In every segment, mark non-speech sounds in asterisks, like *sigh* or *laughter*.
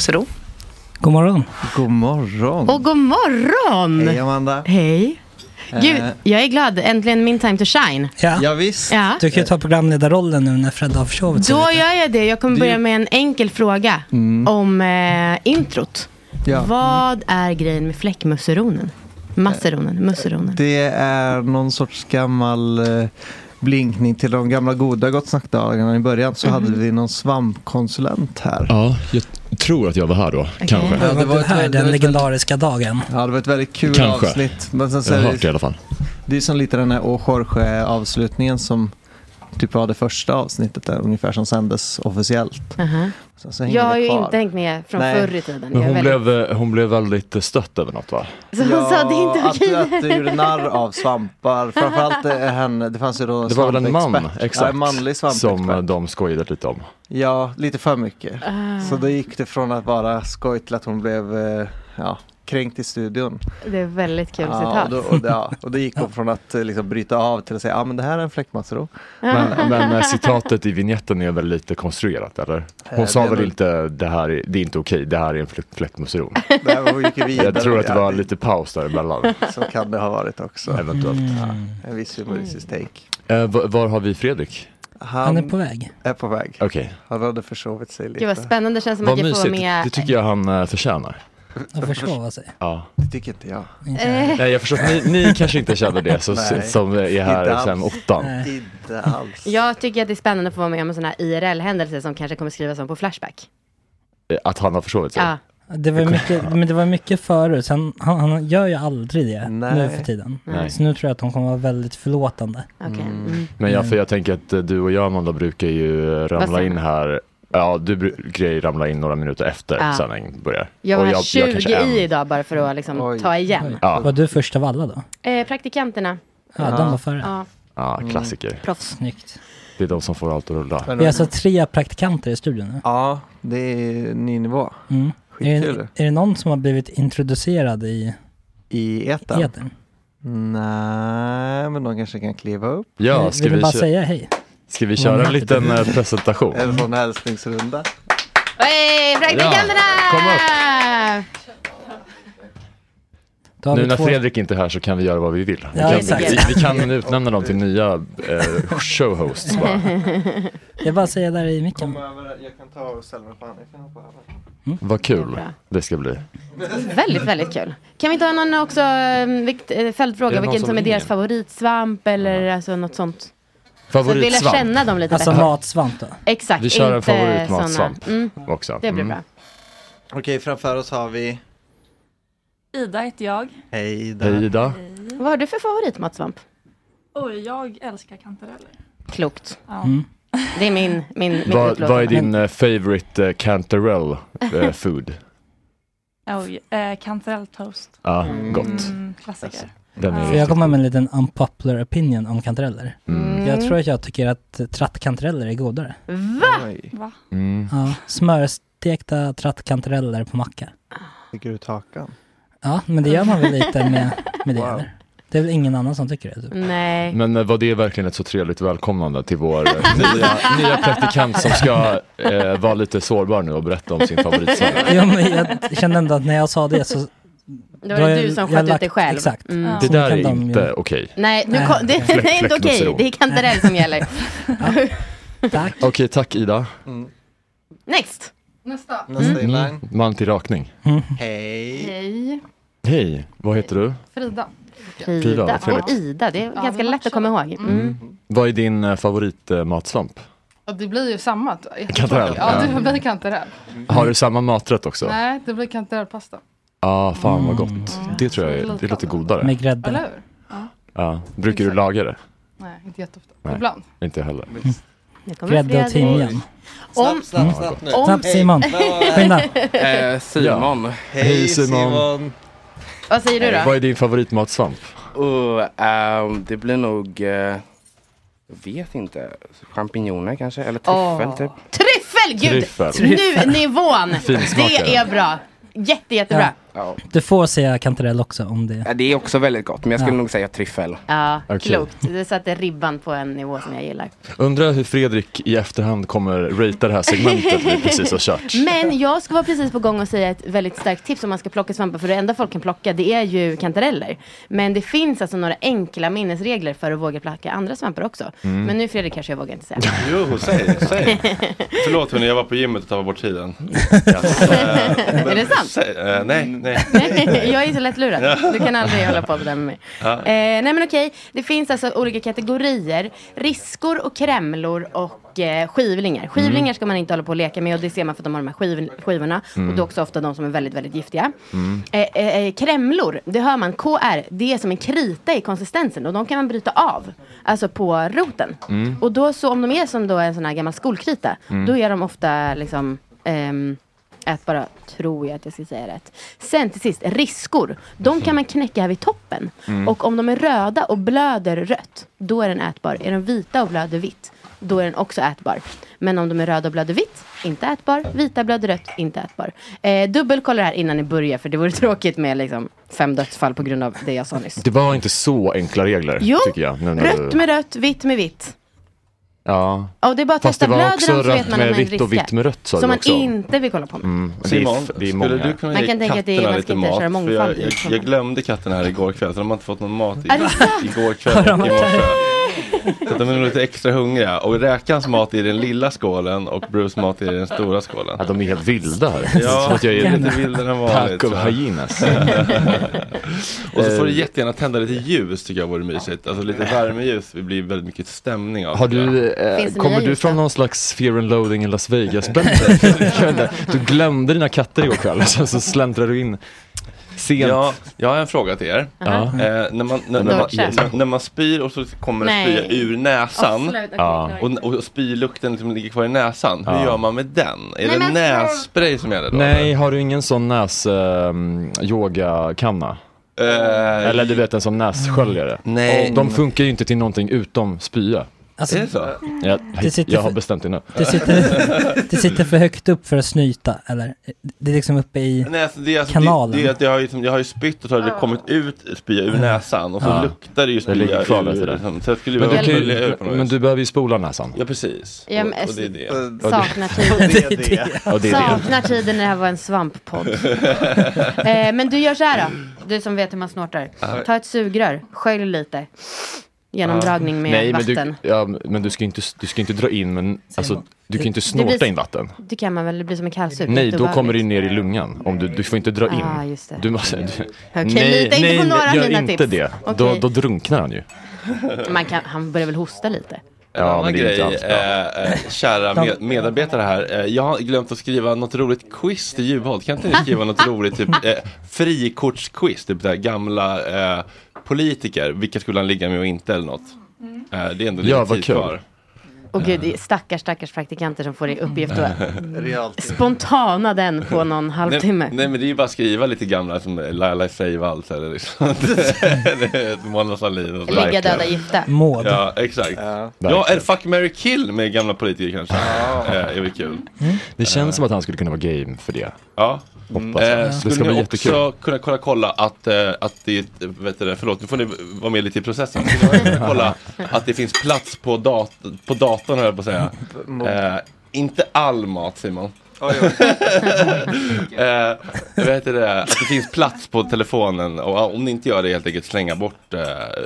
Fläckmussero. God morgon. God morgon. Och god morgon! Hej Amanda. Hej. Gud, Eh. jag är glad. Äntligen min time to shine. Ja. Ja, visst. Ja. Du kan ju ta programledarrollen nu när Fred har sig Då lite. gör jag det. Jag kommer Det- börja med en enkel fråga om eh, introt. Ja. Vad är grejen med fläckmusseronen? Masseronen, musseronen. Det är någon sorts gammal eh, blinkning till de gamla goda Gott Snack-dagarna. I början så hade vi någon svampkonsulent här. Ja, jag tror att jag var här då. Kanske. Ja, det var ett här, den legendariska dagen. Ja, det var ett väldigt kul Kanske. avsnitt. Men sen Jag har hört det i alla fall. det är som lite den här Å Jorge-avslutningen som typ var det första avsnittet där, ungefär som sändes officiellt. Sen så hänger Jag har ju inte hängt med från Nej. förr i tiden. Men hon, väldigt... blev, eh, hon blev väldigt stött över något va? *laughs* Så hon sa det är inte att, okej. att du gjorde narr av svampar. *laughs* Framförallt eh, henne, det fanns ju då Det var väl en man, exakt, Ja, en manlig svampexpert. som eh, de skojade lite om. Ja, lite för mycket. Ah. Så då gick det från att vara skoj till att hon blev eh, ja, kränkt i studion. Det är väldigt kul Ja, citat. och, då, och, ja, och då gick hon från att eh, liksom, bryta av till att säga ja ah, men det här är en fläckmassero. Men, men eh, citatet i vignetten är väl lite konstruerat eller? Hon Eh, sa det är väl inte det här är, det är inte okej, det här är en fläck- fläckmusseron. *laughs* Där hon gick vidare. Jag tror att det Ja, var lite paus däremellan. *laughs* Så kan det ha varit också. Eventuellt. En viss humoristisk take. Eh, var, var har vi Fredrik? Han, Han är på väg. är på väg. Okej, Han hade försovit sig lite. Gud vad spännande. Det känns som vad att jag får vara med. Det tycker jag han förtjänar. Att försova sig. Ja. Det tycker inte jag. Eh, Nej, jag förstår att ni, ni kanske inte känner det så, Nej. som är Inte här sen åttan. Nej. Inte alls. Jag tycker att det är spännande att få vara med om en sån här IRL-händelse som kanske kommer skrivas om på Flashback. Eh, Att han har försovit sig. Ja. Det var mycket, men det var mycket förut. Sen, han, han gör ju aldrig det Nej. nu för tiden. Nej. Så nu tror jag att hon kommer vara väldigt förlåtande. Okej. Mm. Men jag, för jag tänker att eh, du och jag Amanda brukar ju ramla in här Ja, du ju ramla in några minuter efter Ja. sändning börjar. Jag var Och här 20 kanske en. i idag bara för att liksom Oj. ta igen. Ja, Var du först av alla då? Eh, praktikanterna. Ja, de var före. Ja, ja, klassiker. proffs. Snyggt. Det är de som får allt att rulla. Vi är alltså tre praktikanter i studion nu. Ja, det är ny nivå. Mm. Är, det, är det någon som har blivit introducerad i I ettan? etern? Nej, men de kanske kan kliva upp. Ja, Vill ska du vi, bara säga hej? Ska vi köra en liten eh, presentation? En sån hälsningsrunda. Hej, praktikanterna! kom Då har Nu när två- Fredrik inte är här så kan vi göra vad vi vill. Vi Ja, kan, vi, vi kan utnämna dem till nya eh, showhosts bara. *laughs* Jag bara säger där i micken. över, jag kan ta och ställa mig på andra. Jag kan hoppa över. Vad kul det ska bli. Väldigt, väldigt kul. Kan vi ta någon också eh, vikt, eh, följdfråga, vilken som som är deras favoritsvamp eller alltså något sånt? Så att vi lär Favoritsvamp känna dem lite Alltså bättre. matsvamp då? Exakt, Vi kör en inte favoritmatsvamp. såna. Mm, också. det blir Mm. bra. Okej, framför oss har vi Ida heter jag. Hej där. Hej Ida. Vad har du för favoritmatsvamp? Oj, jag älskar kantareller. Klokt. Ja. Mm. Det är min, min, min Vad, utlåtande. vad är din eh, favorite uh, cantarell eh, food? *laughs* Oj, eh, kantarelltoast. Ja, gott. Mm, klassiker. Den är För jag kommer med en liten unpopular opinion om kantareller. Mm. Jag tror att jag tycker att trattkantareller är godare. Va? Va? Mm. Ja, smörstekta trattkantareller på macka. tycker du takan? Ja, men det gör man väl lite med, *laughs* med det Wow. Det är väl ingen annan som tycker det? Typ. Nej. Men eh, var det verkligen ett så trevligt välkomnande till vår eh, *laughs* nya, nya praktikant som ska eh, vara lite sårbar nu och berätta om sin favoritsvamp? Jo, men jag kände ändå att när jag sa det så... Det då var det du som sköt ut dig själv. Exakt. Mm. Ja. Det där är de ju- inte okej. Nej, nu kom, det, det är inte okej. Fläckmussero. Det är kantarell som gäller. *laughs* Tack. Okej, tack Ida. Next. Nästa. Nästa Mm. inline. Man till rakning. Hej. Hej. Hej, vad heter du? Frida. Frida, Frida och Ida. Det är Ja, ganska det lätt att komma ihåg. matchar. Mm. Vad är din eh, favoritmatsvamp? Och det blir ju samma. Kantarell, Ja, ja. det blir kantarell. Har du samma maträtt också? Ja, Nej, det blir kantarellpasta. Ah, fan vad gott. Det tror jag är, det låter godare. Med grädde. Eller hur? Ja. Brukar du laga det? Nej, inte jätteofta. Nej. Ibland. Inte heller. Nu kommer Grädde och Fredrik. timjan. Om, Snabbt, snabbt, snabbt nu. om, Snabbt Simon, skynda. *laughs* Eh, Simon. Hej, Simon. vad säger du Vad då? är din favoritmatsvamp? Oh, ehm, det blir nog, eh, jag vet inte, champinjoner kanske? Eller tryffel Åh. typ. Tryffel! Gud! Tryffel. Nu nivån! Finsmakare. Det är bra. Jätte, jättebra. Ja. Du får säga kantarell också om det. Ja, det är också väldigt gott, men jag skulle Ja. nog säga tryffel. Ja, Okej. klokt. Du satte ribban på en nivå som jag gillar. Undrar hur Fredrik i efterhand kommer ratea det här segmentet vi precis har kört. *laughs* Men jag ska vara precis på gång och säga ett väldigt starkt tips om man ska plocka svampar. För det enda folk kan plocka det är ju kantareller. Men det finns alltså några enkla minnesregler för att våga plocka andra svampar också. Mm. Men nu Fredrik kanske jag vågar inte säga. Jo, säg, säg. *laughs* Förlåt hörni, jag var på gymmet och tappade bort tiden. *laughs* Eh, Är det sant? Säg, eh, nej, nej. *laughs* Nej, jag är så lättlurad. Du kan aldrig hålla på sådär med mig. Ja. Eh, nej men okej, det finns alltså olika kategorier. Riskor och krämlor och eh, skivlingar. Skivlingar Mm. ska man inte hålla på och leka med och det ser man för att de har de här skiv, skivorna. Mm. Och det är också ofta de som är väldigt, väldigt giftiga. Mm. Eh, eh, eh, krämlor, det hör man, KR, det är som en krita i konsistensen och de kan man bryta av. Alltså på roten. Mm. Och då så om de är som då en sån här gammal skolkrita, Mm. då är de ofta liksom ehm, ätbara, tror jag att jag ska säga rätt. Sen till sist, riskor. De kan man knäcka här vid toppen. Mm. Och om de är röda och blöder rött, då är den ätbar. Är de vita och blöder vitt, då är den också ätbar. Men om de är röda och blöder vitt, inte ätbar. Vita blöder rött, inte ätbar. Eh, dubbelkolla det här innan ni börjar, för det vore *laughs* tråkigt med liksom, fem dödsfall på grund av det jag sa nyss. Det var inte så enkla regler, Jo, tycker jag. nu när Rött med rött, vitt med vitt. Ja. Ja, det är bara att Fast testa. Blöder så vet man om är vitt och vitt med rött, sa Som man också. inte vill kolla på. Mm, Simon, det är skulle du kunna Man ge kan tänka att det är- katterna man ska lite inte köra mat? För mångfald jag, jag, jag glömde katterna här igår kväll, så de har inte fått någon mat i, igår kväll och i morse. Så att de är nog lite extra hungriga. Och räkans mat är i den lilla skålen och Bruce mat är i den stora skålen. Ja, de är helt vilda här. Ja, *laughs* att jag är lite vildare än vanligt. Pack of hyenas. *laughs* och så får du Eh, jättegärna tända lite ljus tycker jag vore mysigt. Alltså lite värmeljus, det blir väldigt mycket stämning av. Har du, eh, kommer du från någon slags fear and loading i Las Vegas-bälte? *laughs* du glömde dina katter igår kväll, sen så släntrade du in sent. Ja, jag har en fråga till er. Ja. Eh, när, man, när, när, man, när, när man spyr och så kommer det spya ur näsan sluta, okej, ja. klar. och, och spylukten liksom ligger kvar i näsan. Hur gör man med den? Är Nej, det nässpray som gäller då? Nej, har du ingen sån näs um, yogakanna? Eh, Eller du vet en sån nässköljare? Nej. Och de funkar ju inte till någonting utom spya. Alltså, är det så? Jag, Det sitter jag har för- bestämt det nu. Det sitter, det sitter för högt upp för att snyta, eller? Det är liksom uppe i Nej, alltså det, är alltså, kanalen. det, det, är att jag, har ju, som- jag har ju spytt och så har det kommit ut spya ur näsan och så Ja. luktar det ju Det spya kvar ur. Liksom. Så jag skulle Men du, kan ju, men du behöver ju spola näsan. Ja precis. Ja, och, men- och det är det. Saknar *laughs* Det tiden. Det är det. Saknar tiden när det här var en svamppodd. *laughs* eh, men du gör så här då. Du som vet hur man snortar. Ta ett sugrör, skölj lite. Genomdragning med Nej, vatten. Men du, ja, men du ska inte, du ska inte dra in, men alltså, du kan inte snorta blir- in vatten. Det kan man väl, det blir som en kallsup. Nej, då kommer det ner i lungan. Om du, du får inte dra in. Ah, just det. Du måste, du, Okej, lita inte på några av gör mina inte tips. det. Okej. Då, då drunknar han ju. Man kan, han börjar väl hosta lite. En Ja, annan men det är grej, eh, eh, kära med, medarbetare här. Eh, jag har glömt att skriva något roligt quiz till Juholt. Kan inte ni skriva något roligt, typ eh, frikortsquiz, typ där gamla eh, politiker. Vilka skulle han ligga med och inte eller något? Eh, det är ändå lite Ja, tid kul. kvar. Och gud, det är stackars, stackars praktikanter som får i uppgift att *laughs* spontana den på någon halvtimme. Nej, nej men det är ju bara att skriva lite gamla som Laila Freivalds eller liksom. *laughs* Det Mona Sahlin. Ligga döda gifta. Maud. Ja, exakt. Ja, eller Fuck, marry, kill med gamla politiker kanske. Eh, är väl kul. Det känns som att han skulle kunna vara game för det. Ja. Hoppas jag. Eh, Det skulle ska ni bli också jättekul. kunna kolla, kolla att, eh, att det, vet du det, förlåt nu får ni vara med lite i processen. Skulle ni kunna kolla *laughs* att det finns plats på, dat på datorn höll jag på att säga. Eh, inte all mat Simon. *laughs* eh, vet du det, att det finns plats på telefonen och om ni inte gör det helt enkelt slänga bort eh,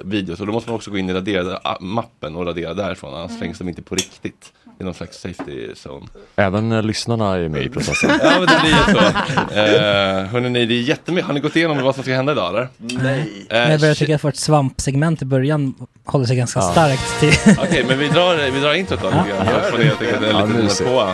videos. Och då måste man också gå in i raderade ah, mappen och radera därifrån annars slängs de inte på riktigt. I någon slags safety zone. Även eh, lyssnarna är med i processen. *laughs* Ja men det blir ju så. Eh, hörrni, ni, det är jättemycket. Har ni gått igenom vad som ska hända idag eller? Nej. Men jag börjar tycka att vårt svampsegment i början håller sig ganska Ja. starkt till... Okej, men vi drar, vi drar introt då. lite grann, så får ni helt enkelt en Ja, liten mysigt. på.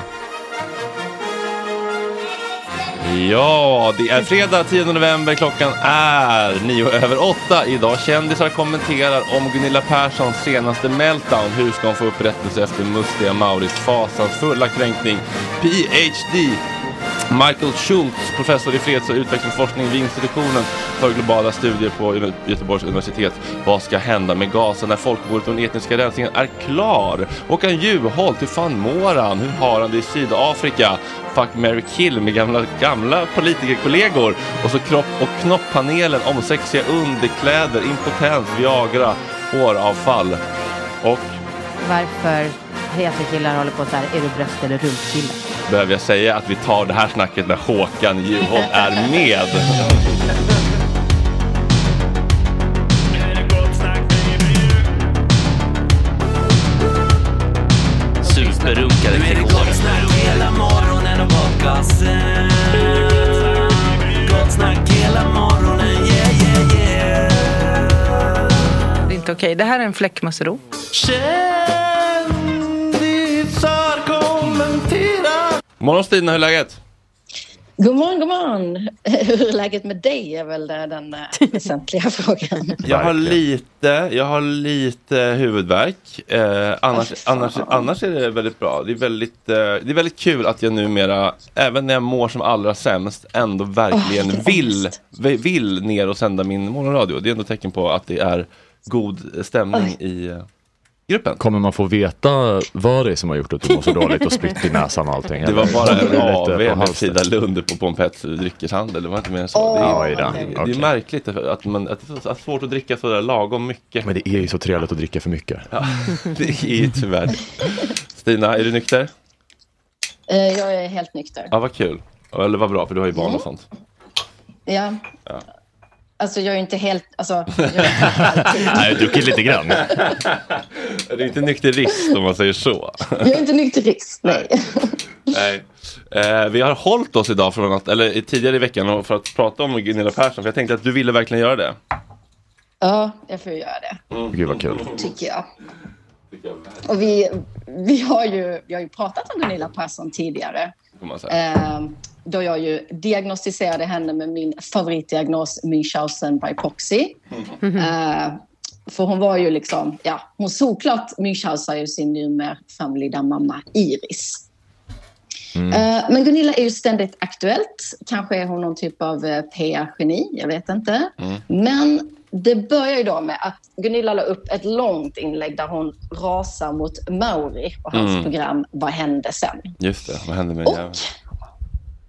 Ja, det är fredag 10 november. Klockan är nio över åtta. Idag kändisar kommenterar om Gunilla Perssons senaste meltdown. Hur ska hon få upprättelse efter mustiga Mauris fasansfulla kränkning? PhD Michael Schultz, professor i freds och utvecklingsforskning vid institutionen för globala studier på Göteborgs universitet. Vad ska hända med Gaza när folkmordet och den etniska rensningen är klar? Håkan Juholt, hur fan mår han? Hur har han det i Sydafrika? Fuck, Mary kill med gamla, gamla politikerkollegor. Och så kropp och knopppanelen om sexiga underkläder, impotens, Viagra, håravfall. Och Varför heterokillar håller på så här, är du bröst eller rumpkille? Behöver jag säga att vi tar det här snacket när Håkan Juholt är med. Superrunkare är det är inte okej. Det här är en fläckmussero. Morgon Stina, hur är läget? God morgon, god morgon. *laughs* Hur är läget med dig är väl den eh, väsentliga *laughs* frågan. Jag har lite, jag har lite huvudvärk. Eh, annars, annars, annars är det väldigt bra. Det är väldigt, eh, det är väldigt kul att jag numera, även när jag mår som allra sämst, ändå verkligen vill, vill ner och sända min morgonradio. Det är ändå tecken på att det är god stämning i eh, gruppen. Kommer man få veta vad det är som har gjort att du mår så dåligt och spritt i näsan och allting? Det var eller? bara en på med. Frida Lund på Pompets dryckeshandel. Det var inte mer än så. Åh, det, är, det, det är märkligt att, man, att det är svårt att dricka sådär lagom mycket. Men det är ju så trevligt att dricka för mycket. Ja, *laughs* det är ju tyvärr. Stina, är du nykter? Eh, Jag är helt nykter. Ja, vad kul. Eller vad bra, för du har ju barn Mm. och sånt. Ja. Ja. Alltså jag är inte *laughs* helt, alltså. Jag inte helt Nej, har druckit lite grann. Det är inte nykterist om man säger så. jag är inte nykterist, nej. Nej. Eh, vi har hållit oss idag från att, eller tidigare i veckan för att prata om Gunilla Persson, för jag tänkte att du ville verkligen göra det. Ja, jag får göra det, Gud vad kul. tycker jag. Och vi, vi, har ju, vi har ju pratat om Gunilla Persson tidigare. Får man säga. Eh, då jag ju diagnostiserade henne med min favoritdiagnos Münchhausen by proxy. Eh, för hon var ju liksom, ja, hon såklart Münchhausar ju sin numera mamma Iris. Eh, men Gunilla är ju ständigt aktuellt. Kanske är hon någon typ av eh, PR-geni, jag vet inte. Men det börjar ju då med att Gunilla la upp ett långt inlägg där hon rasar mot Mauri och hans Mm. program Vad hände sen? Just det, vad hände med jäveln? *laughs*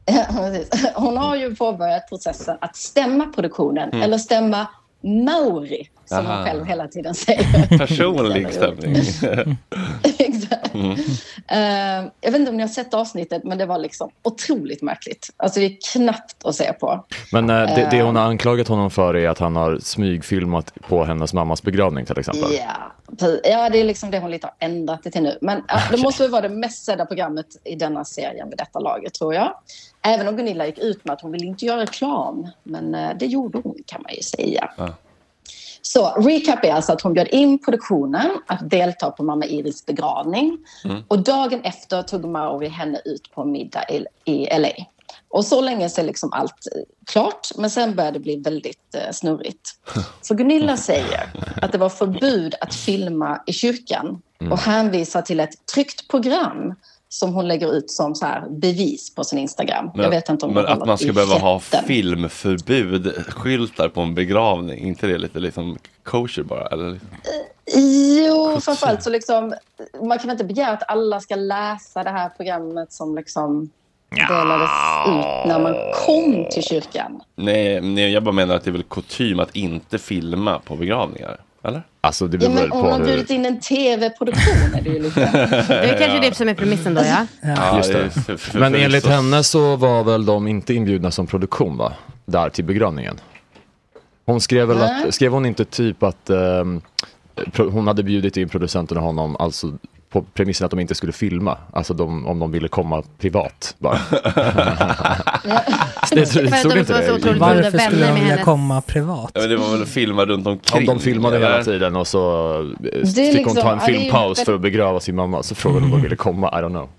Ja. Hon har ju påbörjat processen att stämma produktionen, Mm. eller stämma Mauri, som Aha. hon själv hela tiden säger. *laughs* Personlig stämning. *laughs* Exakt. Mm. Eh, jag vet inte om ni har sett avsnittet, men det var liksom otroligt märkligt. Alltså det är knappt att se på. Men eh, det, det Eh. hon har anklagat honom för är att han har smygfilmat på hennes mammas begravning till exempel. Ja, precis. ja, det är liksom det hon lite har ändrat det till nu. Men ja, det måste väl vara det mest sedda programmet i denna serien vid detta laget, tror jag. Även om Gunilla gick ut med att hon vill inte göra reklam. Men eh, det gjorde hon, kan man ju säga. Ja. Så recap är alltså att hon bjöd in produktionen att delta på mamma Iris begravning. Mm. Och dagen efter tog Mauri henne ut på middag i, i LA. Och så länge så är liksom allt eh, klart, men sen började det bli väldigt eh, snurrigt. *laughs* För Gunilla säger att det var förbud att filma i kyrkan Mm. och hänvisar till ett tryckt program som hon lägger ut som så här bevis på sin Instagram. Men, Jag vet inte om men att man ska behöva ha rätten. filmförbud, skyltar på en begravning, inte det lite liksom kosher bara? Eller? Jo, framförallt så liksom, man kan inte begära att alla ska läsa det här programmet som liksom delades ut när man kom till kyrkan. Nej, nej, jag bara menar att det är väl kutym att inte filma på begravningar, eller? Alltså det Ja, men om man har bjudit in en tv-produktion är det ju lite... Det är kanske det som är premissen då ja. Ja, just det för- för- Men enligt henne så var väl de inte inbjudna som produktion va? Där till begravningen. Hon skrev väl att, skrev hon inte typ att pro, hon hade bjudit in producenten och honom alltså på premissen att de inte skulle filma, alltså de, om de ville komma privat bara. *laughs* det, stod de inte var så det? otroligt Varför skulle de vilja komma privat? Ja, men det var väl att filma runt omkring? Om de filmade hela eller? tiden och så fick hon liksom- ta en ju filmpaus för att begrava sin mamma, så frågade hon om hon ville komma, I don't know.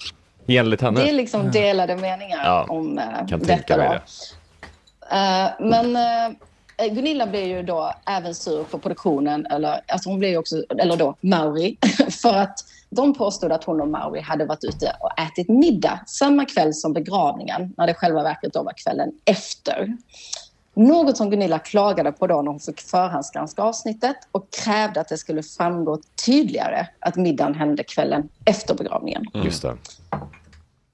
Enligt henne. Det är liksom delade meningar Ja, om kan detta. tänka mig Då. det. Eh, men eh, Eh, Gunilla blev ju då även sur på produktionen, eller, alltså hon blev ju också, eller då Mauri, *laughs* för att de påstod att hon och Mauri hade varit ute och ätit middag samma kväll som begravningen, när det själva verket då var kvällen efter. Något som Gunilla klagade på då när hon fick förhandsgranska avsnittet och krävde att det skulle framgå tydligare att middagen hände kvällen efter begravningen. Mm. Just det.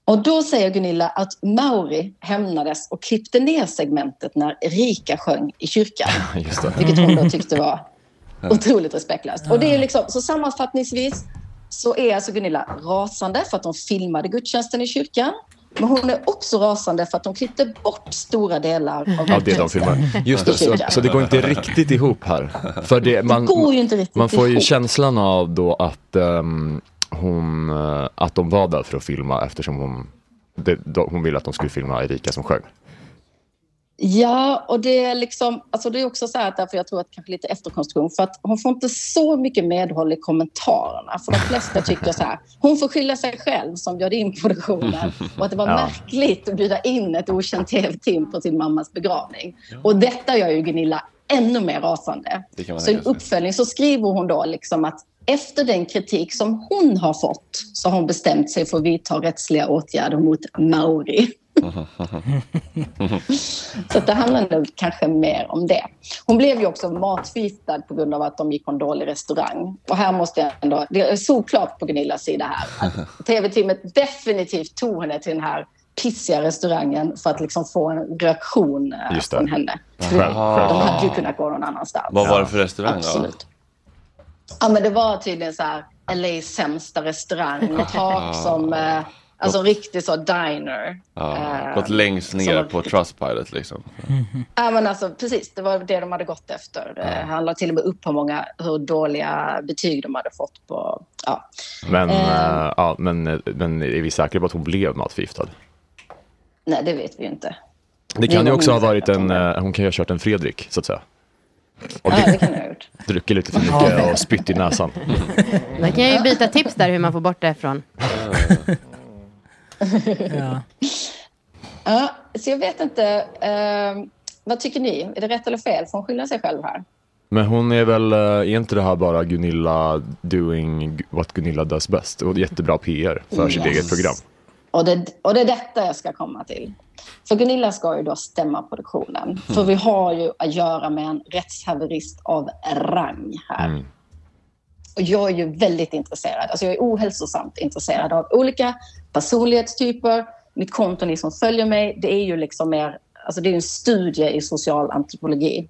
Och då säger Gunilla att Mauri hämnades och klippte ner segmentet när Erika sjöng i kyrkan. *laughs* Just det. Vilket hon då tyckte var *laughs* otroligt respektlöst. Och det är liksom, så sammanfattningsvis så är alltså Gunilla rasande för att de filmade gudstjänsten i kyrkan. Men hon är också rasande för att de klippte bort stora delar av Av det de filmar. Just det, så, så det går inte riktigt ihop här. För det, man, Det går ju inte riktigt man får ju ihop. känslan av då att, ehm, hon, eh, att de var där för att filma eftersom hon, det, hon ville att de skulle filma Erika som sjöng. Ja, och det är liksom, alltså det är också så här att därför jag tror att kanske lite efterkonstruktion, för att hon får inte så mycket medhåll i kommentarerna. För de flesta tycker så här, hon får skylla sig själv som bjöd in produktionen och att det var Ja. märkligt att bjuda in ett okänt tv-team på sin mammas begravning. Och detta gör ju Gunilla ännu mer rasande. Så i uppföljning så skriver hon då liksom att efter den kritik som hon har fått så har hon bestämt sig för att vidta rättsliga åtgärder mot Mauri. *laughs* Så det handlar nog kanske mer om det. Hon blev ju också matförgiftad på grund av att de gick på en dålig restaurang. Och här måste jag ändå, det är såklart på Gunillas sida här. *laughs* Tv-teamet definitivt tog henne till den här pissiga restaurangen för att liksom få en reaktion eh, Just det. från henne. Själv- De självklart. hade ju kunnat gå någon annanstans. Vad var det för restaurang då? Absolut. Ja, men det var tydligen så här LAs sämsta restaurang med *laughs* tak som, eh, alltså en riktig så diner. Ja, Eh, gått längst som ner var- på Trustpilot liksom. Ja, men alltså, precis, det var det de hade gått efter. Det handlar till och med upp på många hur dåliga betyg de hade fått på... Ja. Men, Ehm. eh, ja, men, eh, men är vi säkra på att hon blev matförgiftad? Nej, det vet vi ju inte. Det kan ju också ha varit en, eh, hon kan ju ha kört en Fredrik så att säga. Och Ja, det- kan jag ha gjort. druckit lite för mycket och spytt i näsan. *laughs* Då kan jag ju byta tips där hur man får bort det ifrån. *laughs* Ja. Ja, så jag vet inte. Eh, vad tycker ni? Är det rätt eller fel? Får hon skylla sig själv här? Men hon är väl, eh, är inte det här bara Gunilla doing what Gunilla does best? Och jättebra PR för sitt Yes. eget program. Och det, och det är detta jag ska komma till. För Gunilla ska ju då stämma produktionen. För vi har ju att göra med en rättshaverist av rang här. Mm. Och jag är ju väldigt intresserad, alltså jag är ohälsosamt intresserad av olika personlighetstyper. Mitt konto, ni som följer mig, det är ju liksom mer, alltså det är en studie i social antropologi.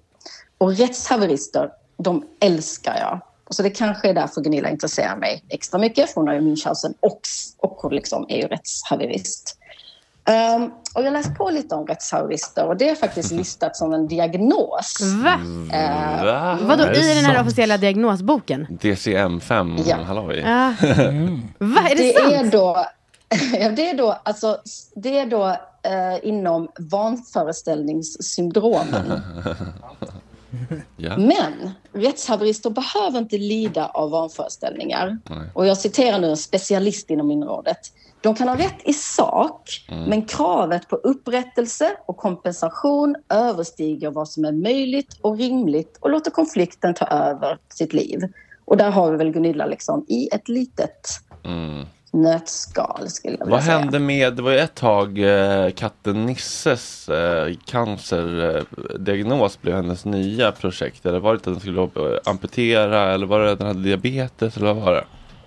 Och rättshaverister, de älskar jag. Så det kanske är därför Gunilla intresserar mig extra mycket, för hon har ju Münchhausen och, och hon liksom är ju rättshaverist. Um, och jag läste på lite om rättshaverister och det är faktiskt listat som en diagnos. Va? Eh, Va? Vadå, i den här officiella diagnosboken? DCM5 Ja. halloj. Ja. Va, är det, det sant? är då, *laughs* ja, det är då, alltså, det är då eh, inom vanföreställningssyndromen. *laughs* ja. *laughs* Men rättshaverister behöver inte lida av vanföreställningar. Nej. Och jag citerar nu en specialist inom området. De kan ha rätt i sak, Mm. men kravet på upprättelse och kompensation överstiger vad som är möjligt och rimligt och låter konflikten ta över sitt liv. Och där har vi väl Gunilla liksom i ett litet Mm. Nötskal skulle jag vilja Vad säga. hände med, det var ju ett tag eh, katten Nisses eh, cancerdiagnos blev hennes nya projekt. Eller var det att den skulle eh, amputera eller var det att den hade diabetes eller vad var det?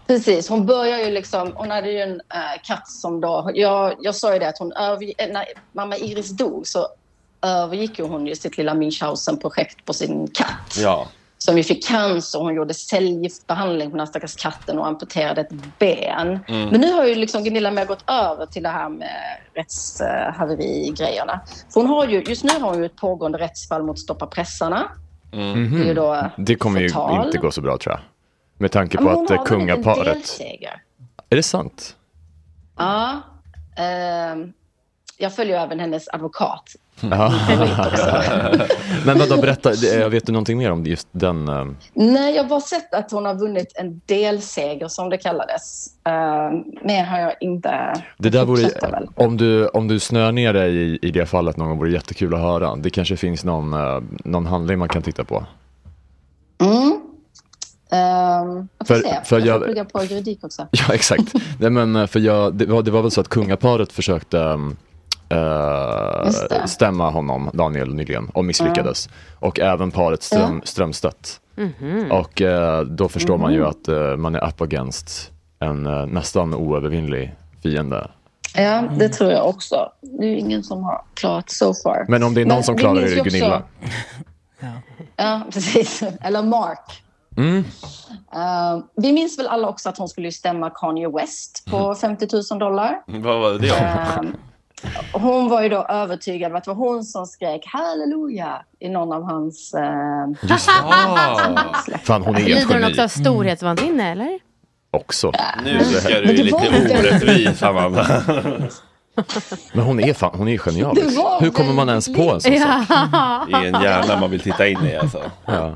Precis, hon börjar ju liksom, hon hade ju en äh, katt som då, jag, jag sa ju det att hon över, äh, när mamma Iris dog så övergick hon ju sitt lilla Münchhausen-projekt på sin katt. Ja. Som ju fick cancer, hon gjorde cellgiftbehandling på den här stackars katten och amputerade ett ben. Mm. Men nu har ju liksom Gunilla mer gått över till det här med rättshaveri-grejerna. För hon har ju, just nu har hon ju ett pågående rättsfall mot Stoppa pressarna. Mhm. Det är ju då Det kommer ju förtal. inte gå så bra tror jag. Med tanke på att eh, kungaparet... Är det sant? Ja. ehm, jag följer ju även hennes advokat. *laughs* Men vadå, berätta, eh, vet du någonting mer om just den? eh, Nej, jag har bara sett att hon har vunnit en delseger som det kallades. Uh, mer har jag inte... Det där vore, väl. om, du, om du snör ner dig i, i det fallet någon gång vore det jättekul att höra. Det kanske finns någon, eh, någon handling man kan titta på. Mm. Ehm, jag får För- se. för jag får jag- plugga på juridik också. *laughs* Ja, exakt. Nej, men för jag, det, var, det var väl så att kungaparet försökte um, eh, stämma honom, Daniel, nyligen och misslyckades. Och även paret Ström, Ja. Strömstedt. Mhm. Och eh, då förstår man ju Mhm. att eh, man är up against en eh, nästan oövervinnlig fiende. Ja, det tror jag också. Det är ju ingen som har klarat so far. Men om det är någon Men som klarar det är det Gunilla. *laughs* Ja, precis. Eller Mark. Mm. Eh, vi minns väl alla också att hon skulle stämma Kanye West Mm. på 50 000 dollar. Vad var det om? Ehm, hon var ju då övertygad om att det var hon som skrek halleluja i någon av hans... Uh, Just Fan, hon är ett Lider hon geni. också av storhetsvansinne eller? Också. Nu ska du ju det lite orättvis, Amanda. *laughs* Men hon är, fan, hon är. Det var Hur kommer man ens på en sån sak? Det är en hjärna man vill titta in i alltså. Ja.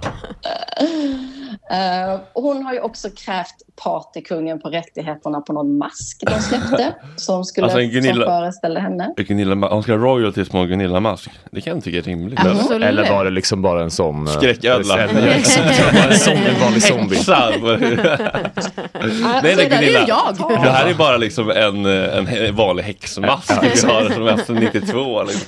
Eh, och hon har ju också krävt partykungen på rättigheterna på någon mask de släppte. *laughs* Som skulle Alltså, en Gunilla- som föreställde henne. Gunilla, hon ska ha royalties på Gunilla Mask. Det kan jag tycka är rimligt. Absolut. Eller var det liksom bara en sån... eh, Skräcködla. *laughs* Eller- *laughs* en sån, en vanlig zombie. Nej, nej, Gunilla. jag. Det här är bara liksom en, en he- vanlig häxmask vi har som är sedan 92. Liksom.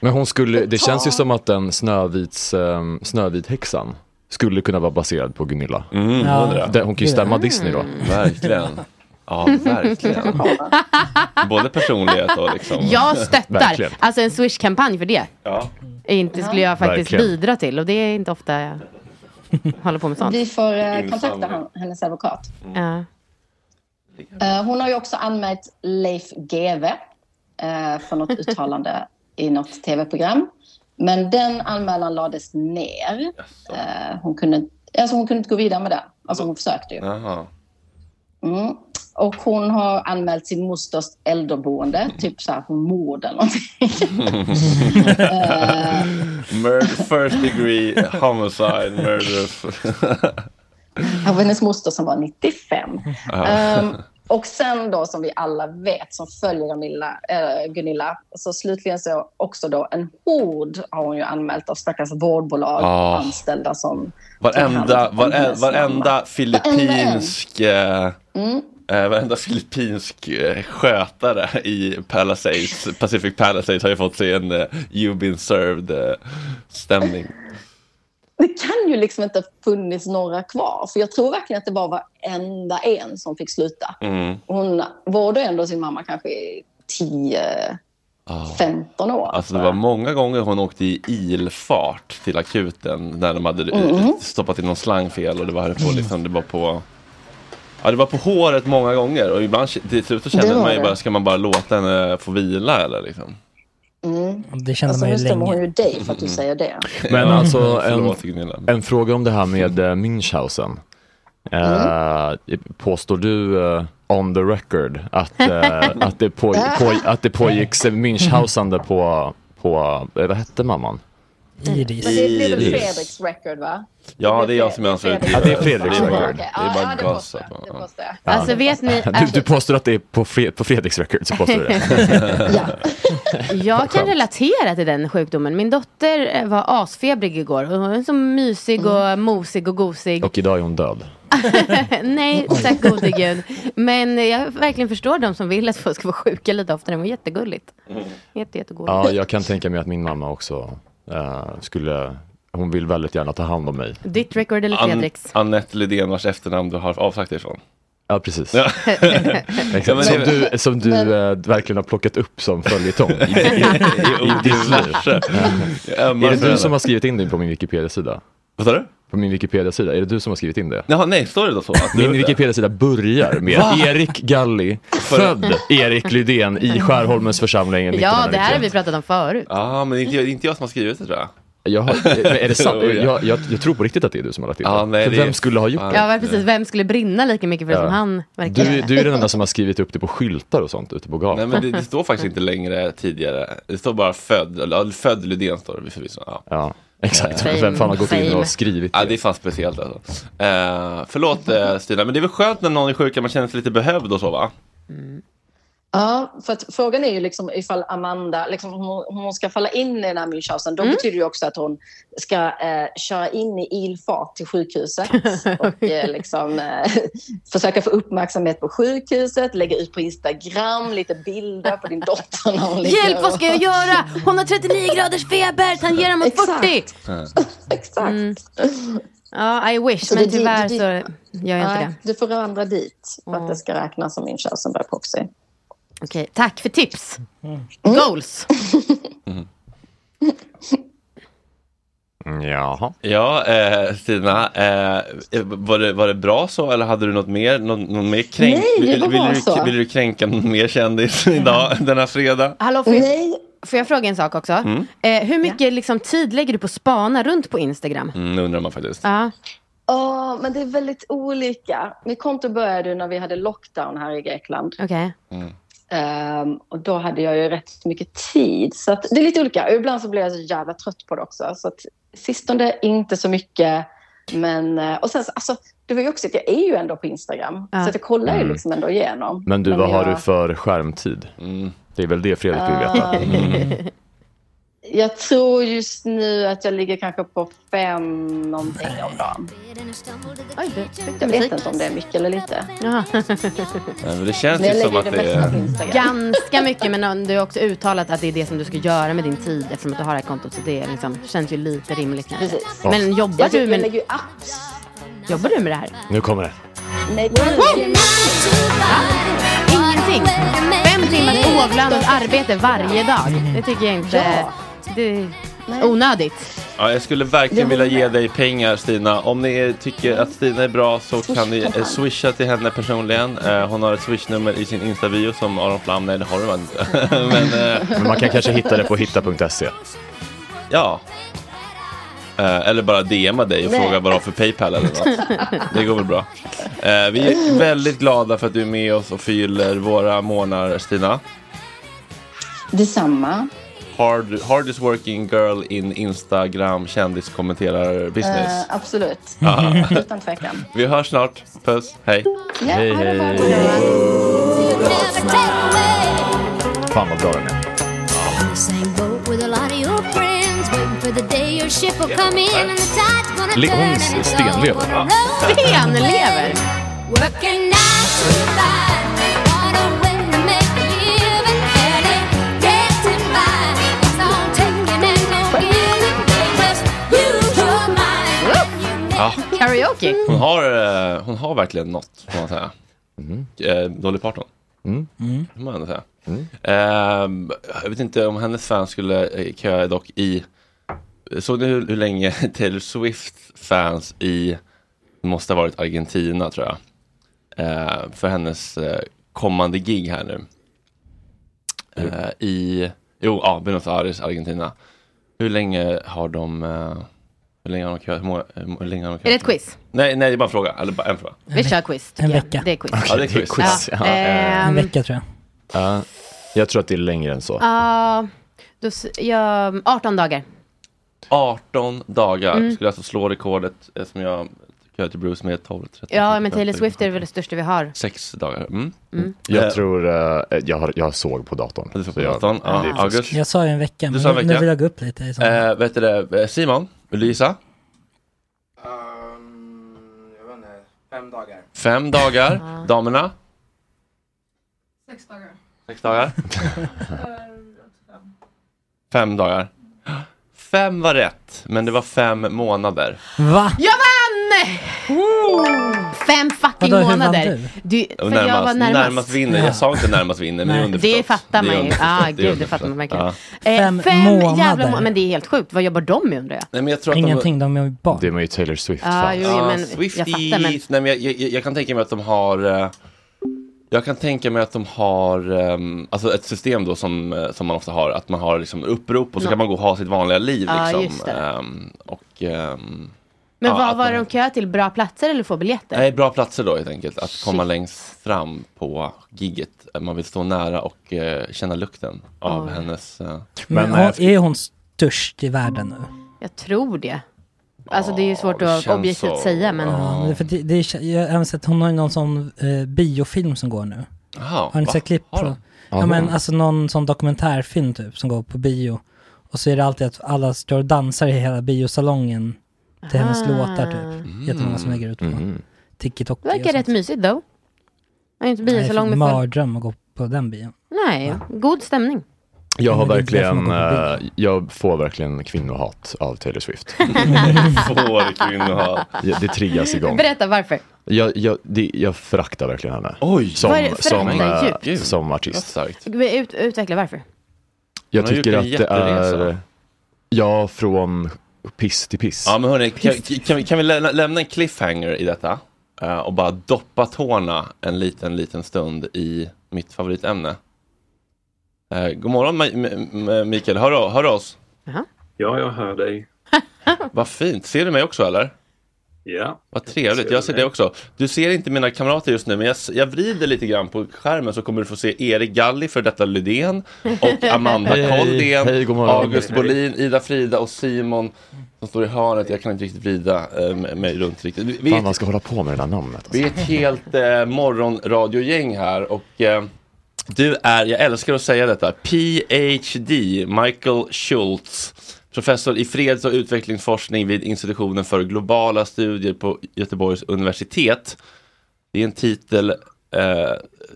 Men hon skulle, det känns ju som att den Snövits, um, Snövit-häxan skulle kunna vara baserad på Gunilla. Mm, Ja. Hon kan ju stämma Disney då. Verkligen. Ja, verkligen. *laughs* Både personlighet och liksom... Jag stöttar. Verkligen. Alltså en Swish-kampanj för det. Ja. Inte skulle jag faktiskt Verkligen. bidra till och det är inte ofta jag håller på med sånt. Vi får eh, kontakta hennes advokat. Ja. Eh, hon har ju också anmält Leif GW eh, för något uttalande i något tv-program. Men den anmälan lades ner. Eh, hon, kunde, alltså hon kunde inte gå vidare med den. Alltså hon försökte ju. Mm. Och hon har anmält sin mosters äldreboende, *laughs* typ så här för mord eller någonting. *laughs* Eh, Murder, first degree, homicide, murder. av hennes moster som var 95. *laughs* Ja. Och sen då som vi alla vet som följer Gunilla, äh, Gunilla så slutligen så också då en hord har hon ju anmält av stackars vårdbolag Ja. anställda som Varenda, hand om varenda, hennes varenda filippinsk... eh, Mm. Eh, varenda filippinsk eh, skötare i Palisades, Pacific Palisades har ju fått sig en eh, You've been served eh, stämning. Det kan ju liksom inte ha funnits några kvar för jag tror verkligen att det var varenda en som fick sluta. Mm. Hon vårdade ändå sin mamma kanske i 10, Ah. 15 år. Alltså det var många gånger hon åkte i ilfart till akuten när de hade eh, Mm. stoppat in någon slang fel och det var på liksom, det var på Ja det var på håret många gånger och ibland till slut så kände man ju det. bara, ska man bara låta henne få vila eller liksom? Mm. Det kände Alltså man nu ju stämmer hon länge. ju dig för att du säger det. Men alltså *laughs* en, en fråga om det här med uh, Münchhausen. Eh, påstår du eh, on the record att, eh, att, det, på, *laughs* på, att det pågick Münchhausande på, på eh, vad hette mamman? Iris. Men det blir väl. Fredriks record va? Ja det är jag som är ansvarig. Ja, det är Fredriks är record. det är bara Ja, jag. Ja. Alltså vet ni, *laughs* Du, du påstår att det är på, Fre- på Fredriks record, så påstår du det? *laughs* jag kan relatera till den sjukdomen. Min dotter eh, var asfebrig igår. Hon var så mysig och mosig och gosig. Och idag är hon död. *laughs* Nej, tack gode gud. Men jag verkligen förstår de som vill att folk ska vara sjuka lite oftare. Det var jättegulligt. Jätte, jättegulligt. Ja, jag kan tänka mig att min mamma också eh, skulle, hon vill väldigt gärna ta hand om mig. Ditt record eller An- Fredriks? Annette Lidén vars efternamn du har avsagt dig ifrån. Ja, precis. Ja. Men som du, som du eh, verkligen har plockat upp som följetong i, i, i, I i ditt liv. Är det du som har skrivit in dig på min Wikipedia-sida? Vad sa du? På min Wikipedia-sida, är det du som har skrivit in det? Jaha, nej, står det då så? Att Min Wikipedia-sida börjar med Va? Erik Galli, *laughs* född Erik Lydén i Skärholmens församling Ja, det här har 1991. vi pratat om förut. Ja, men det är inte, det är inte jag som har skrivit det tror jag. Jag, har, är det sant? *laughs* Ja. jag, jag, jag tror på riktigt att det är du som har lagt till Ja, det. nej, För det- vem skulle ha gjort det? Ja, precis. Vem skulle brinna lika mycket för det Ja. som han verkar Du, du är den enda som har skrivit upp det på skyltar och sånt ute på gatan. Nej men det, det står faktiskt inte längre tidigare. Det står bara född, född Lydén står det förvisso. Ja. Ja, exakt. Eh, Vem fan har gått in och skrivit Ja, det är fan speciellt alltså. Eh, förlåt eh, Stina, men det är väl skönt när någon är sjuk att man känner sig lite behövd och så va? Ja, för att frågan är ju liksom ifall Amanda, liksom, om hon, hon ska falla in i den här Münchhausen, då Mm. betyder det också att hon ska eh, köra in i ilfart till sjukhuset *laughs* och eh, liksom, eh, försöka få uppmärksamhet på sjukhuset, lägga ut på Instagram lite bilder på din dotter när hon ligger Hjälp, vad ska jag göra? Hon har 39 graders feber, tangerar mot 40. Exakt. *laughs* Ja, I wish, Så men tyvärr så gör jag inte det. Du får vandra dit för att det ska räknas som Münchhausen by proxy. Okej, tack för tips. Goals. *laughs* Jaha. Ja, eh, Stina, eh, var, det, var det bra så eller hade du något mer? Någon, någon mer kränk? Nej, det var vill, du, så. vill du kränka någon mer kändis *laughs* idag, denna fredag? Hallå, får jag, får jag fråga en sak också? Mm. Eh, hur mycket liksom, tid lägger du på att spana runt på Instagram? Mm, undrar man faktiskt. Ja. Ja, men det är väldigt olika. Mitt konto började när vi hade lockdown här i Grekland. Okej. Ehm, och då hade jag ju rätt mycket tid. Så att det är lite olika. Ibland så blir jag så jävla trött på det också. Så att sistone inte så mycket. Men, eh, och sen så- alltså, det var ju också att jag är ju ändå på Instagram. Ja. Så att jag kollar ju Mm. liksom ändå igenom. Men du, vad har jag, du för skärmtid? Det är väl det Fredrik vill veta. Ah. *laughs* Mm. Jag tror just nu att jag ligger kanske på fem någonting om dagen. Oj, Jag vet inte om det är mycket eller lite. Jaha. Nej, men det känns Men jag ju som att det är... Ganska mycket, men du har också uttalat att det är det som du ska göra med din tid eftersom att du har det här kontot. Så det är liksom, känns ju lite rimligt kanske. Precis. Men jobbar Jag, du jag med, lägger ju apps. jobbar du med det här? Nu kommer det. Nej, Ingenting. Fem timmars oavlönat arbete varje dag. Det tycker jag inte... Ja. Det är onödigt. Ja, jag skulle verkligen vilja ge dig pengar Stina. Om ni tycker att Stina är bra så kan ni eh, swisha till henne personligen. Eh, hon har ett swishnummer i sin Insta-bio som Aron Flam. Nej, det har hon inte. *laughs* Men eh, Men man kan kanske hitta det på hitta.se. ja. Eh, eller bara DMa dig och Nej. fråga vad du har för Paypal eller något. Det går väl bra. Eh, vi är väldigt glada för att du är med oss och fyller våra månader Stina. Detsamma. Hard, hardest working girl in Instagram kändiskommenterar business. Eh, absolut. *laughs* Utan tvekan. Vi hörs snart. Puss, hej. Ja, Hej, hej. Fan vad bra den är. Le- hon stenlever. Stenlever! Ja. Karaoke. Hon har, eh, hon har verkligen något, får man säga. Eh, Dolly Parton. Mm. får man ändå säga. Ehm, jag vet inte om hennes fans skulle eh, köa dock i... Såg ni hur, hur länge *laughs* Taylor Swift fans i, det måste ha varit Argentina tror jag. Eh, för hennes eh, kommande gig här nu. Eh, I, jo, ja, Buenos Aires, Argentina. Hur länge har de, eh, hur länge har de köat? Hur, många- hur länge har de köat? Är det ett quiz? Nej, nej, det är bara en fråga. Eller bara en fråga. Vi kör quiz. tycker En jag. vecka. Det är quiz. Ja, det är quiz. Ja. Ja. Ehm, En vecka tror jag. Ja, jag tror att det är längre än så. Ja, då, s- ja, 18 dagar. 18 dagar. Mm. Skulle alltså slå rekordet eh, som jag köade till Bruce med 12, 13, Ja, men Taylor Swift är väl det största vi har. Sex dagar. Mm. Mm. Jag Eh, tror, eh, jag, har, jag såg på datorn. Du såg på Så jag- datorn? Ja, det är fusk. August. Jag sa ju en vecka, men sa en nu, vecka. nu vill jag gå upp lite. I sånt. Eh, vet du det, eh, Simon, vill du gissa? jag vet inte, fem dagar. Fem dagar. Damerna? Sex dagar. Sex dagar. *laughs* Fem dagar. Fem var rätt, men det var fem månader. Va? Jag vann! Fem fucking Vadå, hur vann månader. du? För Och jag var närmast, närmast. närmast vinner. Ja. Jag sa inte närmast vinner, men det är underförstått. Det fattar man ju. underförstått. Ah, Det är gud, det underförstått. fattar man verkligen. Ja. Eh, Fem jävla månader. må- Men det är helt sjukt. Vad jobbar de med undrar jag? Nej, men jag tror att de- Ingenting, de är ju barn. Det är ju Taylor Swift Ja, fans. jo, jo, men jag fattar. Men Nej, men jag, jag, jag kan tänka mig att de har... eh, Jag kan tänka mig att de har ehm, alltså ett system då som, eh, som man ofta har, att man har liksom upprop och så Nå- kan man gå och ha sitt vanliga liv. Ja, Liksom. just det. Ehm, och, ehm, Men ja, vad var man- de kö till? Bra platser eller få biljetter? Nej, bra platser då helt enkelt. Att komma längst fram på gigget. Man vill stå nära och eh, känna lukten av Oj. hennes... eh, Men hon, är hon störst i världen nu? Jag tror det. Alltså det är ju svårt att objektivt så. säga men... Ja, men för det, det, är- jag har även sett, hon har ju någon sån eh, biofilm som går nu. Jaha, har ni sett klipp på? Ja men alltså någon sån dokumentärfilm typ som går på bio. Och så är det alltid att alla står och dansar i hela biosalongen till hennes Ah. låtar typ. Jättemånga som lägger ut på TikTok. Det verkar rätt mysigt då. Jag är inte biosalong med folk. Mardröm att gå på den bion. Nej, god stämning. Jag har Men det är inte därför verkligen, man går på eh, jag får verkligen kvinnohat av Taylor Swift. *laughs* får kvinnohat. Ja, det triggas igång. Berätta varför. Jag, jag, det, jag föraktar verkligen henne. Oj! Som, Vad är det- som, föraktar eh, djupt? som artist. Ut, utveckla varför. Jag Hon har tycker att det jätteresa. är, ja, från piss till piss. Ja men hörni, kan, kan, vi, kan vi lämna, lämna en cliffhanger i detta? Eh, och bara doppa tårna en liten, liten stund i mitt favoritämne. Uh, god morgon Ma- Mikael, hör, hör du oss? Ja, jag hör dig. Vad fint, ser du mig också eller? Ja. Vad trevligt, jag ser det också. Du ser inte mina kamrater just nu, men jag, jag vrider lite grann på skärmen så kommer du få se Erik Galli, för detta Lydén, och Amanda. *laughs* Koldén, god morgon. August Hej. Bolin, Ida Frida och Simon som står i hörnet. Jag kan inte riktigt vrida eh, mig runt riktigt. Vi, vi, Fan, man ska hålla på med det där namnet. Alltså. vi är ett helt eh, morgonradiogäng här och eh, du är, jag älskar att säga detta, PhD, Michael Schultz, professor i freds och utvecklingsforskning vid institutionen för globala studier på Göteborgs universitet. Det är en titel eh,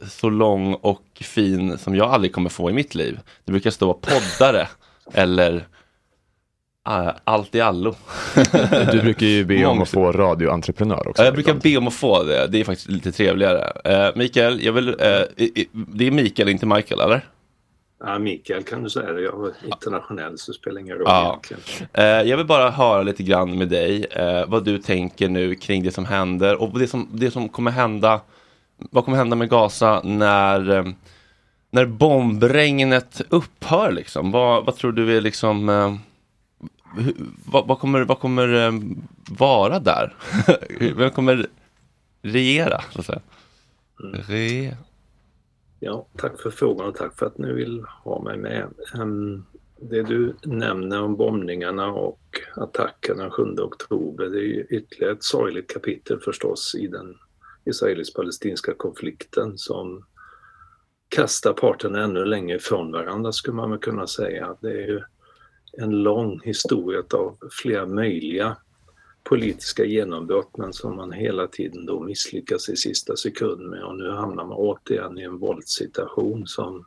så lång och fin som jag aldrig kommer få i mitt liv. Det brukar stå poddare *laughs* eller uh, allt i allo. Du brukar ju be om att få radioentreprenör också. Ja, jag brukar be om att få det. Det är faktiskt lite trevligare. Eh, Mikael, jag vill, eh, det är Mikael, inte Michael, eller? Ja, Mikael kan du säga. Jag är internationell så det spelar ingen roll Ja. egentligen. Eh, jag vill bara höra lite grann med dig eh, vad du tänker nu kring det som händer och det som, det som kommer hända. Vad kommer hända med Gaza när, eh, när bombregnet upphör liksom? Vad, vad tror du är liksom vad, vad kommer, vad kommer vara där? *laughs* Vem kommer regera? Så att säga? Re... Ja, tack för frågan och tack för att ni vill ha mig med. Ehm, det du nämner om bombningarna och attacken den 7 oktober, det är ju ytterligare ett sorgligt kapitel förstås i den israelisk-palestinska konflikten som kastar parterna ännu längre ifrån varandra skulle man väl kunna säga. Det är ju en lång historia av flera möjliga politiska genombrott men som man hela tiden då misslyckas i sista sekund med och nu hamnar man återigen i en våldssituation som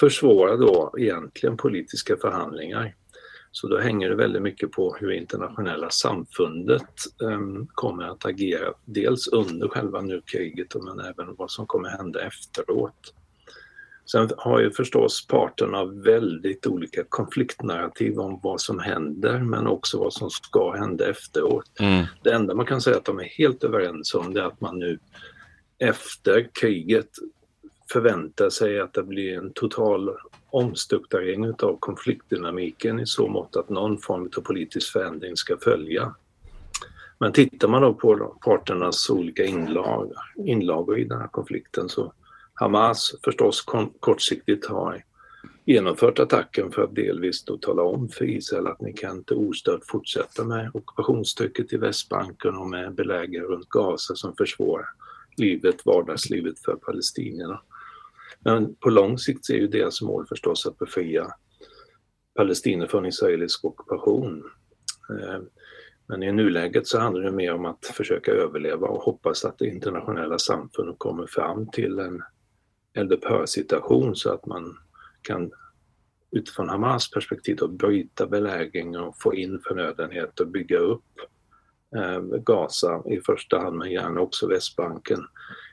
försvårar då egentligen politiska förhandlingar. Så då hänger det väldigt mycket på hur internationella samfundet um, kommer att agera. Dels under själva nu kriget men även vad som kommer hända efteråt. Sen har ju förstås parterna väldigt olika konfliktnarrativ om vad som händer men också vad som ska hända efteråt. Mm. Det enda man kan säga att de är helt överens om det är att man nu efter kriget förväntar sig att det blir en total omstrukturering utav konfliktdynamiken i så mått att någon form av politisk förändring ska följa. Men tittar man då på parternas olika inlagor i den här konflikten så Hamas förstås kortsiktigt har genomfört attacken för att delvis då tala om för Israel att ni kan inte ostört fortsätta med ockupationstrycket i Västbanken och med belägring runt Gaza som försvårar livet, vardagslivet för palestinierna. Men på lång sikt är ju deras mål förstås att befria Palestina från israelisk ockupation. Eh, men i nuläget så handlar det mer om att försöka överleva och hoppas att det internationella samfundet kommer fram till en eldupphör-situation så att man kan utifrån Hamas perspektiv då bryta belägringen och få in förnödenheter och bygga upp eh, Gaza i första hand men gärna också Västbanken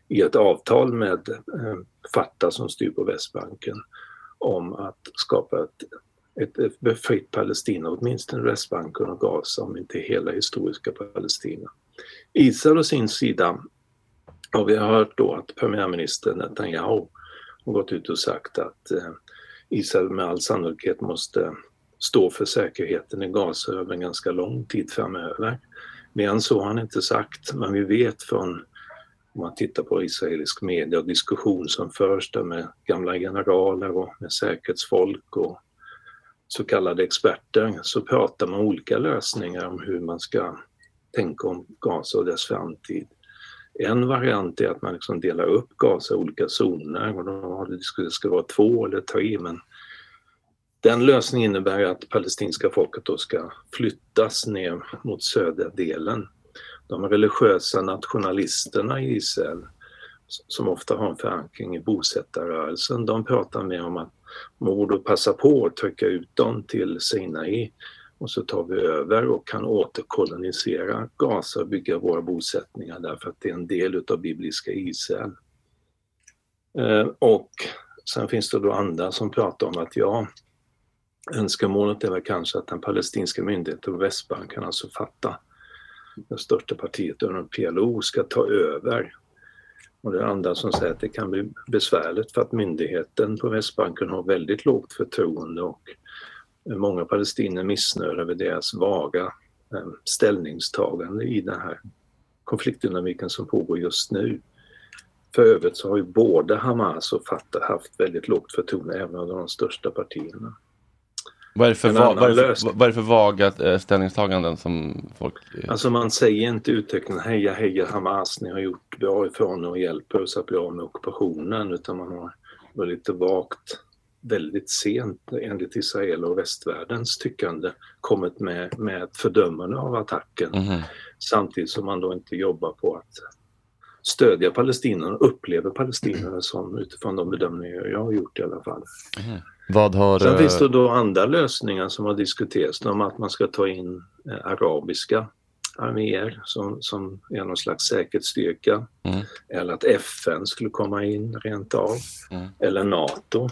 i ett avtal med eh, Fatah som styr på Västbanken om att skapa ett, ett, ett befritt Palestina, åtminstone Västbanken och Gaza om inte hela historiska Palestina. Israel å sin sida och vi har hört då att premiärminister Netanyahu har gått ut och sagt att eh, Israel med all sannolikhet måste stå för säkerheten i Gaza över en ganska lång tid framöver. Mer än så har han inte sagt, men vi vet från om man tittar på israelisk media och diskussion som förs där med gamla generaler och med säkerhetsfolk och så kallade experter så pratar man om olika lösningar om hur man ska tänka om Gaza och dess framtid. En variant är att man liksom delar upp Gaza i olika zoner och då har det diskuterats ska vara två eller tre men den lösningen innebär att palestinska folket då ska flyttas ner mot södra delen. De religiösa nationalisterna i Israel som ofta har en förankring i bosättarrörelsen, de pratar med om att man borde passa på att trycka ut dem till Sinai och så tar vi över och kan återkolonisera Gaza och bygga våra bosättningar därför att det är en del utav bibliska Israel. Eh, och sen finns det då andra som pratar om att ja, önskemålet är väl kanske att den palestinska myndigheten på Västbanken, alltså fatta det största partiet under PLO, ska ta över. Och det är andra som säger att det kan bli besvärligt för att myndigheten på Västbanken har väldigt lågt förtroende och många palestinier missnöjda över deras vaga eh, ställningstagande i den här konfliktdynamiken som pågår just nu. För övrigt så har ju både Hamas och Fatah haft väldigt lågt förtroende även av de största partierna. Vad är för, va- vad är för, vad är det för vaga eh, ställningstaganden som folk... Alltså man säger inte uttryckligen heja heja Hamas, ni har gjort bra ifrån er och hjälper oss att bli av med ockupationen utan man har varit lite vagt väldigt sent enligt Israel och västvärldens tyckande kommit med, med ett fördömande av attacken Mhm. samtidigt som man då inte jobbar på att stödja palestinierna upplever palestinierna som utifrån de bedömningar jag har gjort i alla fall. Vad har... Sen eh, finns det då andra lösningar som har diskuterats om att man ska ta in eh, arabiska arméer som, som är någon slags säkerhetsstyrka. Mm. Eller att FN skulle komma in rent av. Mm. Eller NATO.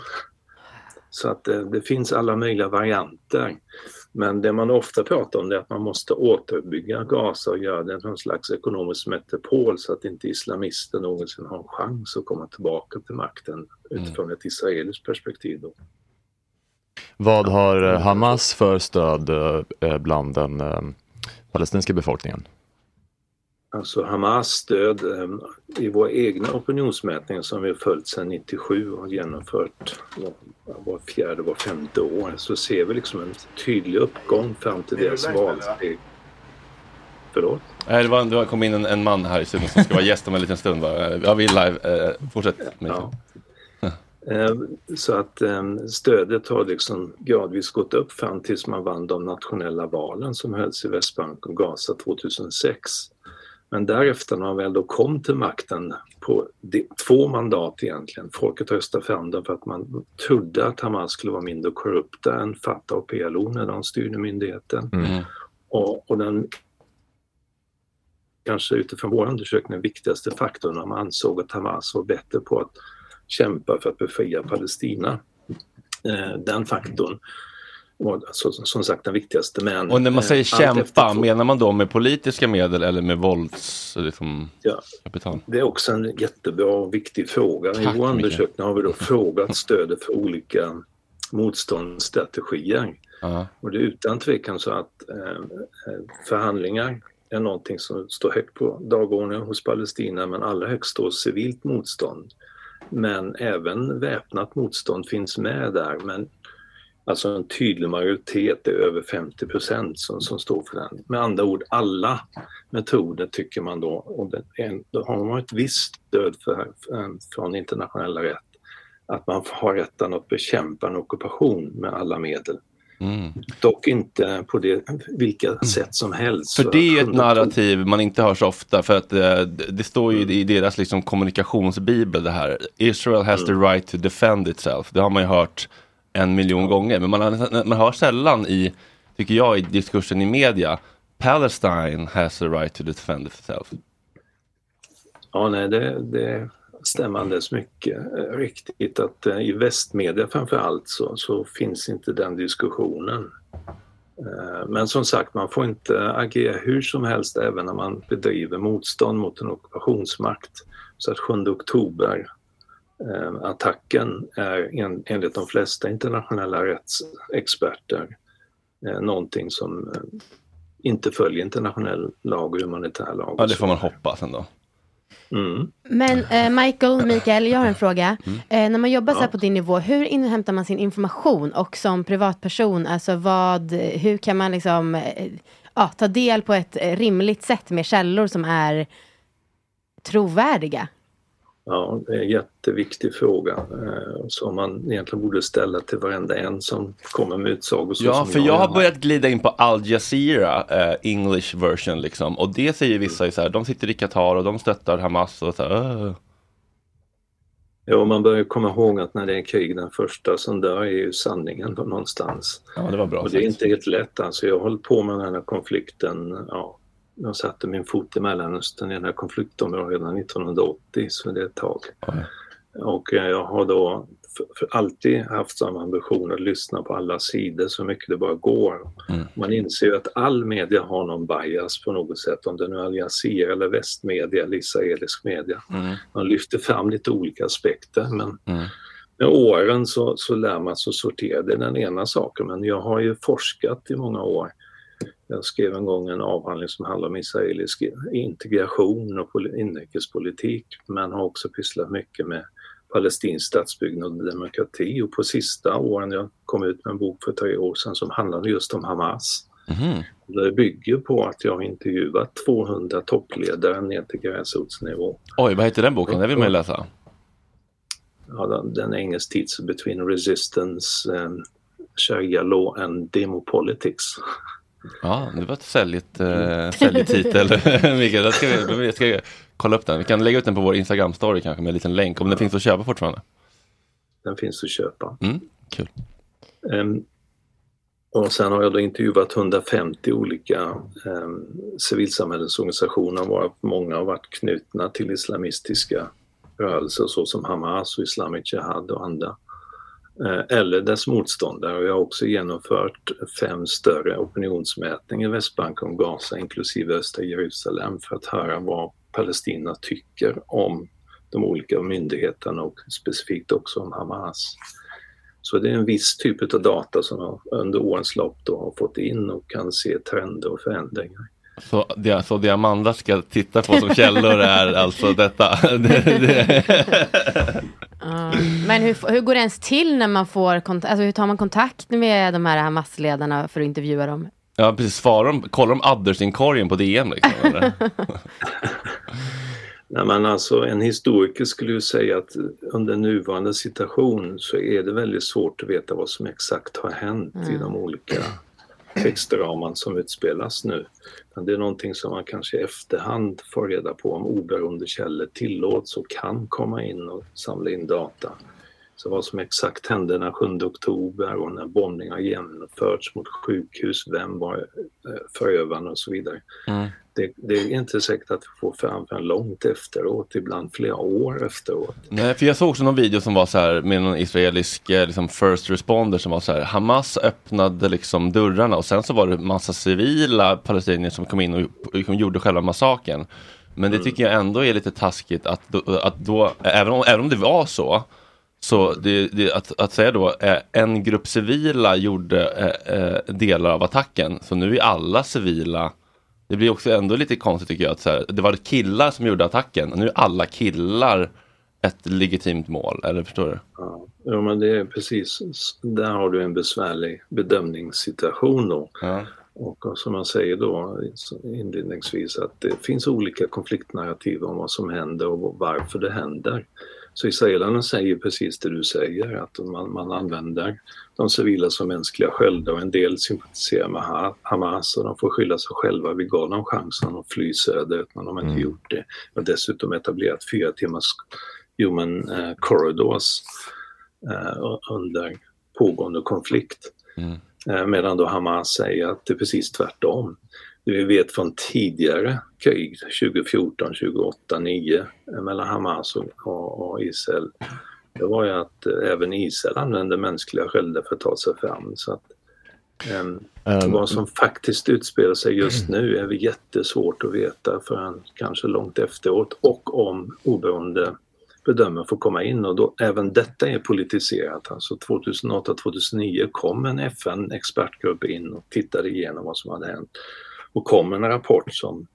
Så att eh, det finns alla möjliga varianter. Men det man ofta pratar om det är att man måste återbygga Gaza och göra det någon slags ekonomisk metropol så att inte islamister någonsin har en chans att komma tillbaka till makten utifrån ett israeliskt perspektiv. Då. Vad har Hamas för stöd eh, bland den eh, palestinska befolkningen? Alltså Hamas stöd eh, i våra egna opinionsmätningar som vi har följt sedan 97 och har genomfört var, fjärde, var femte år så ser vi liksom en tydlig uppgång fram till deras valsteg. Förlåt? Nej, det, var, det kom in en, en man här i studion som ska vara gäst om en liten stund. Va? Ja, vi är live. Eh, fortsätt. Mikael. *laughs* Eh, Så att eh, stödet har liksom gradvis gått upp fram tills man vann de nationella valen som hölls i Västbanken och Gaza 2006. Men därefter när man väl då kom till makten på de, två mandat egentligen, folket röstade fram dem för att man trodde att Hamas skulle vara mindre korrupta än Fatah och PLO när de styrde myndigheten. Mm. Och, och den kanske utifrån vår undersökning den viktigaste faktorn när man ansåg att Hamas var bättre på att kämpa för att befria Palestina. Eh, den faktorn var alltså, som sagt den viktigaste. Men, Och när man eh, säger kämpa, menar man då med politiska medel eller med vålds... Liksom, Ja. kapital? Det är också en jättebra och viktig fråga. Tack, I vår undersökning har vi då frågat stödet för olika motståndsstrategier. Ja. Och det är utan tvekan så att eh, eh, förhandlingar är någonting som står högt på dagordningen hos Palestina men allra högst står civilt motstånd. Men även väpnat motstånd finns med där. Men alltså en tydlig majoritet är över 50 procent som, som står för den. Med andra ord, alla metoder tycker man då, och det är, då har man ett visst stöd för, från internationella rätt, att man har rätten att bekämpa en ockupation med alla medel. Mm. Dock inte på det, vilka sätt som helst. För det är ju ett narrativ man inte hör så ofta för att eh, det det står ju i deras liksom kommunikationsbibel det här. Israel has the right to defend itself. Det har man ju hört en miljon gånger. Men man, man hör sällan i, tycker jag, i diskursen i media. Palestine has the right to defend itself. Ja, nej, det, det stämmer alldeles mycket. Eh, Riktigt att eh, i västmedia framför allt så, så finns inte den diskussionen. Eh, Men som sagt, man får inte agera hur som helst även när man bedriver motstånd mot en ockupationsmakt. Så att 7 oktober attacken är en, enligt de flesta internationella rättsexperter eh, någonting som eh, inte följer internationell lag och humanitär lag. Ja, det får man hoppas ändå. Mm. Men eh, Michael, Mikael, jag har en fråga. Mm. Eh, när man jobbar så här Ja. på din nivå, hur inhämtar man sin information? Och som privatperson, alltså vad, hur kan man liksom eh, ja, ta del på ett eh, rimligt sätt med källor som är trovärdiga? Ja, det är en jätteviktig fråga eh, som man egentligen borde ställa till varenda en som kommer med utsagor. Ja, för jag har gör. börjat glida in på Al Jazeera, eh, English version liksom. Och det säger vissa ju så här, de sitter i Qatar och de stöttar Hamas och så här, "Åh." Ja, man bör ju komma ihåg att när det är krig, den första som dör är ju sanningen någonstans. Ja, det var bra Och det är inte helt lätt alltså. Jag har hållit på med den här konflikten, ja, jag satte min fot i Mellanöstern i den här konfliktområdet redan 1980, så det är ett tag. Och eh, jag har då alltid haft samma ambition att lyssna på alla sidor så mycket det bara går. Man inser ju att all media har någon bias på något sätt, om det nu är Al Jazeera eller västmedia eller israelisk media. Mm. Man lyfter fram lite olika aspekter men med åren så, så lär man sig att sortera. Det är den ena saken, men jag har ju forskat i många år. Jag skrev en gång en avhandling som handlar om israelisk integration och poli- inrikespolitik, men har också pysslat mycket med palestinsk statsbyggnad och demokrati. Och på sista åren, jag kom ut med en bok för tre år sedan som handlade just om Hamas. Mhm. Det bygger på att jag har intervjuat 200 toppledare ner till gräsrotsnivå. Oj, vad heter den boken? Det vill man läsa. Ja, den, den engelsk titel Between Resistance, um, Sharia Law and Demopolitics. Ja, det var ett säljigt, eh, säljig titel, *laughs* Mikael. Jag ska, vi- jag ska kolla upp den. Vi kan lägga ut den på vår Instagram-story kanske med en liten länk, om den finns att köpa fortfarande. Den finns att köpa. Mm, kul. Ehm, och sen har jag då intervjuat 150 olika um, civilsamhällesorganisationer varav många har varit knutna till islamistiska rörelser såsom Hamas och Islamic Jihad och andra. Eh, eller dess motståndare. Och jag har också genomfört fem större opinionsmätningar i Västbanken och Gaza inklusive östra Jerusalem för att höra vad Palestina tycker om de olika myndigheterna och specifikt också om Hamas. Så det är en viss typ av data som jag under årens lopp då har fått in och kan se trender och förändringar. Så det, så det Amanda ska titta på som källor är alltså detta. *laughs* Det. Men hur, hur går det ens till när man får kontakt, alltså hur tar man kontakt med de här Hamas-ledarna för att intervjua dem? Ja, precis. Svarar de, kollar de addersinkorgen på DM liksom? Eller? *laughs* Nej, men alltså, en historiker skulle ju säga att under nuvarande situation så är det väldigt svårt att veta vad som exakt har hänt i Mm. de olika textraman som utspelas nu. Det är någonting som man kanske i efterhand får reda på om oberoende källor tillåts och kan komma in och samla in data. Så vad som exakt hände den 7 oktober och när bombningar genomförts mot sjukhus, vem var eh, förövaren och så vidare. Mm. Det, det är inte säkert att vi får fram förrän långt efteråt, ibland flera år efteråt. Nej, för jag såg också någon video som var så här med någon israelisk eh, liksom first responder som var så här Hamas öppnade liksom dörrarna och sen så var det massa civila palestinier som kom in och, och gjorde själva massakern. Men det tycker jag ändå är lite taskigt att då, att då även, om, även om det var så, så det, det, att, att säga då eh, en grupp civila gjorde eh, eh, delar av attacken, så nu är alla civila det blir också ändå lite konstigt tycker jag att här, det var killar som gjorde attacken och nu är alla killar ett legitimt mål, eller förstår du? Ja, ja, men det är precis, där har du en besvärlig bedömningssituation då. Och som man säger då inledningsvis att det finns olika konfliktnarrativ om vad som händer och varför det händer. Så israelerna säger precis det du säger, att man, man använder de civila som mänskliga sköldar och en del sympatiserar med Ha- Hamas och de får skylla sig själva. Vi gav dem chansen att fly söderut men de har inte gjort det. Och dessutom etablerat fyra timmars human eh, corridors eh, under pågående konflikt. Eh, medan då Hamas säger att det är precis tvärtom. Det vi vet från tidigare krig, 2014, 2008, 9 mellan Hamas och, och, Israel, det var ju att eh, även Israel använde mänskliga sköldar för att ta sig fram. Så att Ehm, vad som faktiskt utspelar sig just nu är jättesvårt att veta förrän kanske långt efteråt och om oberoende bedömare får komma in och då, även detta är politiserat. Alltså 2008-2009 kom en FN-expertgrupp in och tittade igenom vad som hade hänt och kom med en rapport som,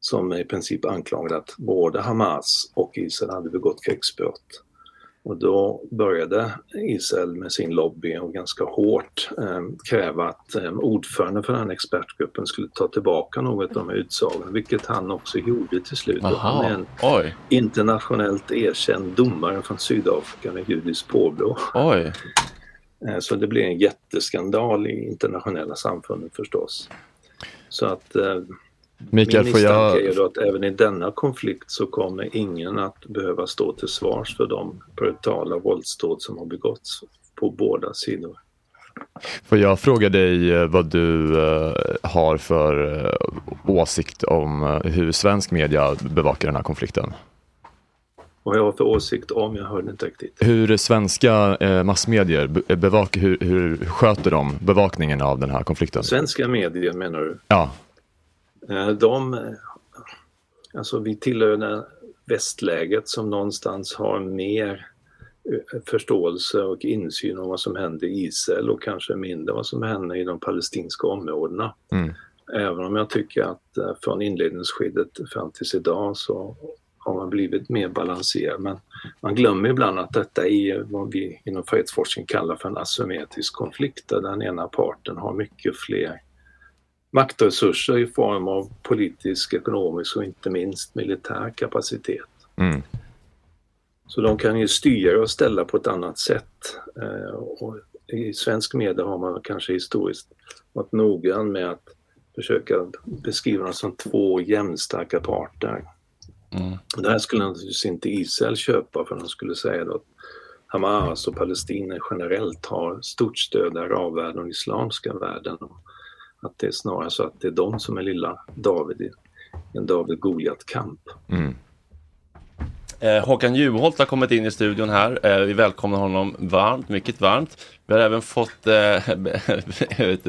som i princip anklagade att både Hamas och Israel hade begått krigsbrott. Och då började Israel med sin lobby och ganska hårt eh, kräva att eh, ordföranden för den här expertgruppen skulle ta tillbaka något av de här utsagorna, vilket han också gjorde till slut. Aha, Han är en oj. internationellt erkänd domare från Sydafrika med judiskt påbrå. Oj. Eh, Så det blev en jätteskandal i internationella samfundet förstås. Så att eh, Mikael, min får jag- är då att även i denna konflikt så kommer ingen att behöva stå till svars för de brutala våldsdåd som har begåtts på båda sidor. Får jag fråga dig eh, vad du eh, har för eh, åsikt om hur svensk media bevakar den här konflikten? Vad jag har för åsikt om, jag hörde inte riktigt. Hur svenska eh, massmedier be- bevakar, hur, hur sköter de bevakningen av den här konflikten? Svenska medier menar du? Ja, Eh, De, eh, alltså vi tillhör västläget som någonstans har mer eh, förståelse och insyn om vad som händer i Israel och kanske mindre vad som händer i de palestinska områdena. Mm. Även om jag tycker att eh, från inledningsskedet fram tills idag så har man blivit mer balanserad. Men man glömmer ibland att detta är vad vi inom fredsforskning kallar för en asymmetrisk konflikt där den ena parten har mycket fler maktresurser i form av politisk, ekonomisk och inte minst militär kapacitet. Mm. Så de kan ju styra och ställa på ett annat sätt. Eh, och I svensk media har man kanske historiskt varit noggrann med att försöka beskriva dem som två jämnstarka parter. Och Det här skulle naturligtvis inte Israel köpa för de skulle säga att Hamas och Palestina generellt har stort stöd i arabvärlden och islamska världen. Och att det är snarare så att det är de som är lilla David i en David-Goliat-kamp. Mm. Eh, Håkan Juholt har kommit in i studion här. Eh, vi välkomnar honom varmt, mycket varmt. Vi har även fått eh,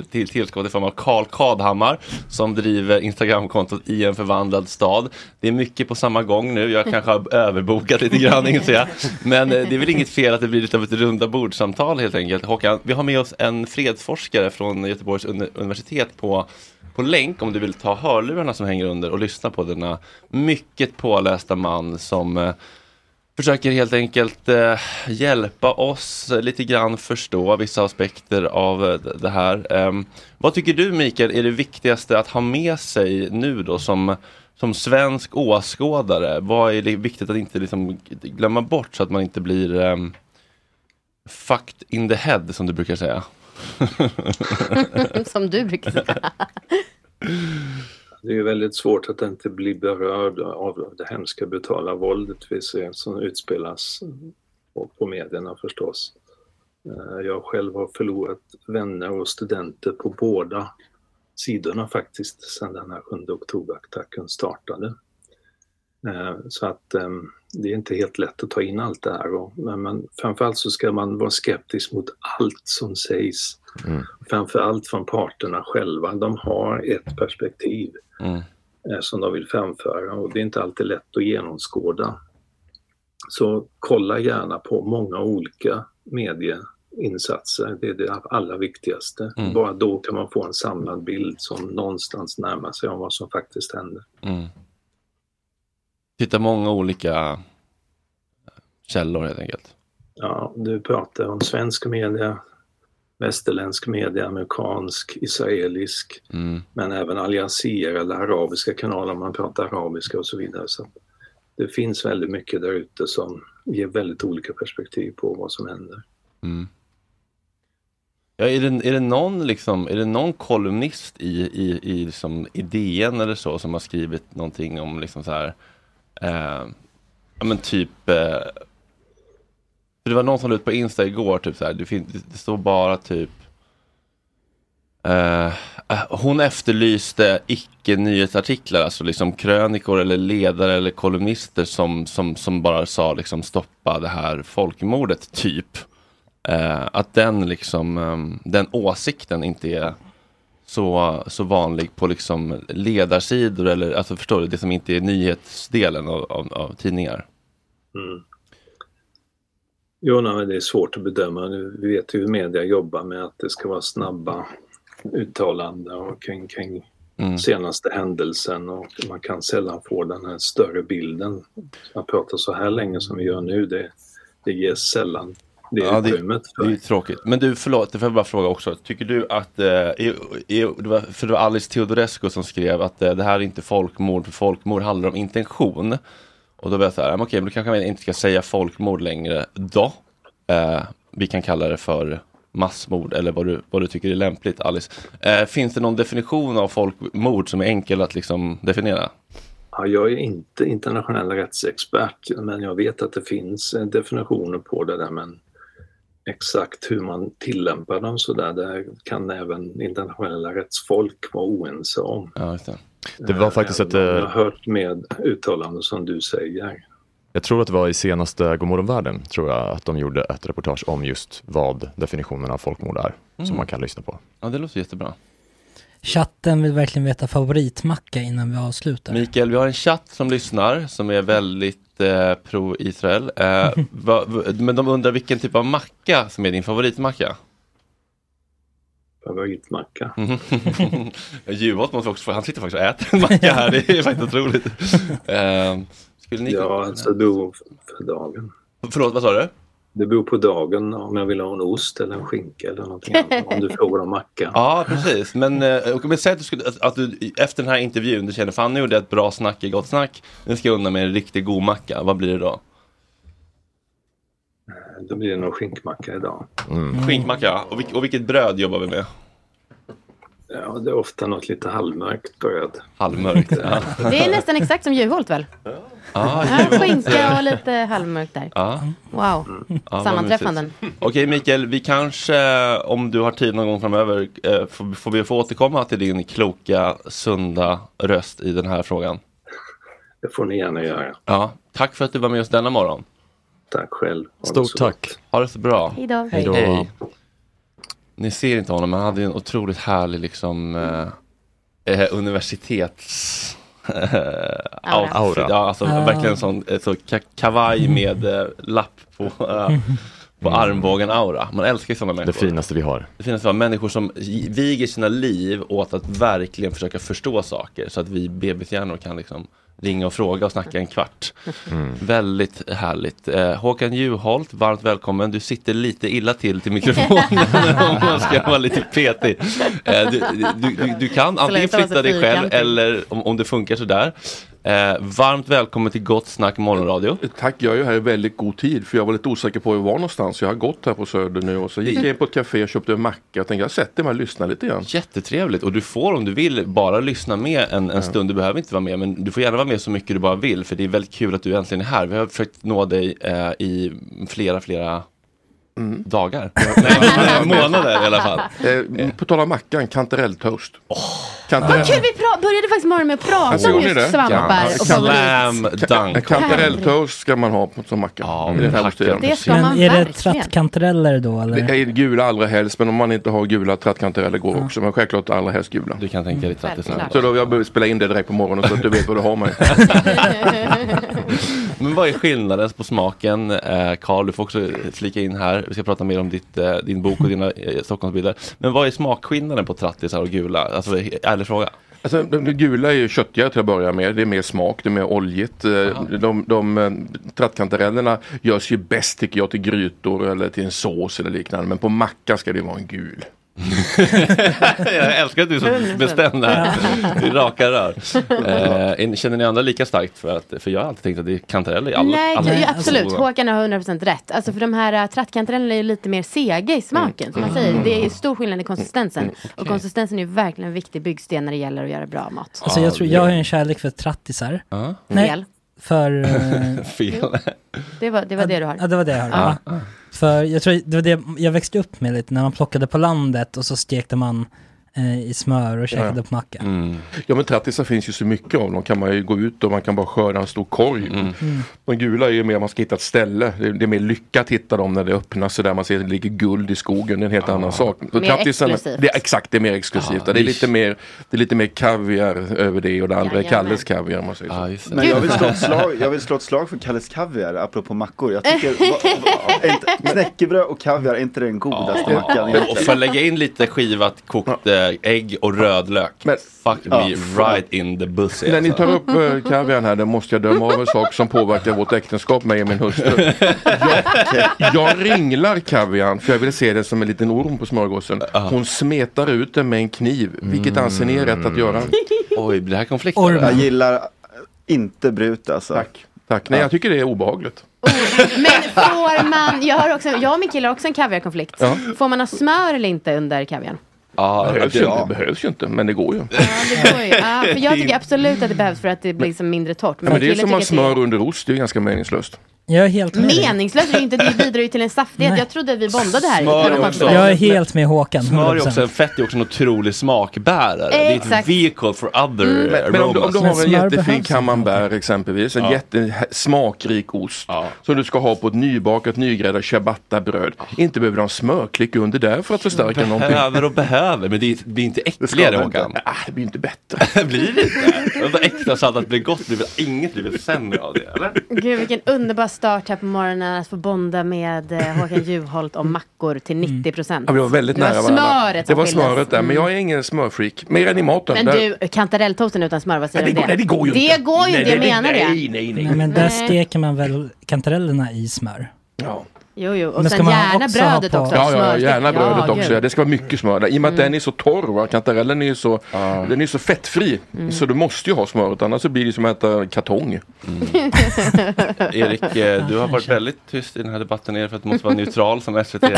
*laughs* till tillskott i form av Karl Kadhammar som driver Instagramkontot i en förvandlad stad. Det är mycket på samma gång nu. Jag kanske har överbokat lite grann, inser jag. Men eh, det är väl inget fel att det blir lite av ett runda bordsamtal helt enkelt. Håkan, vi har med oss en fredsforskare från Göteborgs uni- universitet på på länk om du vill ta hörlurarna som hänger under och lyssna på denna mycket pålästa man som eh, försöker helt enkelt eh, hjälpa oss lite grann förstå vissa aspekter av eh, det här. Ehm, vad tycker du Mikael är det viktigaste att ha med sig nu då som, som svensk åskådare? Vad är det viktigt att inte liksom glömma bort så att man inte blir um, fucked in the head som du brukar säga? *laughs* Som du brukar säga. Det är ju väldigt svårt att inte bli berörd av det hemska brutala våldet vi ser som utspelas på, på medierna förstås. Eh, jag själv har förlorat vänner och studenter på båda sidorna faktiskt sedan den här 7 oktober-attacken startade. Eh, Så att eh, det är inte helt lätt att ta in allt det här. Men, men framförallt så ska man vara skeptisk mot allt som sägs. Framförallt från parterna själva. De har ett perspektiv Mm. eh, som de vill framföra och det är inte alltid lätt att genomskåda. Så kolla gärna på många olika medieinsatser. Det är det allra viktigaste. Mm. Bara då kan man få en samlad bild som någonstans närmar sig om vad som faktiskt händer. Mm. Titta många olika källor helt enkelt. Ja, du pratar om svensk media, västerländsk media, amerikansk, israelisk, Mm. men även Al Jazeera eller arabiska kanaler om man pratar arabiska och så vidare. Så det finns väldigt mycket där ute som ger väldigt olika perspektiv på vad som händer. Mm. Ja, är, det, är, det någon liksom, är det någon kolumnist i, i, i liksom idén eller så som har skrivit någonting om liksom så här, eh, ja men typ, eh, för det var någon som la ut på Insta igår, typ så här, det, finns, det, står bara typ eh, eh, hon efterlyste icke-nyhetsartiklar, alltså liksom krönikor eller ledare eller kolumnister som, som, som bara sa liksom stoppa det här folkmordet, typ. Eh, att den liksom, eh, den åsikten inte är så, så vanlig på liksom ledarsidor eller alltså förstår du, det som inte är nyhetsdelen av, av, av tidningar. Mm. Jo, nej, men det är svårt att bedöma. Vi vet ju hur media jobbar med att det ska vara snabba uttalanden och kring, kring Mm. senaste händelsen och man kan sällan få den här större bilden. Att prata så här länge som vi gör nu, det, det ges sällan det Ja, det, utrymmet. det är ju tråkigt. Men du, förlåt, det får jag bara fråga också. Tycker du att, eh, det var, för det var Alice Teodorescu som skrev att eh, det här är inte folkmord, för folkmord handlar om intention. Och då var jag så här, "Ja, men okej, men då kanske man inte ska säga folkmord längre då. Eh, vi kan kalla det för massmord eller vad du, vad du tycker är lämpligt Alice. Eh, finns det någon definition av folkmord som är enkel att liksom definiera? Ja, jag är inte internationell rättsexpert men jag vet att det finns eh, definitioner på det där men exakt hur man tillämpar dem så där, det kan även internationella rättsfolk vara oense om. Ja, just det. Det var faktiskt ett... Jag har eh, hört med uttalanden som du säger. Jag tror att det var i senaste Godmorgon världen, tror jag, att de gjorde ett reportage om just vad definitionen av folkmord är, Mm. som man kan lyssna på. Ja, det låter jättebra. Chatten vill verkligen veta favoritmacka innan vi avslutar. Mikael, vi har en chatt som lyssnar som är väldigt eh, pro-Israel. Eh, *laughs* va, va, men de undrar vilken typ av macka som är din favoritmacka? Favoritmacka? *laughs* Juholt måste också få, han sitter faktiskt och äter en macka här, det är faktiskt otroligt. *laughs* Eh, skulle ni Ja, alltså beror för dagen. Förlåt, vad sa du? Det beror på dagen om jag vill ha en ost eller en skinka eller någonting annat. Om du frågar om macka. Ja, precis. Men, eh, men säg att du, skulle, att, du efter den här intervjun, du känner fan nu gjorde jag ett bra snack i Gott Snack, nu ska jag undan med en riktigt god macka. Vad blir det då? Då blir det nog skinkmacka idag. Skinkmacka, och, vilk, och vilket bröd jobbar vi med? Ja, det är ofta något lite halvmörkt bröd. Halvmörkt, *laughs* ja. Det är nästan exakt som Juholt väl? Ah, Ja, skinka och lite halvmörkt där. Ja. Wow, Ja, vad sammanträffanden. Okej Mikael, vi kanske om du har tid någon gång framöver eh, får, får vi få återkomma till din kloka, sunda röst i den här frågan. Det får ni gärna göra. Ja, tack för att du var med oss denna morgon. Tack själv. Stort tack. Ha det så bra. Hej då. Hej då. Ni ser inte honom, men han hade en otroligt härlig liksom eh, eh, universitets... Eh, Aura. Ja, alltså Ah. verkligen sån eh, så ka kavaj med eh, lapp på, eh, *laughs* på armbågen aura. Man älskar ju sådana människor. Det finaste vi har. Det finaste var människor som viger sina liv åt att verkligen försöka förstå saker så att vi bebishjärnor kan liksom ringa och fråga och snacka en kvart. Mm. Väldigt härligt. Eh, Håkan Juholt, varmt välkommen. Du sitter lite illa till till mikrofonen *laughs* om man ska vara lite petig. Eh, du, du, du, du kan antingen flytta dig själv eller om, om det funkar sådär. Eh, varmt välkommen till Gott Snack Morgonradio. Tack, jag är ju här i väldigt god tid för jag var lite osäker på var jag var någonstans. Jag har gått här på Söder nu och så gick jag in på ett café och köpte en macka. Jag tänkte jag sätter mig och lyssnar lite grann. Jättetrevligt och du får om du vill bara lyssna med en, en stund. Du behöver inte vara med men du får gärna vara med så mycket du bara vill för det är väldigt kul att du äntligen är här. Vi har försökt nå dig eh, i flera, flera dagar. *laughs* Nej, men, eh, månader i alla fall. Eh, på tal om mackan, kantarelltoast. Oh, Vad kul, vi började faktiskt morgonen med att prata om just svampar och favorit. En kantarelltoast ska man ha på som macka. I den här årstiden. Det ska Men man är det trattkantareller då Det eller? är gula allra helst, men om man inte har gula trattkantareller går också. Men självklart allra helst gula. Du kan tänka dig trattis. Självklart. Så då jag behöver spela in det direkt på morgonen så att du vet vad du har mig. *laughs* Men vad är skillnaden på smaken? Eh, Karl, du får också flika in här. Vi ska prata mer om ditt, eh, din bok och dina eh, Stockholmsbilder. Men vad är smakskillnaden på trattisar och gula? Alltså, ärlig fråga. Alltså, det gula är ju köttigare till att börja med. Det är mer smak, det är mer oljigt. Eh, De, de eh, trattkantarellerna görs ju bäst tycker jag till grytor eller till en sås eller liknande. Men på macka ska det vara en gul. *laughs* jag älskar att du är så bestämd här. Det är raka rör. *laughs* Eh, känner ni andra lika starkt för att, för jag har alltid tänkt att det är kantareller i alla Nej, alla ja, absolut. soser. Håkan har 100% rätt. Alltså för de här uh, trattkantarellerna är ju lite mer sega i smaken. Som man Mm. säger. Det är stor skillnad i konsistensen. Mm, Och konsistensen är ju verkligen en viktig byggsten när det gäller att göra bra mat. Alltså jag tror, jag har ju en kärlek för trattisar. Nej, Fel. för... eh, *laughs* Fel. Det var det, var det du har. Ja, det var det jag hörde. Ja. För jag tror det var det jag växte upp med lite, när man plockade på landet och så stekte man i smör och käkade Ja. på macka. Ja men trattisar finns ju så mycket av dem. kan man ju gå ut och man kan bara skörda en stor korg. Mm. De gula är ju mer man ska hitta ett ställe. Det är, det är mer lyckat att hitta dem när det öppnas så där man ser att det ligger guld i skogen. Det är en helt annan sak. Så Mer exklusivt. Det är, exakt, det är mer exklusivt. Ja, det, är lite mer, det är lite mer kaviar över det och det andra är Jajamän. Kalles kaviar. Man säger så. Men jag vill, slå ett slag, jag vill slå ett slag för Kalles Kaviar, apropå mackor. Jag tycker, *laughs* va, va, är inte, knäckebröd och kaviar, är inte den godaste mackan Men, och jag lägga in lite skivat kokt eh, ägg och rödlök. Fuck Ja. me right in the pussy. När ni alltså. tar upp uh, kaviarn här, då måste jag döma av en sak som påverkar vårt äktenskap, mig och min hustru. *laughs* Jag, jag ringlar kaviarn för jag vill se det som en liten orm på smörgåsen. Hon smetar ut den med en kniv. Vilket anser ni är rätt att göra? Oj, blir det här konflikt? Jag gillar inte brut alltså. Tack. Tack. Nej, jag tycker det är obehagligt. Men får man, jag, har också, jag och min kille har också en kaviarkonflikt. Ja. Får man ha smör eller inte under kaviarn? Ja, det, behövs det- ju, inte, det behövs ju inte, men det går ju. Det går ju. Ja, för jag *laughs* tycker absolut att det behövs för att det blir liksom mindre torrt. Ja, men det är som att smör under ost, det är ganska meningslöst. Jag är helt med. Meningslöst är det inte, det bidrar ju till en saftighet. Jag trodde vi bondade här. Smör att också- Jag är helt med Håkan. Smör är 100%. också, en fett är också en otrolig smakbärare. Det är ett Exakt. vehicle for other Men, men om, du, om du har en jättefin camembert exempelvis, en Ja. jättesmakrik ost som du ska ha på ett nybakat nygräddat ciabattabröd. Inte behöver du ha en smörklick under där för att förstärka någonting. Behöver och behöver, men det blir inte äckligare Håkan. inte. Ah, det blir inte bättre. *laughs* blir det inte? Vad extra så att det blir gott blir väl inget blir väl sämre av det, eller? Gud vilken underbar start här på morgonen att få bonda med eh, Håkan *laughs* Juholt om mackor till 90 procent. Ja, vi var väldigt Det var nära varandra. smöret Det var smöret där, men jag är ingen smörfreak. Mer än i maten. Men Där- du, kantarelltoasten utan smör, vad säger du det om går- nej, det går ju det inte. går ju inte, jag menar nej, det. nej, nej, nej. Nej, men där Nej. steker man väl kantarellerna i smör? Ja. Jo, jo, och Men sen man gärna också brödet också. Ja, ja, gärna brödet Ja, också. gud. Det ska vara mycket smör där. I och med att den är så torr, va? kantarellen är ju så, den är så fettfri. Mm. Så du måste ju ha smöret, annars så blir det som att äta kartong. *laughs* Erik, eh, du har varit väldigt tyst i den här debatten Erik, för att du måste vara neutral som SVT. *laughs*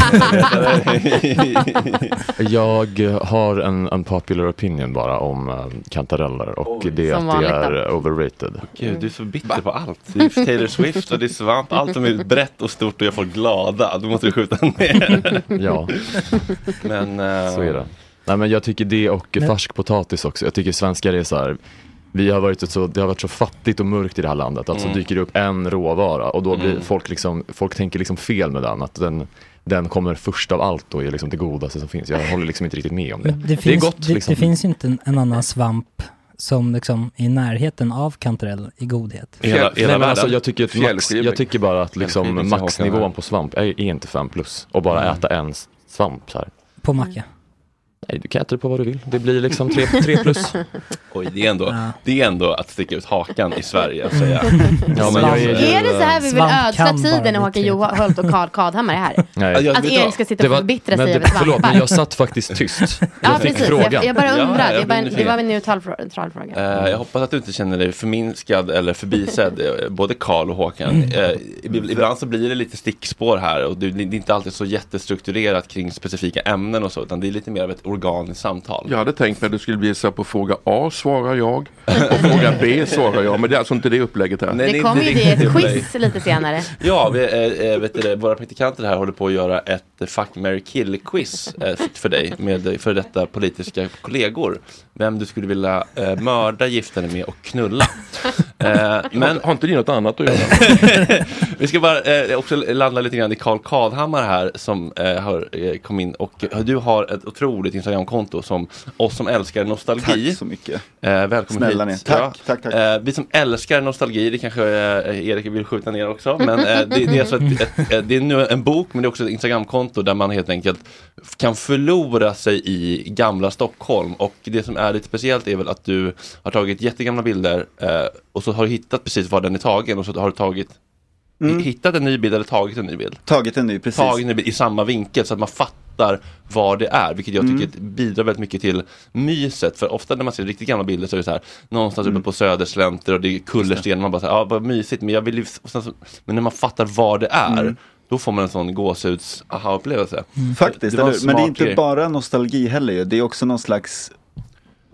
Jag har en unpopular opinion bara om uh, kantareller och det är att det är overrated. Gud, du är så bitter på allt. Det är Taylor Swift och det är svamp. Allt som är brett och stort och gör folk glada. Då måste du skjuta ner. *laughs* Ja. Men, eh, Så är det. Nej men jag tycker det och Men- färsk potatis också. Jag tycker svenskar är så här. Vi har varit så, det har varit så fattigt och mörkt i det här landet. Alltså Mm. dyker det upp en råvara och då blir Mm. folk liksom, folk tänker liksom fel med den. Att den, den kommer först av allt och är liksom det godaste som finns. Jag håller liksom inte riktigt med om det. Det, det är finns, gott det, liksom. det finns inte en, en annan svamp som liksom är i närheten av kantarell i godhet. Nej, men alltså, jag, tycker att max, jag tycker bara att liksom maxnivån på svamp är, är inte 5 plus. Och bara Mm. äta en svamp så här. På macka. Nej, du kan äta det på vad du vill. Det blir liksom 3 plus. *laughs* Oj, det är, ändå, det är ändå att sticka ut hakan i Sverige att säga. *laughs* Ja, men jag är det så här vi vill ödsla tiden när Håkan Juholt och Karl Kadhammar är här? *laughs* Nej. Att Erik ska sitta och förbittra men sig det- över svampar. Förlåt, men jag satt faktiskt tyst. Ja, Jag fick precis. frågan. Jag, jag bara Ja, undrar. jag det, bara, det var en neutral, frå- neutral fråga. Eh, jag hoppas att du inte känner dig förminskad eller förbisedd, eh, både Karl och Håkan. Ib- ibland så blir det lite stickspår här och det, det är inte alltid så jättestrukturerat kring specifika ämnen och så, utan det är lite mer av ett organiskt samtal. Jag hade tänkt mig att det skulle bli så här på fråga A svarar jag, på fråga B svarar jag, men det är alltså inte det upplägget här. Nej, Det kommer ju bli ett quiz lite senare. Ja, vi, eh, vet du, våra praktikanter här håller på att göra ett eh, Fuck, marry, kill-quiz eh, för dig med eh, för detta politiska kollegor. Vem du skulle vilja eh, mörda, gifta dig med och knulla. Men... Har inte ni något annat att göra? *laughs* Vi ska bara också landa lite grann i Karl Kadhammar här som har kom in och du har ett otroligt Instagramkonto som oss som älskar nostalgi. Tack så mycket. Eh, välkommen Snälla hit. ni. Tack, tack, tack. Eh, vi som älskar nostalgi, det kanske eh, Erik vill skjuta ner också. Men eh, det, det är alltså ett, ett, ett, det är nu en bok men det är också ett Instagramkonto där man helt enkelt kan förlora sig i gamla Stockholm. Och det som är lite speciellt är väl att du har tagit jättegamla bilder eh, och så har du hittat precis var den är tagen och så har du tagit Mm. Hittat en ny bild eller tagit en ny bild? Tagit en ny, precis. Tagit en ny bild i samma vinkel så att man fattar vad det är. Vilket jag Mm. tycker bidrar väldigt mycket till myset. För ofta när man ser riktigt gamla bilder så är det så här någonstans Mm. uppe på Söderslänter och det är kullersten. Man bara så här, ja vad mysigt. Men, jag vill ju, sen men när man fattar vad det är Mm. då får man en sån gåshuds aha-upplevelse. Faktiskt, Det men det är inte grej. bara nostalgi heller ju. Det är också någon slags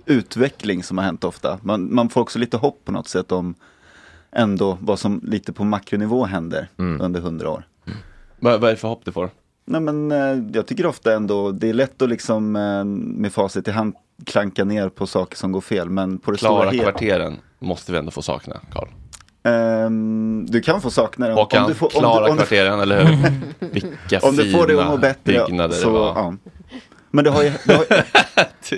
utveckling som har hänt ofta. Man, man får också lite hopp på något sätt om ändå vad som lite på makronivå händer Mm. under hundra år. Vad, vad är det för hopp du får? Nej men eh, jag tycker ofta ändå, det är lätt att liksom eh, med facit i hand klanka ner på saker som går fel. Men på det Klara stora kvarteren måste vi ändå få sakna, Karl. Ehm, du kan få sakna om- Håkan, om du får- om klara du- om du- kvarteren, eller hur? *laughs* Vilka Om du får det att må fina bättre. byggnader så, det var. Ja. Men det har ju, det har,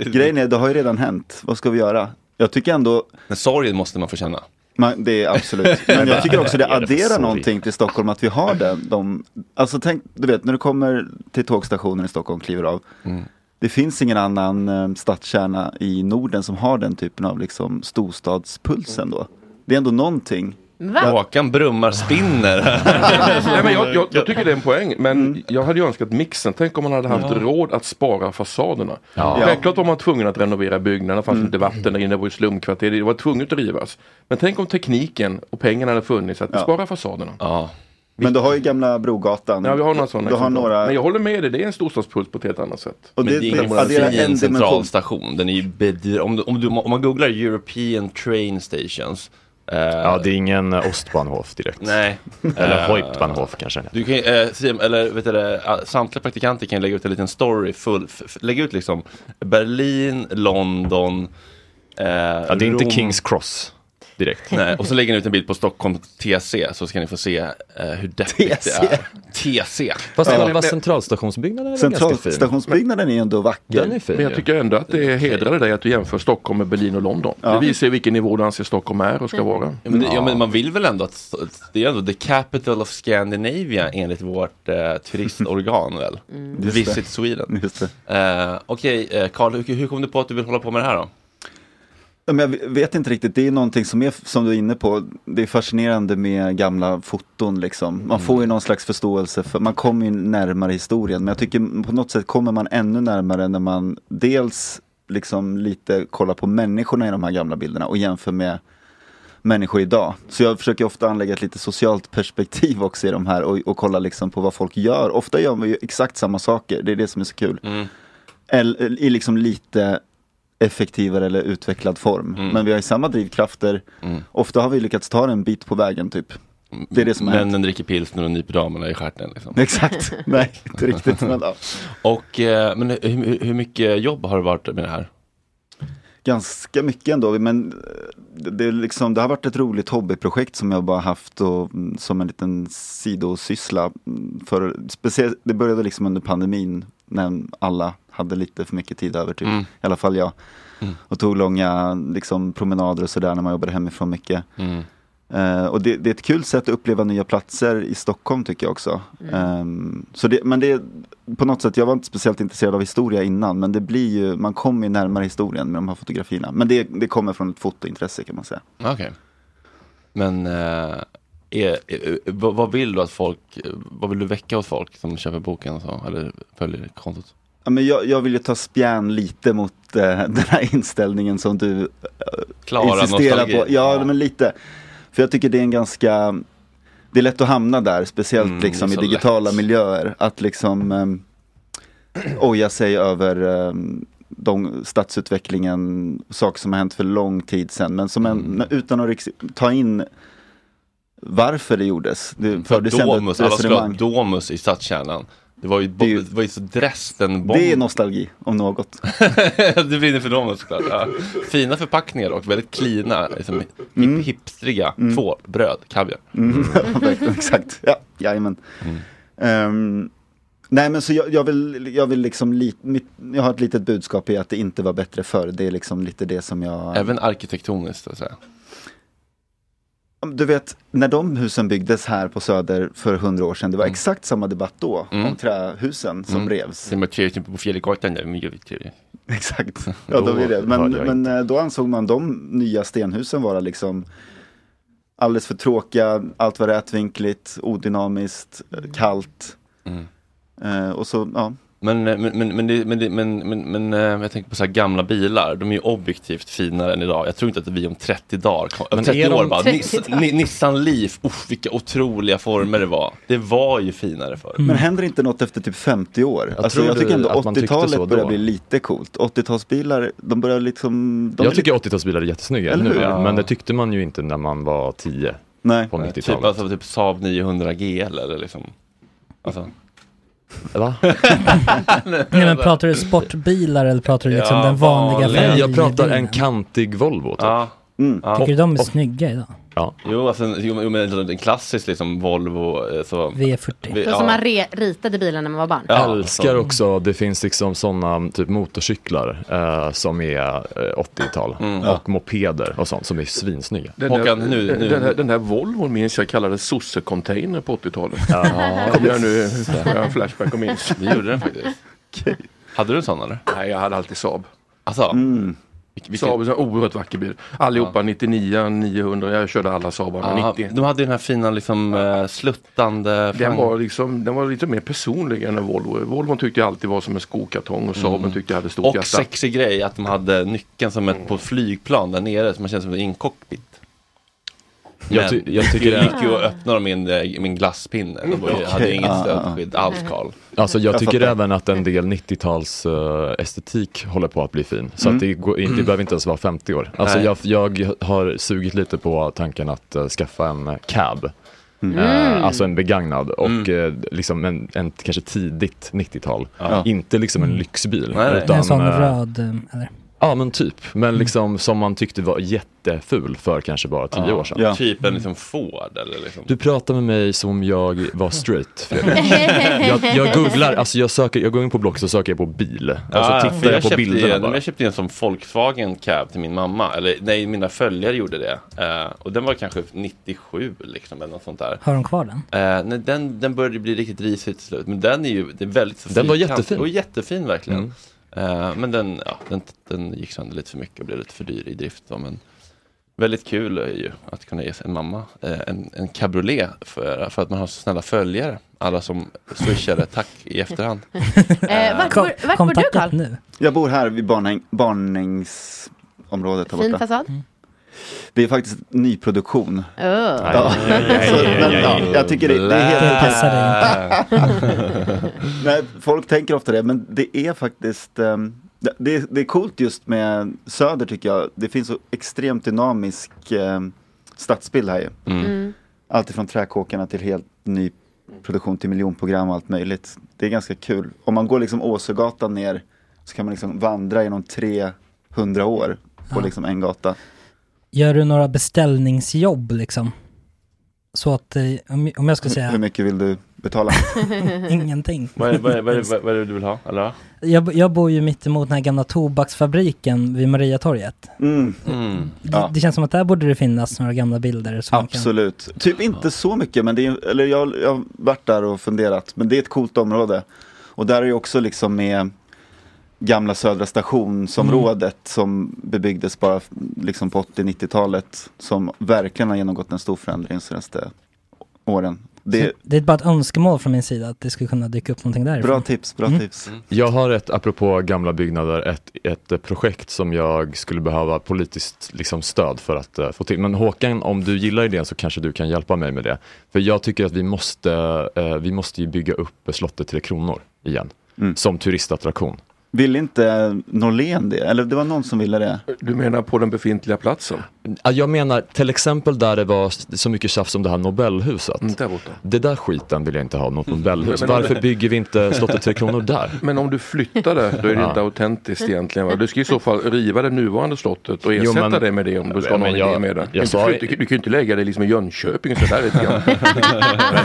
*laughs* grejen är, det har ju redan hänt. Vad ska vi göra? Jag tycker ändå, Men sorgen måste man få känna. Man, det är absolut. *laughs* Men jag tycker också det adderar någonting till Stockholm att vi har den. De, alltså tänk, du vet när du kommer till tågstationen i Stockholm, kliver av. Mm. Det finns ingen annan eh, stadskärna i Norden som har den typen av liksom, storstadspulsen då. Det är ändå någonting. Håkan brummar spinner. *laughs* Nej, men jag, jag, jag tycker det är en poäng, men jag hade ju önskat mixen. Tänk om man hade haft Ja. råd att spara fasaderna. Ja. Självklart var man tvungen att renovera byggnaderna, det fanns Mm. inte vatten där inne, det var ju slumkvarter, det var tvunget att rivas. Men tänk om tekniken och pengarna hade funnits att Ja. spara fasaderna. Ja. Men du har ju gamla Brogatan. Ja, vi har några sådana Du har några... Men jag håller med dig, det är en storstadspuls på ett helt annat sätt. Och Men det- det, det är ingen adderar en centralstation. Den är ju bedr- om, du, om, du, om man googlar European train stations. Eh, Ja, det är ingen eh, Ostbahnhof direkt. Nej. Eller Eh, Heuptbahnhof kanske. Du kan, eh, se- eller vet du, det, samtliga praktikanter kan lägga ut en liten story full, lägga ut liksom Berlin, London, eh, Ja, det är inte Kings Cross direkt. Nej, och så lägger ni ut en bild på Stockholm TC så ska ni få se eh, hur deppigt det är. TC. Fast Ja. själva centralstationsbyggnaden är ganska fin? Centralstationsbyggnaden är ändå vacker. Den är fin. Men jag tycker ändå att det hedrar dig att du jämför Stockholm med Berlin och London. Ja. Det visar vilken nivå du anser Stockholm är och ska vara. Ja men, det, ja men man vill väl ändå att det är ändå the capital of Scandinavia enligt vårt eh, turistorgan väl? Det. Visit Sweden. Just det. Eh, Okej, eh, Carl, hur, hur kom du på att du vill hålla på med det här då? Men jag vet inte riktigt, det är någonting som är, som du är inne på, det är fascinerande med gamla foton liksom. Man får ju någon slags förståelse för, man kommer ju närmare historien. Men jag tycker på något sätt kommer man ännu närmare när man dels liksom lite kollar på människorna i de här gamla bilderna och jämför med människor idag. Så jag försöker ofta anlägga ett lite socialt perspektiv också i de här och, och kolla liksom på vad folk gör. Ofta gör man ju exakt samma saker, det är det som är så kul. Eller, I liksom lite effektivare eller utvecklad form. Mm. Men vi har ju samma drivkrafter. Ofta har vi lyckats ta en bit på vägen typ. Det är det som. Männen dricker pilsner och nyper damerna i stjärten. Liksom. *laughs* Exakt, nej inte riktigt. Men, ja. *laughs* Och, eh, men hur, hur- mycket jobb har det varit med det här? Ganska mycket ändå, men eh, det, liksom, det har varit ett roligt hobbyprojekt som jag bara haft och, mm, som en liten sidosyssla. mm, För, speciellt, det började liksom under pandemin när alla hade lite för mycket tid över, typ. Mm. i alla fall jag. Mm. Och tog långa liksom, promenader och sådär när man jobbade hemifrån mycket. Mm. Eh, och det, det är ett kul sätt att uppleva nya platser i Stockholm tycker jag också. Ehm, så det, men det är på något sätt, jag var inte speciellt intresserad av historia innan, men det blir ju, man kommer ju närmare historien med de här fotografierna. Men det, det kommer från ett fotointresse kan man säga. Okej. Men eh, är, är, vad, vad vill du att folk, vad vill du väcka hos folk som köper boken och så, eller följer kontot? Ja, men jag, jag vill ju ta spjärn lite mot eh, *laughs* den här inställningen som du uh, Klara nostalgi. på. Ja, men lite. För jag tycker det är en ganska, det är lätt att hamna där, speciellt Mm, liksom i digitala lätt. miljöer. Att liksom um, *clears throat* oja sig över um, de, stadsutvecklingen, saker som har hänt för lång tid sedan. Men som Mm. en, utan att ta in varför det gjordes. Det fördes ändå ett Domus, alla skulle ha. Domus i stadskärnan. Det var ju, bo, det var ju så Dresden Det är nostalgi om något. *laughs* du brinner för Domus såklart. Ja. Fina förpackningar och väldigt klina, liksom, hip, Mm. hipstriga. Mm. Två, bröd, kaviar. Mm, *laughs* exakt, ja, jajamän. Ehm, nej men så jag, jag vill, jag vill liksom, li, mitt, jag har ett litet budskap i att det inte var bättre förr. Det är liksom lite det som jag... Även arkitektoniskt, så att säga. Du vet, när de husen byggdes här på Söder för hundra år sedan, det var exakt samma debatt då Mm. om trähusen som Mm. revs. Det var trevligt på Fjällgatan där, trevligt. *laughs* Exakt, *laughs* ja då är det. Men, men eh, då ansåg man de nya stenhusen vara liksom alldeles för tråkiga, allt var rätvinkligt, odynamiskt, eh, kallt. Mm. Eh, och så, ja. Men, eh, men, men, men, det, men, det, men, men, men eh, jag tänker på så här gamla bilar, de är ju objektivt finare än idag. Jag tror inte att vi om 30 dagar, om Men 30 är de- år bara, 30 Nis, dagar? Ni- Nissan Leaf, uff, vilka otroliga former det var. Det var ju finare förr. Men händer inte något efter typ 50 år? Jag alltså tror jag tycker ändå att man tyckte så 80-talet börjar bli lite coolt. 80-talsbilar, de börjar liksom... De jag tycker lite... 80-talsbilar är jättesnygga Eller nu, hur? Ja. men det tyckte man ju inte när man var 10 Nej. på Typ, 90-talet. alltså, typ Saab 900 GL eller liksom. Alltså. Va? Nej men pratar du sportbilar eller pratar du liksom den vanliga Nej, jag pratar en kantig Volvo. Typ. Ja. Ja. Tycker du de är snygga idag? Ja. Jo, alltså, en- jo, men en klassisk liksom Volvo. eh, Så, V40. Vi- Så ja. som man re- ritade bilen när man var barn. Jag älskar också, det finns liksom sådana typ motorcyklar eh, som är eh, 80-tal och mopeder och sånt som är svinsnygga. Den där, Den, här, den här Volvon minns jag kallades sosse-container på 80-talet. Ja, *laughs* Kommer jag nu, jag har en flashback och minns. Det gjorde den faktiskt. *laughs* Hade du en sån eller? Nej, jag hade alltid Saab. Alltså? Saab är en oerhört vacker bil. Allihopa 99, 900, jag körde alla Saabarna Ja, 90. de hade den här fina liksom eh, sluttande... Den var, liksom, den var lite mer personlig än en Volvo. Volvo tyckte jag alltid var som en skokartong och Saaben tyckte jag hade stort Och hjärta. sexig grej att de hade nyckeln som ett på flygplan där nere som man känns som en cockpit. Jag ty- jag tycker det gick ju att öppna min, eh, min glasspinne. Ju, hade inget Ah, stödskydd alls Karl. Alltså jag Jag tycker fattar. även att en del 90-tals eh, estetik håller på att bli fin. Så Mm. att det, går, det behöver inte ens vara 50 år. Alltså jag, jag har sugit lite på tanken att eh, skaffa en cab. Mm. Eh, alltså en begagnad och Mm. liksom en, en kanske tidigt 90-tal. Ja. Inte liksom en lyxbil. Nej. Utan, en sån röd, eller? Ja men typ, men liksom som man tyckte var jätteful för kanske bara tio år sedan. Typ en liksom Ford eller liksom. Du pratar med mig som om jag var straight Fredrik. *laughs* jag, jag googlar, alltså jag söker, jag går in på Blocket och söker jag på bil. Och så Ja, för tittar jag på köpte bilderna en, bara. Jag köpte en som Volkswagen cab till min mamma. Eller nej, mina följare gjorde det. Eh, och den var kanske 97 liksom eller något sånt där. Har de kvar den? Eh, nej, den, den började bli riktigt risig till slut. Men den är ju det är väldigt så Den var jättefin. Och jättefin verkligen. Mm. Eh, men den, ja, den, den gick sönder lite för mycket och blev lite för dyr i drift. Då, men väldigt kul är ju att kunna ge en mamma eh, en, en cabriolet för, för att man har så snälla följare. Alla som swishade tack i efterhand. *laughs* Eh, vart, bor, vart bor du Karl? Jag bor här vid barnäng, barnängsområdet Fin fasad? Det är faktiskt nyproduktion. Oh. Ja. *laughs* Så, men, ja, jag tycker det, det är helt Det passar okej. *laughs* Nej, folk tänker ofta det, men det är faktiskt ehm, det, det, är, det är coolt just med Söder tycker jag. Det finns så extremt dynamisk um, stadsbild här ju. Mm. Allt ifrån träkåkarna till helt ny produktion till miljonprogram och allt möjligt. Det är ganska kul. Om man går liksom Åsögatan ner så kan man liksom vandra genom 300 år på Ja. liksom en gata. Gör du några beställningsjobb liksom? Så att, eh, om jag ska säga Hur mycket vill du betala? *laughs* ingenting. vad, är, vad, är, vad, är, *laughs* vad är det du vill ha? Eller? Jag, jag bor ju mitt emot den här gamla tobaksfabriken vid Mariatorget. Mm. Mm. Det, det känns som att där borde det finnas några gamla bilder. Man kan- Absolut. Typ inte så mycket, men det är, eller jag, jag har varit där och funderat, men det är ett coolt område. Och där är ju också liksom med gamla Södra stationsområdet som bebyggdes bara liksom på 80-90-talet som verkligen har genomgått en stor förändring de senaste åren. Det det är bara ett önskemål från min sida att det skulle kunna dyka upp någonting därifrån. bra tips, bra Mm. tips. Jag har ett, apropå gamla byggnader, ett, ett projekt som jag skulle behöva politiskt liksom, stöd för att eh, få till. Men Håkan, om du gillar idén så kanske du kan hjälpa mig med det. För jag tycker att vi måste, eh, vi måste ju bygga upp slottet Tre Kronor igen. Mm. Som turistattraktion. Vill inte Norlén det? Eller det var någon som ville det? Du menar på den befintliga platsen? Ja, Jag menar till exempel där det var så mycket tjafs om det här Nobelhuset. Mm, där borta. Det där skiten vill jag inte ha, något Nobelhus. Men om Varför bygger vi inte slottet Tre Kronor *laughs* där? Men om du flyttar det, då är det Ja. inte autentiskt egentligen. Va? Du ska i så fall riva det nuvarande slottet och Jo, ersätta men- det med det om du ska ha Men någon jag- idé med det. jag Inte sa- flytta- du, kan ju inte lägga det liksom i Jönköping och sådär *laughs* hela,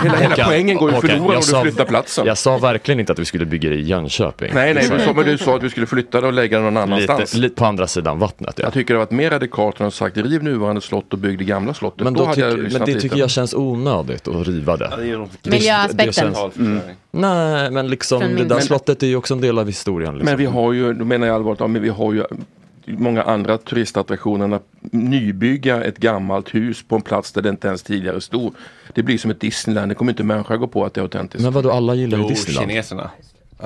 hela Håkan, poängen går ju förlorad jag om sa- du flyttar platsen. Jag sa verkligen inte att vi skulle bygga det i Jönköping. Nej, nej, men, men du sa att vi skulle flytta det och lägga det någon annanstans. Lite, lite på andra sidan vattnet ja. Jag tycker det varit mer radikalt än att sagt riv nuvarande slott och bygg det gamla slottet. Men, då då tycker, jag men det lite. tycker jag känns onödigt att riva det. det är nog- Det- Miljöaspekten. det känns- Mm. Nej, men liksom det där slottet är ju också en del av historien. Liksom. Men vi har ju, då menar jag allvarligt, ja, men vi har ju många andra turistattraktioner. Att nybygga ett gammalt hus på en plats där det inte ens tidigare stod. Det blir som ett Disneyland, det kommer inte människa gå på att det är autentiskt. Men vadå, alla gillar ju Jo, Disneyland. kineserna.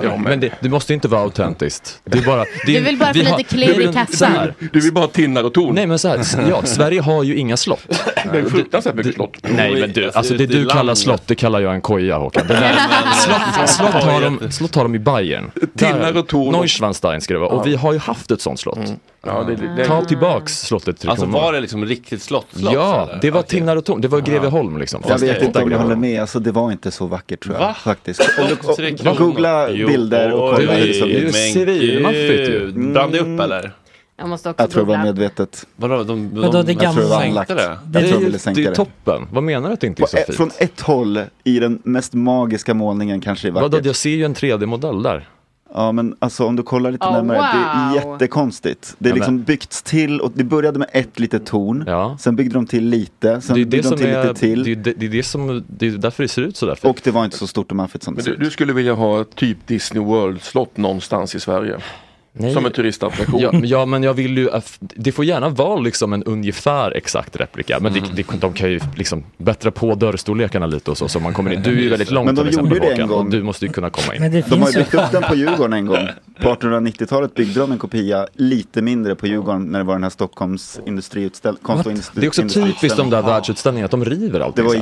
Ja, men det, det måste inte vara autentiskt. Det är bara, det, Du vill bara få lite klirr i kassan. här, Du vill bara ha tinnar och torn. Nej men så här, ja, Sverige har ju inga slott. *laughs* Det är fruktansvärt mycket slott. Nej men du, Alltså, det du kallar slott, det kallar jag en koja Håkan. Det där, *laughs* slott, slott, har de, slott har de i Bayern. Tinnar och torn. Neuschwanstein ska det vara. Och vi har ju haft ett sånt slott. Ja, det, det, Ta tillbaks slottet Tre Alltså var det liksom riktigt slott? slott Ja, eller? det var Okej. Tinnarotorn, det var Greveholm liksom. Jag vet inte om jag håller med, alltså det var inte så vackert tror jag. Va? Faktiskt. Tre om, kronor. googla bilder och kolla hur det såg det är ju civilmaffigt ju. gud. Brann det upp eller? Jag måste också Jag tror det var medvetet. Vadå, de, de, Vadå, det jag tror gamla- de anlagt. det? Jag tror de är- ville sänka det är det. toppen. Vad menar du att det inte är så fint? från ett håll i den mest magiska målningen kanske är vackert. Vadå, jag ser ju en 3D-modell där. Ja men alltså om du kollar lite Oh, närmare, det wow. är jättekonstigt. Det är Ja, liksom men- byggts till och det började med ett litet torn. Ja. Sen byggde de till lite, sen Det är byggde det de som till är, lite till. det, är, det, det är det som, det är därför det ser ut sådär. Och det var inte så stort och maffigt som det Men ser du, ut. du skulle vilja ha typ Disney World-slott någonstans i Sverige? Nej. Som en turistattraktion? Ja, men- ja men jag vill ju, att- det får gärna vara liksom en ungefär exakt replika men Mm. det, det, de kan ju liksom bättra på dörrstorlekarna lite och så så man kommer in. Du är ju väldigt långt Men de till exempel, gjorde det en Håkan, och gång. du måste ju kunna komma in. Men det De har ju byggt upp den på Djurgården en gång. På 1890-talet byggde de en kopia lite mindre på Djurgården när det var den här Stockholms industriutställ- konst och industri Det är också typiskt de industriutställning. där världsutställningarna att de river allt. Det var ju-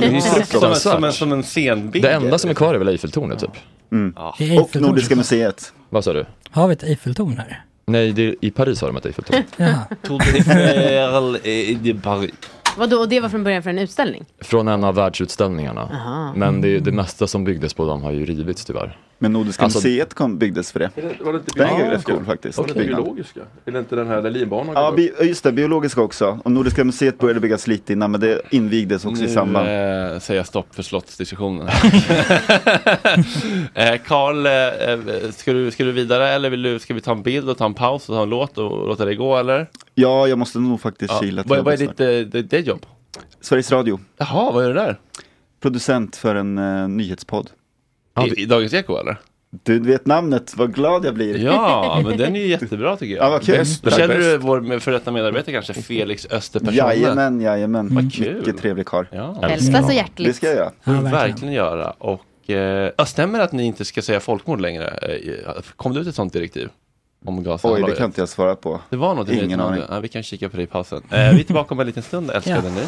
Ja, Som en, som en, scenbygge. Det enda som är kvar är väl Eiffeltornet typ. Mm. Ja. Och Nordiska museet. Vad sa du? Har vi ett Eiffeltorn här? Nej, det är, i Paris har de ett Eiffeltorn. *laughs* Ja. Tour Eiffel *laughs* i Paris. Vadå, och det var från början för en utställning? Från en av världsutställningarna. Aha. Men det, det mesta som byggdes på dem har ju rivits tyvärr. Men Nordiska Alltså- museet kom, byggdes för det. Var det inte Den är rätt biologiska? cool faktiskt. Var det inte biologiska? Är det inte den här där linbanan Ja, bi- just det, biologiska också. Och Nordiska museet började byggas lite innan, men det invigdes också i samband. Nu eh, säger jag stopp för slottsdiskussionen. *laughs* *laughs* eh, Karl, eh, ska, du, ska du vidare eller vill du, ska vi ta en bild och ta en paus och ta en låt och låta det gå eller? Ja, jag måste nog faktiskt Ja. kila till Vad, vad är ditt snart. eh, det, det jobb? Sveriges Radio, Jaha, vad är det där? producent för en uh, nyhetspodd. I, I Dagens Eko eller? Du vet namnet, vad glad jag blir. Ja, *laughs* men den är ju jättebra tycker jag. Ja, vad kul. Bäst, Tack, Känner du bäst. vår före detta medarbetare kanske, Felix Österperson? Jajamän, jajamän. Vad kul. Mycket trevlig karl. Ja. Hälsa så hjärtligt. Det ska jag göra. Ja, vi verkligen. verkligen göra. Och eh, ja, stämmer det att ni inte ska säga folkmord längre? Eh, Kom det ut ett sånt direktiv? Om Oj, det kan inte jag svara på. Det var något i Ingen aning. Ja, vi kan kika på det i pausen. Eh, vi är tillbaka om en liten stund, älskade Ja. ni.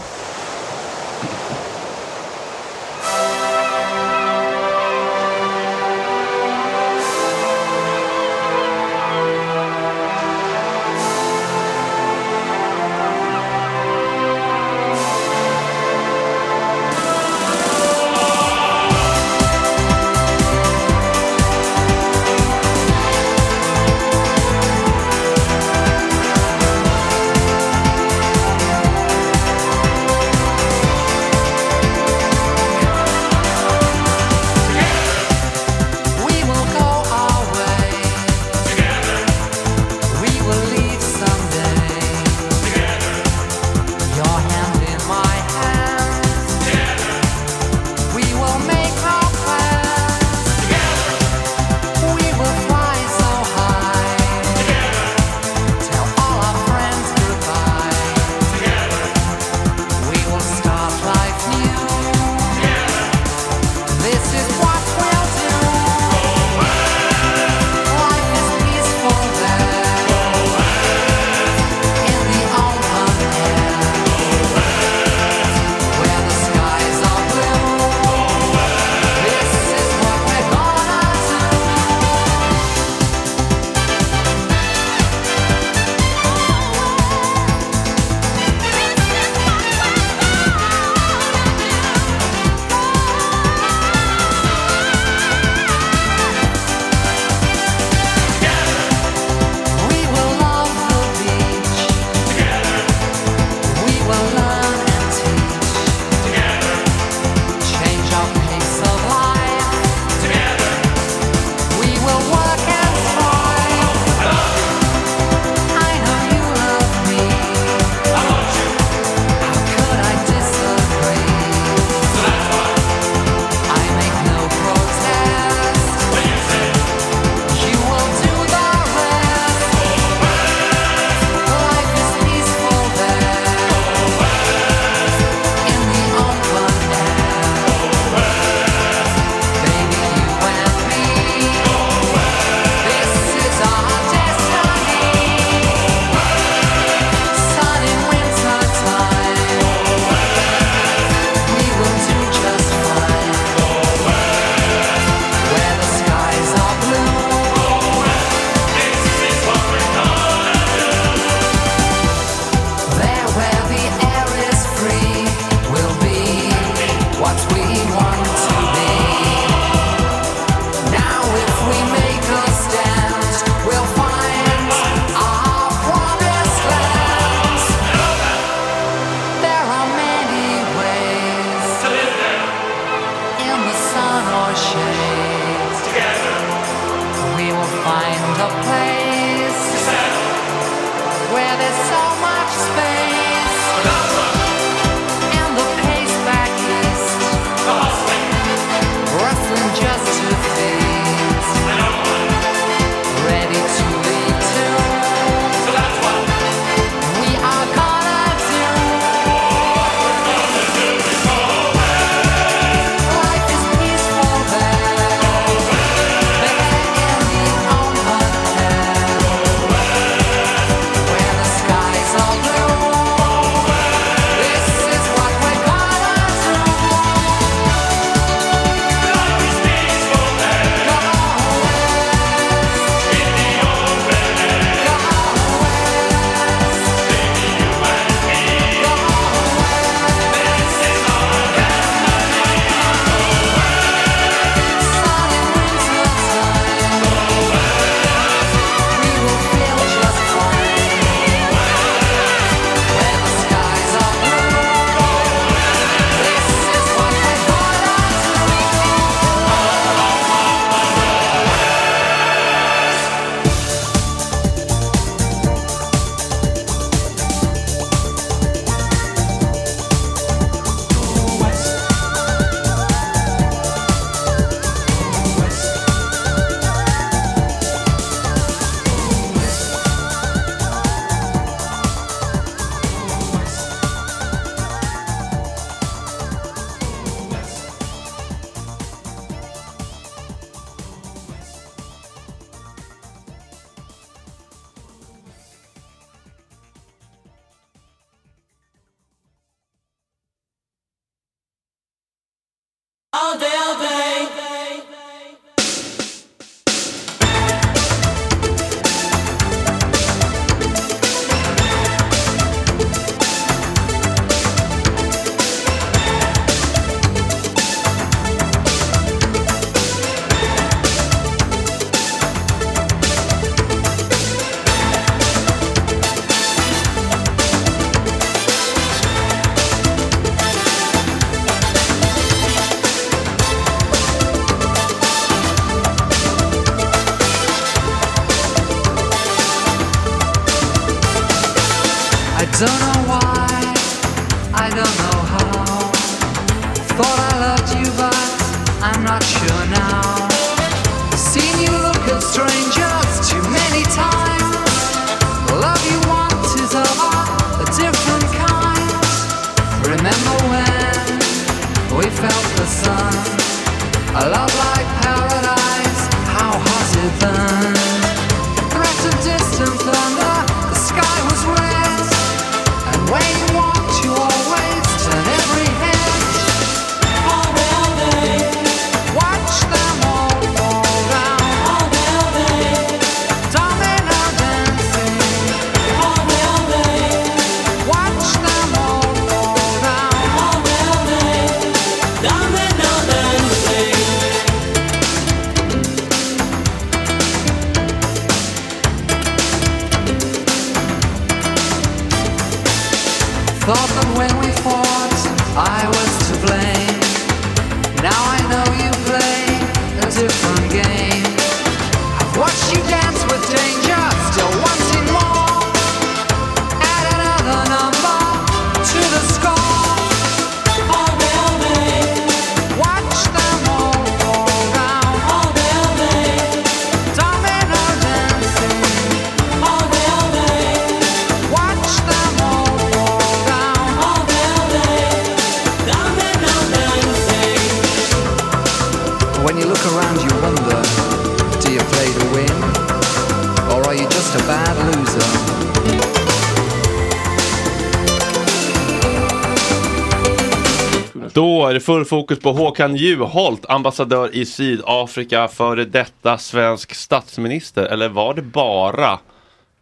Det full fokus på Håkan Juholt, ambassadör i Sydafrika, före detta svensk statsminister. Eller var det bara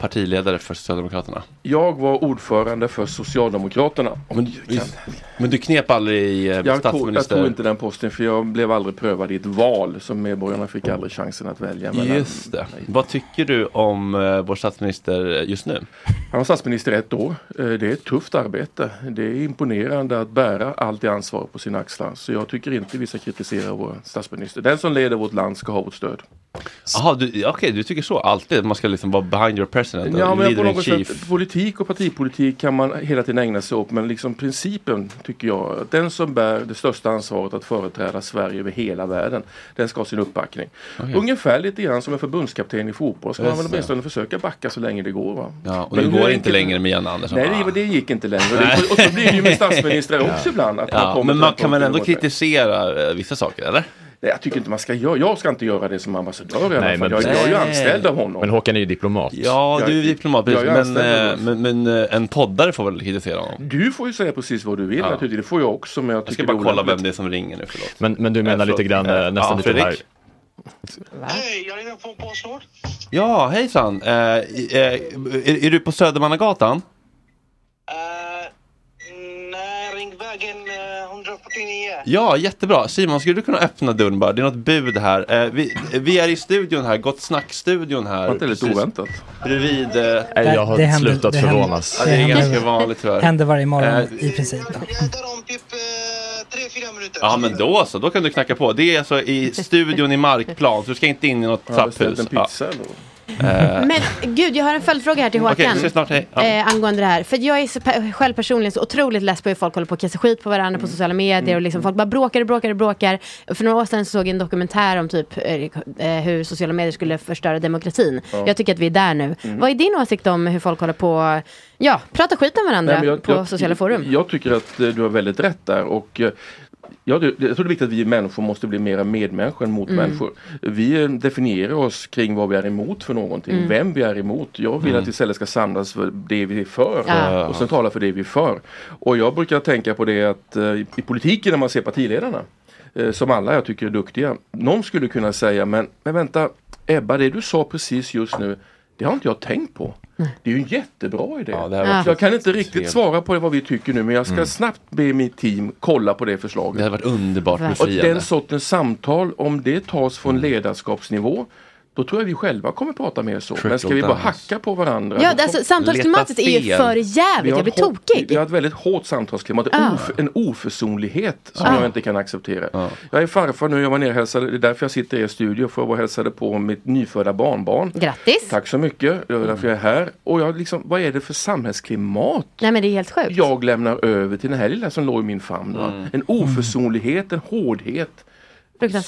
partiledare för Socialdemokraterna? Jag var ordförande för Socialdemokraterna. Men, men du knep aldrig i eh, Jag tog, jag statsminister? tog inte den posten för jag blev aldrig prövad i ett val så medborgarna fick aldrig chansen att välja. mellan- Just det. Vad tycker du om eh, vår statsminister just nu? Han var statsminister i ett år. Eh, Det är ett tufft arbete. Det är imponerande att bära allt det ansvar på sina axlar. Så jag tycker inte vi ska kritisera vår statsminister. Den som leder vårt land ska ha vårt stöd. Jaha, okej, du tycker så alltid? Man ska liksom vara behind your president? Ja, men på något chief. sätt, politik och partipolitik kan man hela tiden ägna sig åt men liksom principen tycker jag, att den som bär det största ansvaret att företräda Sverige över hela världen, den ska ha sin uppbackning. Okej. Ungefär lite grann som en förbundskapten i fotboll, ska man väl åtminstone försöka backa så länge det går. Va? Ja, och Men det går enkelt- inte längre med Jan Andersson? Nej, det, det gick inte längre. Och, och så blir det ju med statsministrar *laughs* också ibland. Att man Ja, kommer men man kan väl punkten ändå kritisera eh, vissa saker, eller? Nej, jag tycker inte man ska göra. Jag ska inte göra det som ambassadör i alla Nej, fall. men- Jag, jag är ju anställd av honom. Men Håkan är ju diplomat. Ja, Jag- du är diplomat, jag precis. är Men, eh, men, men eh, en poddare får väl kritisera honom? Du får ju säga precis vad du vill Ja. naturligtvis. Det får jag också. Men jag, Jag ska bara är kolla olämpligt. vem det är som ringer nu, förlåt. Men, men du menar Eh, lite grann eh, nästan Ja, lite här. Fredrik? Ja, hejsan. Eh, eh, är, är du på Södermannagatan? Ja, jättebra. Simon, skulle du kunna öppna dörren bara? Det är något bud här. Eh, vi, vi är i studion här, Gott Snack-studion här. Var inte det lite oväntat? Bredvid... Eh, Nej, jag har Det händer- slutat det händer- förvånas. ja, det är det ganska händer- vanligt tyvärr. Händer varje morgon Eh, i princip. Ja men då så, då kan du knacka på. Det är alltså i *laughs* studion i Markplan, så du ska inte in i något Har jag beställt trapphus. en pizza eller? Eh, Men gud, jag har en följdfråga här till Håkan. Ses snart, hej. Ja. Eh, angående det här. För jag är så, pe- själv personligen så otroligt less på hur folk håller på att kasta skit på varandra Mm. på sociala medier. Och liksom folk bara bråkar och bråkar och bråkar. För några år sedan så såg jag en dokumentär om typ eh, eh, hur sociala medier skulle förstöra demokratin. Ja. Jag tycker att vi är där nu. Mm. Vad är din åsikt om hur folk håller på ja, prata skit om varandra Nej, jag- på jag- sociala forum? Jag tycker att eh, du har väldigt rätt där. Och, eh, Ja, det, jag tror det är viktigt att vi människor måste bli mera medmänniskor än mot Mm. människor. Vi definierar oss kring vad vi är emot för någonting, Mm. vem vi är emot. Jag vill Mm. att vi istället ska samlas för det vi är för Ja. och sen tala för det vi är för. Och jag brukar tänka på det att eh, i politiken när man ser partiledarna, eh, som alla jag tycker är duktiga, någon skulle kunna säga men, men vänta Ebba, det du sa precis just nu, det har inte jag tänkt på. Det är ju en jättebra idé. Ja, Så jag kan inte riktigt svara på vad vi tycker nu men jag ska Mm. snabbt be mitt team kolla på det förslaget. Det hade varit underbart Va? Och befriande. den sortens samtal, om det tas från ledarskapsnivå, Då tror jag vi själva kommer prata mer så. Trickle Men ska vi bara hacka på varandra? Ja, alltså, samtalsklimatet är ju för jävligt. Vi har Jag blir tokig. Vi har ett väldigt hårt samtalsklimat. Ja. Of, en oförsonlighet som Ja. jag inte kan acceptera. Jag är farfar nu, jag var nere och hälsade, det är därför jag sitter i er studio för att vara och hälsade på mitt nyfödda barnbarn. Grattis! Tack så mycket, det är därför jag är här. Och jag liksom, vad är det för samhällsklimat Nej men det är helt sjukt. jag lämnar över till den här lilla som låg i min famn? Mm. En oförsonlighet, en hårdhet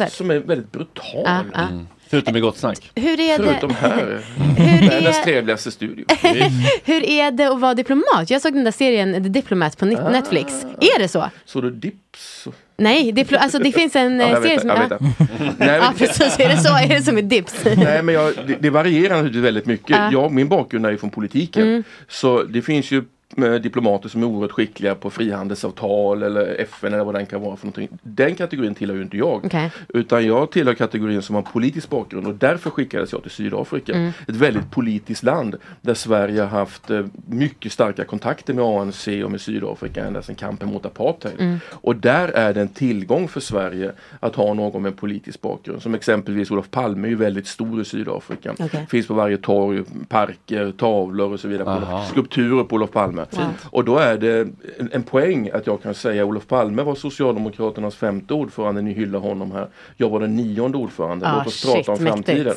som är väldigt brutal. Ja. Förutom i Gott Snack. Hur är det, Förutom här, *laughs* Hur världens är- trevligaste studio. *laughs* hur är det att vara diplomat? Jag såg den där serien The Diplomat på Net- Netflix. Är det så? Så du dips? Nej, diplo- alltså det finns en Ja, eh, jag vet serie det, som... jag ja. det. Nej, men- *laughs* Ja, precis. Är det så? Är det som med dips? Nej men jag, det, det varierar naturligtvis väldigt mycket. Ja. Jag, min bakgrund är ju från politiken. Mm. Så det finns ju eh, diplomater som är oerhört skickliga på frihandelsavtal eller FN eller vad den kan vara för någonting. Den kategorin tillhör ju inte jag. Okej. Utan jag tillhör kategorin som har politisk bakgrund och därför skickades jag till Sydafrika. Mm. Ett väldigt politiskt land där Sverige har haft eh, mycket starka kontakter med ANC och med Sydafrika ända sedan kampen mot apartheid. Mm. Och där är det en tillgång för Sverige att ha någon med en politisk bakgrund. Som exempelvis Olof Palme är ju väldigt stor i Sydafrika. Okej. Finns på varje torg, parker, tavlor och så vidare. Aha. Skulpturer på Olof Palme. Fint. Och då är det en, en poäng att jag kan säga Olof Palme var Socialdemokraternas femte ordförande, ni hyllar honom här. Jag var den nionde ordförande. Ah, Låt oss shit, prata om mäktigt. framtiden.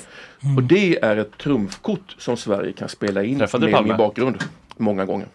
Och det är ett trumfkort som Sverige kan spela in Träffade med Palme? min bakgrund. Många gånger.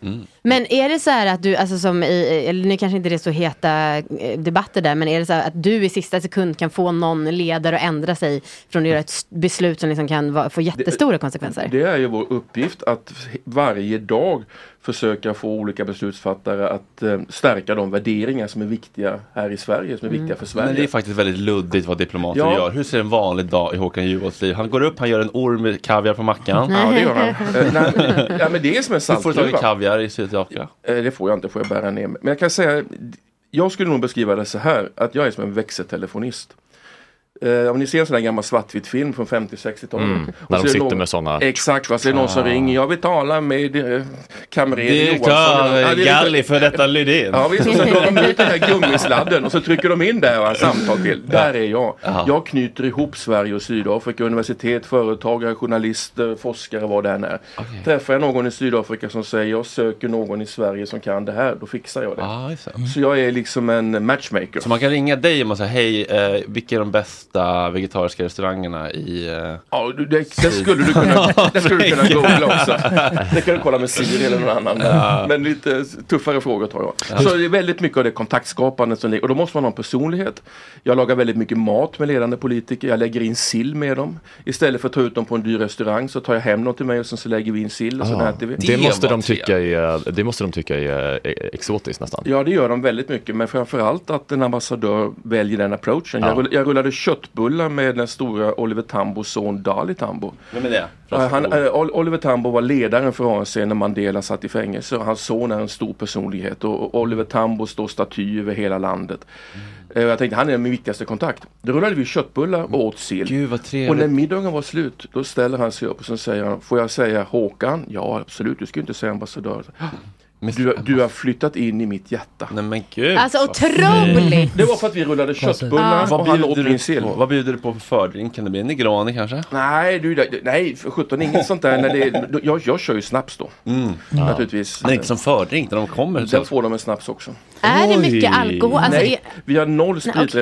Men är det så här att du, alltså som i, eller nu kanske inte det är så heta eh, debatter där, men är det så här att du i sista sekund kan få någon ledare att ändra sig från att göra ett beslut som liksom kan få jättestora konsekvenser? Det är ju vår uppgift att varje dag försöka få olika beslutsfattare att eh, stärka de värderingar som är viktiga här i Sverige, som är viktiga för Sverige. Men det är faktiskt väldigt luddigt vad diplomater Ja. gör. Hur ser en vanlig dag i Håkan Juholts liv? Han går upp, han gör en orm med kaviar på mackan. Ja, det gör han. *laughs* Eh, nej, ja, men det är som en Hur får du tag i saltgruva. kaviar i Sydafrika? Eh, Det får jag inte, får jag bära ner mig. Men jag kan säga, jag skulle nog beskriva det så här, att jag är som en växeltelefonist. Eh, om ni ser en sån där gammal svartvit film från 50-60-talet. Mm, när så de det sitter någon- med såna- Exakt, va, så är det någon som Ah. ringer, jag vill tala med eh, kamrer Johansson. Ja, det är Galli för detta Lydén. Ja visst, och så drar de ut den här *laughs* gummisladden och så trycker de in där och har samtal till. Där är jag. Jaha. Jag knyter ihop Sverige och Sydafrika, universitet, företagare, journalister, forskare, vad det än är. Träffar jag någon i Sydafrika som säger jag söker någon i Sverige som kan det här, då fixar jag det. Ja, just det. Så jag är liksom en matchmaker. Så man kan ringa dig och säga hej, eh, vilka är de bästa vegetariska restaurangerna i... Eh... Ja, du, det, *laughs* det skulle du kunna, det skulle du kunna googla också. *laughs* Det kan du kolla med Siri eller någon annan. Ja. Men lite tuffare frågor tror jag. Så det är väldigt mycket av det kontaktskapande som ligger. Och då måste man ha en personlighet. Jag lagar väldigt mycket mat med ledande politiker. Jag lägger in sill med dem. Istället för att ta ut dem på en dyr restaurang så tar jag hem något till mig och sen så lägger vi in sill och så Ah, äter vi. det, måste de tycka är, det måste de tycka är exotiskt nästan. Ja, det gör de väldigt mycket. Men framförallt att en ambassadör väljer den approachen. Ja. Jag, rull, jag rullade köttbullar med den stora Oliver Tambos son Dali Tambo. Vem är det? Han, eh, Ol- Oliver Tambo var ledaren för ANC när Mandela satt i fängelse. Hans son är en stor personlighet och Oliver Tambo står staty över hela landet. Eh, Jag tänkte han är min viktigaste kontakt. Då rullade vi köttbullar och åt sill. Gud vad Och när middagen var slut då ställer han sig upp och så säger han Får jag säga Håkan? Ja absolut, du ska ju inte säga ambassadör. Du, du har flyttat in i mitt hjärta. Nej men gud. Alltså otroligt! Det var för att vi rullade köttbullar Vad och han åt bjuder, min du sill. på? vad bjuder du på för fördrink? Kan det bli en Negroni kanske? Nej, du, nej för sjutton inget sånt där. När det, jag, jag kör ju snaps då. Naturligtvis. Men inte som fördrink när de kommer. Sen får de en snaps också. Är det mycket alkohol? Alltså, Nej, vi har noll,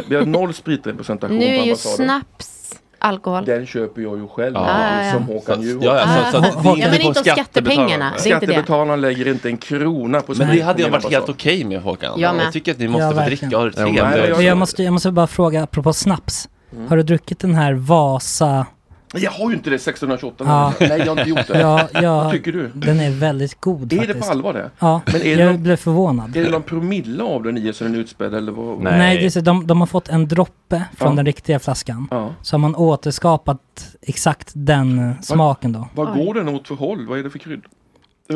vi har noll spritrepresentation nu på är ju ambassaden. snaps alkohol. Den köper jag ju själv Ja, som Håkan Juholt. Ja, ja, så, så. Ja, men inte om skattepengarna. Skattebetalarna lägger inte en krona på Men det hade jag varit helt okej med Håkan. Jag med. Jag tycker att ni måste Ja, få dricka och ha det trevligt. måste, jag måste bara fråga, apropå snaps. Mm. Har du druckit den här Vasa? Jag har ju inte det 1628. Ja. Nej, jag har inte gjort det. *laughs* Ja, ja, Vad tycker du? Den är väldigt god Är faktiskt. det på allvar det? Ja, Men är det jag någon- blev förvånad. Är det någon promille av den i så den är utspädd eller vad? Nej, det är de, de har fått en droppe från Ja. den riktiga flaskan. Ja. Så har man återskapat exakt den eh, smaken då. Vad går den åt för håll? Vad är det för krydd?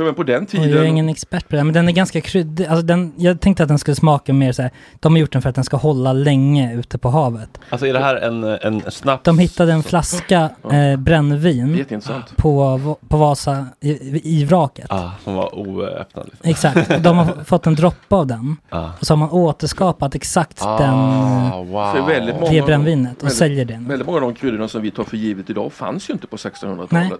Men på den Och jag är tiden, ingen expert på det, men den är ganska kryddig. Alltså den, jag tänkte att den skulle smaka mer så här. de har gjort den för att den ska hålla länge ute på havet. Alltså är det här en, en snaps? De hittade en flaska eh, brännvin på, på Vasa i, i vraket. Ah, som var oöppnad. Liksom. Exakt, de har *laughs* fått en droppe av den. Ah. Och så har man återskapat exakt Ah, den, wow. det brännvinet och väldigt- säljer den. Väldigt många av de kryddorna som vi tar för givet idag fanns ju inte på 1600-talet.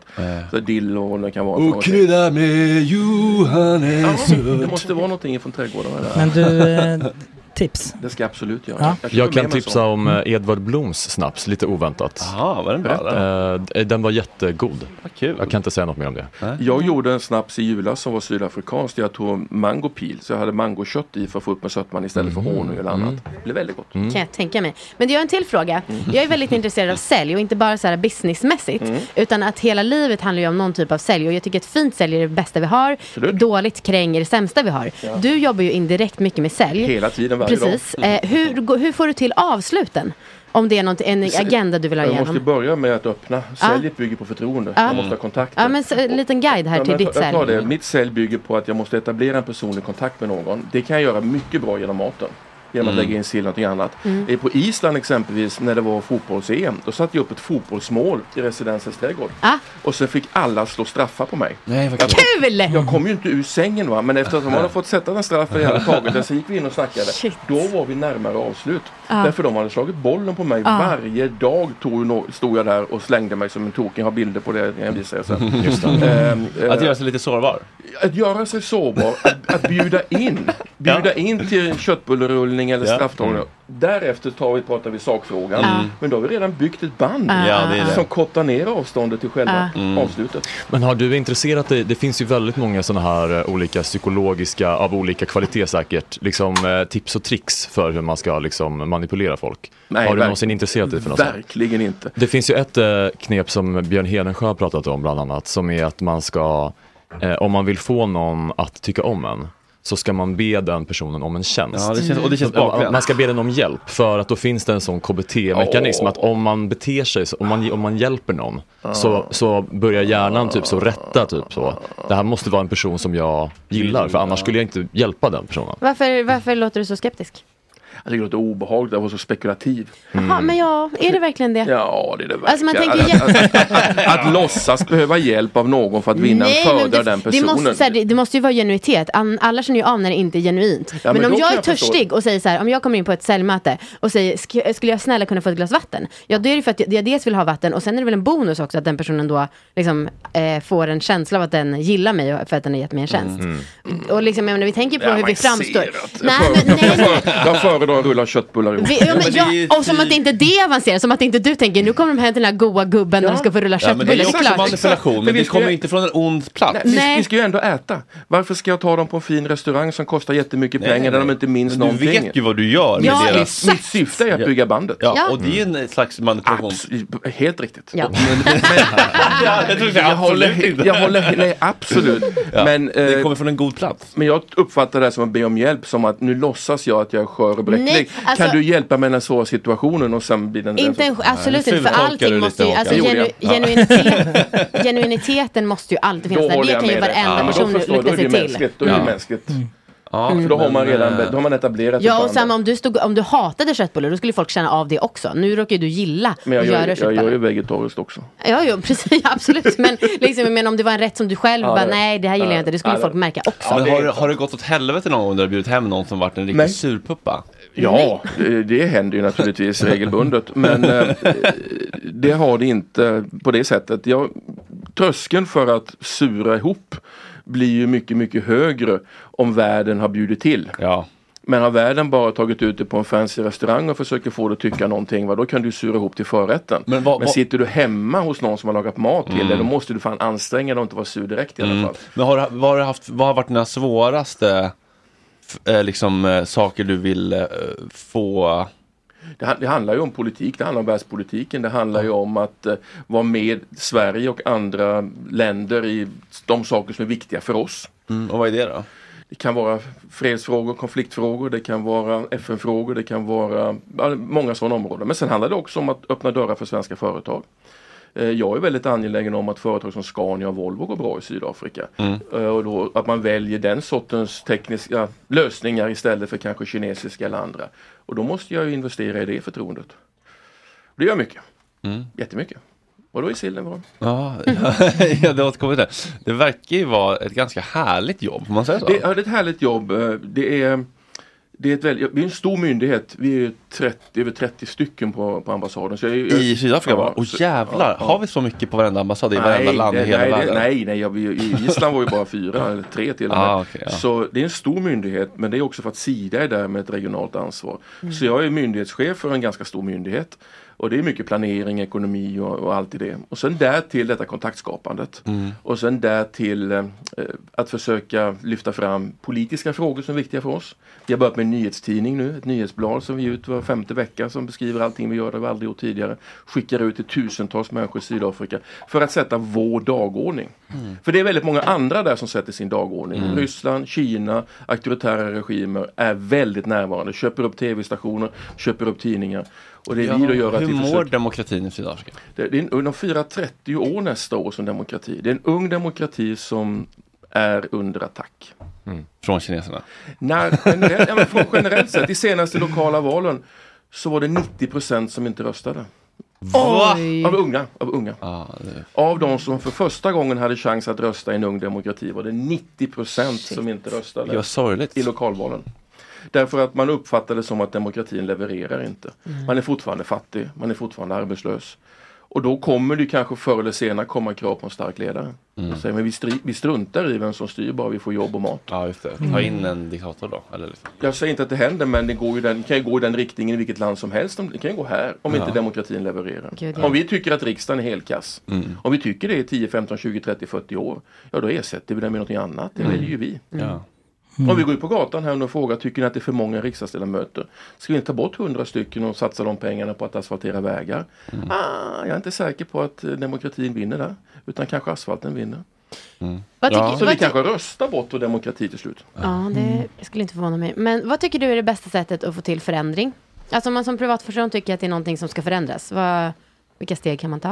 Så dill och vad det kan vara. Och krydda med Johannes Ja, det måste vara någonting från trädgårdarna där. Men du, eh, tips? Det ska jag absolut göra. Ja. Jag med kan tipsa om eh, Edvard Bloms snaps, lite oväntat. Jaha, var den bra? Eh, Den var jättegod. kul. Jag kan inte säga något mer om det. Jag gjorde en snaps i julas som var sydafrikansk. Jag tog mangopil så jag hade mangokött i för att få upp med sötman istället för honung eller annat. Det blev väldigt gott. Kan jag tänka mig. Men jag har en till fråga. Jag är väldigt intresserad av sälj och inte bara så här businessmässigt. Mm. Utan att hela livet handlar ju om någon typ av sälj. Och jag tycker att fint sälj är det bästa vi har. Dåligt kräng är det sämsta vi har. Ja. Du jobbar ju indirekt mycket med sälj. Hela tiden, Precis. Eh, hur, går- hur får du till avsluten? Om det är något, en agenda du vill ha Jag igenom. måste börja med att öppna. Ja. Säljet bygger på förtroende. Ja. Man måste ha kontakter. Ja, men så, en liten guide här Ja, till jag, ditt jag tar sälj. det. Mitt sälj bygger på att jag måste etablera en personlig kontakt med någon. Det kan jag göra mycket bra genom maten. Genom att Mm. lägga in sill och någonting annat. Mm. Eh, På Island exempelvis när det var fotbolls-EM. Då satte jag upp ett fotbollsmål i residensens trädgård. Ah. Och sen fick alla slå straffar på mig. Nej, vad Kul! Jag kom ju inte ur sängen va. Men efter att man hade fått sätta den straffen jag hade tagit den så gick vi in och snackade. Då var vi närmare avslut. Ah. Därför de hade slagit bollen på mig Ah. varje dag. Tog, stod jag där och slängde mig som en toking. Jag har bilder på det jag visar er sen. *laughs* Just. Ehm, Att göra sig lite sårbar. att göra sig sårbar, att, att bjuda in. *laughs* Bjuda in till en köttbullerullning eller Ja. strafftagning. Mm. Därefter tar vi, pratar vi sakfrågan. Mm. Men då har vi redan byggt ett band Ja, det det. som kortar ner avståndet till själva Mm. avslutet. Men har du intresserat dig, det finns ju väldigt många sådana här eh, olika psykologiska, av olika kvalitet säkert, liksom eh, tips och tricks för hur man ska liksom manipulera folk. Nej, har du någonsin intresserat dig för något sånt? Verkligen inte. Det finns ju ett eh, knep som Björn Hedensjö har pratat om bland annat, som är att man ska, om man vill få någon att tycka om en, så ska man be den personen om en tjänst. Ja, det känns- och det känns bakvänt. Man ska be den om hjälp, för att då finns det en sån KBT-mekanism, att om man beter sig, om man, om man hjälper någon, så, så börjar hjärnan typ så rätta typ så. Det här måste vara en person som jag gillar, för annars skulle jag inte hjälpa den personen. Varför, varför låter du så skeptisk? Jag tycker det låter obehagligt att vara så spekulativ. Jaha, men ja, är det verkligen det? Ja, det är det verkligen. Alltså, man tänker att, att, att, att låtsas behöva hjälp av någon för att vinna en fördel det, av den det, personen. måste, så här, det, det måste ju vara genuitet. Alla känner ju av när det inte är genuint. Ja, men, men om jag är jag förstå. törstig och säger så här, om jag kommer in på ett säljmöte och säger, "Sk- skulle jag snälla kunna få ett glas vatten? Ja, då är det för att jag dels vill ha vatten och sen är det väl en bonus också att den personen då liksom, eh, får en känsla av att den gillar mig för att den har gett mig en tjänst. Och liksom, jag menar, vi tänker på hur vi framstår. Nej, men, nej, nej. Jag föredrar att rulla köttbullar ihop. Vi, ja, men, ja, och som att inte det är avancerat, som att inte du tänker nu kommer de hem till den här goa gubben och de ska få rulla Ja, men det köttbullar. är också klart. manipulation, men Men vi det kommer ju- inte från en ond plats. Nej, vi, vi ska ju ändå äta. Varför ska jag ta dem på en fin restaurang som kostar jättemycket Nej, pengar nej, där de inte minns Men du någonting? vet ju vad du gör med Ja, deras... exakt. Mitt syfte är att Ja. bygga bandet. Ja, Ja. och det är ju en slags manipulation. Abs- helt riktigt. Ja. *laughs* Ja, jag tror inte Jag håller, jag håller, nej absolut. *laughs* Ja, Men, det eh, kommer från en god plats. men jag uppfattar det här som att be om hjälp, som att nu låtsas jag att jag är skör och bräcklig. Nej, alltså- kan du hjälpa mig i den svåra situationen och sen blir den... Inte en, absolut inte, för allting du måste ju, alltså genu, genuinitet, genuiniteten måste ju alltid finnas där. Det jag kan ju varenda Ja, person jag, lycka sig till. mänskligt. Då är det Ja. mänskligt. Ja, För då har man redan eh, då har man etablerat Ja, och sen om du, stod, om du hatade köttbullar då skulle folk känna av det också. Nu råkar ju du gilla Men jag att gör, göra jag köttbullar. gör ju vegetariskt också. Ja, jo, *laughs* precis, absolut. Men, liksom, men om det var en rätt som du själv Ja, bara, nej det här gillar jag ja, inte, det skulle ja, folk märka också. Ja, men har, har det gått åt helvete någon gång när du har bjudit hem någon som varit en riktig Nej. surpuppa? Ja, det, det händer ju naturligtvis regelbundet. Men eh, det har det inte på det sättet. Jag, tröskeln för att sura ihop blir ju mycket, mycket högre om världen har bjudit till. Ja. Men har världen bara tagit ut det på en fancy restaurang och försöker få det att tycka någonting, va, då kan du sura ihop till förrätten. Men vad- vad- sitter du hemma hos någon som har lagat mat till dig, då måste du fan anstränga dig och inte vara sur direkt i alla Mm. fall. Men har, du- vad, har haft, vad har varit dina svåraste liksom, eh, saker du vill eh, få? Det, det handlar ju om politik, det handlar om världspolitiken, det handlar ju om att eh, vara med Sverige och andra länder i de saker som är viktiga för oss. Mm, och vad är det då? Det kan vara fredsfrågor, konfliktfrågor, det kan vara FN-frågor, det kan vara ja, många sådana områden. Men sen handlar det också om att öppna dörrar för svenska företag. Eh, Jag är väldigt angelägen om att företag som Scania och Volvo går bra i Sydafrika. Mm. Eh, Och då, att man väljer den sortens tekniska lösningar istället för kanske kinesiska eller andra. Och då måste jag ju investera i det förtroendet. Det gör mycket. Mm. Jättemycket. Och då är sillen bra. Ja, *laughs* ja, det återkommer till det. Det verkar ju vara ett ganska härligt jobb, får man säga så? Det, ja, det är ett härligt jobb. Eh, Det är, det är, ett väl, vi är en stor myndighet. Vi är 30, över 30 stycken på, på ambassaden. Jag, jag, I Sydafrika bara? Åh så- jävlar, ja, ja. har vi så mycket på varenda ambassad i varenda Nej, land i det- hela nej, det- världen? Nej, nej, jag, vi- i Island var ju bara fyra eller tre till och med. Ah, ja. Så det är en stor myndighet men det är också för att Sida är där med ett regionalt ansvar. Mm. Så jag är myndighetschef för en ganska stor myndighet. Och det är mycket planering, ekonomi och, och allt i det. Och sen där till detta kontaktskapandet. Mm. Och sen där till eh, att försöka lyfta fram politiska frågor som är viktiga för oss. Vi har börjat med en nyhetstidning nu, ett nyhetsblad som vi ger ut var femte vecka som beskriver allting vi gör, det har vi aldrig gjort tidigare. Skickar ut till tusentals människor i Sydafrika för att sätta vår dagordning. Mm. För det är väldigt många andra där som sätter sin dagordning. Mm. Ryssland, Kina, auktoritära regimer är väldigt närvarande, köper upp tv-stationer, köper upp tidningar. Och det är vi då gör att hur vi mår försöker... demokratin i Sydafrika? Det, det är en, de firar 30 år nästa år som demokrati. Det är en ung demokrati som är under attack. Från kineserna? När, generellt, ja, från generellt sett, i senaste lokala valen så var det 90% som inte röstade. Va? Av unga. Av, unga. det- av de som för första gången hade chans att rösta i en ung demokrati var det 90% som inte röstade. Var sorgligt. I lokalvalen. Därför att man uppfattade det som att demokratin levererar inte. Mm. Man är fortfarande fattig, man är fortfarande arbetslös. Och då kommer det kanske förr eller senare komma krav på en stark ledare. Mm. Säger, men vi, stri- vi struntar i vem som styr bara vi får jobb och mat. Ja, just det. Mm. Ta in en diktator då? Eller liksom. Jag säger inte att det händer men det går ju den, kan ju gå i den riktningen i vilket land som helst. Det kan ju gå här om Ja. inte demokratin levererar. Gud, ja. Om vi tycker att riksdagen är helkass. Mm. Om vi tycker det är 10, 15, 20, 30, 40 år. Ja då ersätter vi den med något annat. Det Mm. väljer ju vi. Ja. Om vi går ut på gatan här och frågar, tycker ni att det är för många riksdagsledamöter? Ska vi inte ta bort 100 stycken och satsa de pengarna på att asfaltera vägar? Mm. Ah, jag är inte säker på att eh, demokratin vinner där. Utan kanske asfalten vinner. Vad tycker- Så vi kanske röstar bort vår demokrati till slut. Ja, det skulle inte förvåna mig. Men vad tycker du är det bästa sättet att få till förändring? Alltså om man som privatperson tycker att det är någonting som ska förändras. Vad, vilka steg kan man ta?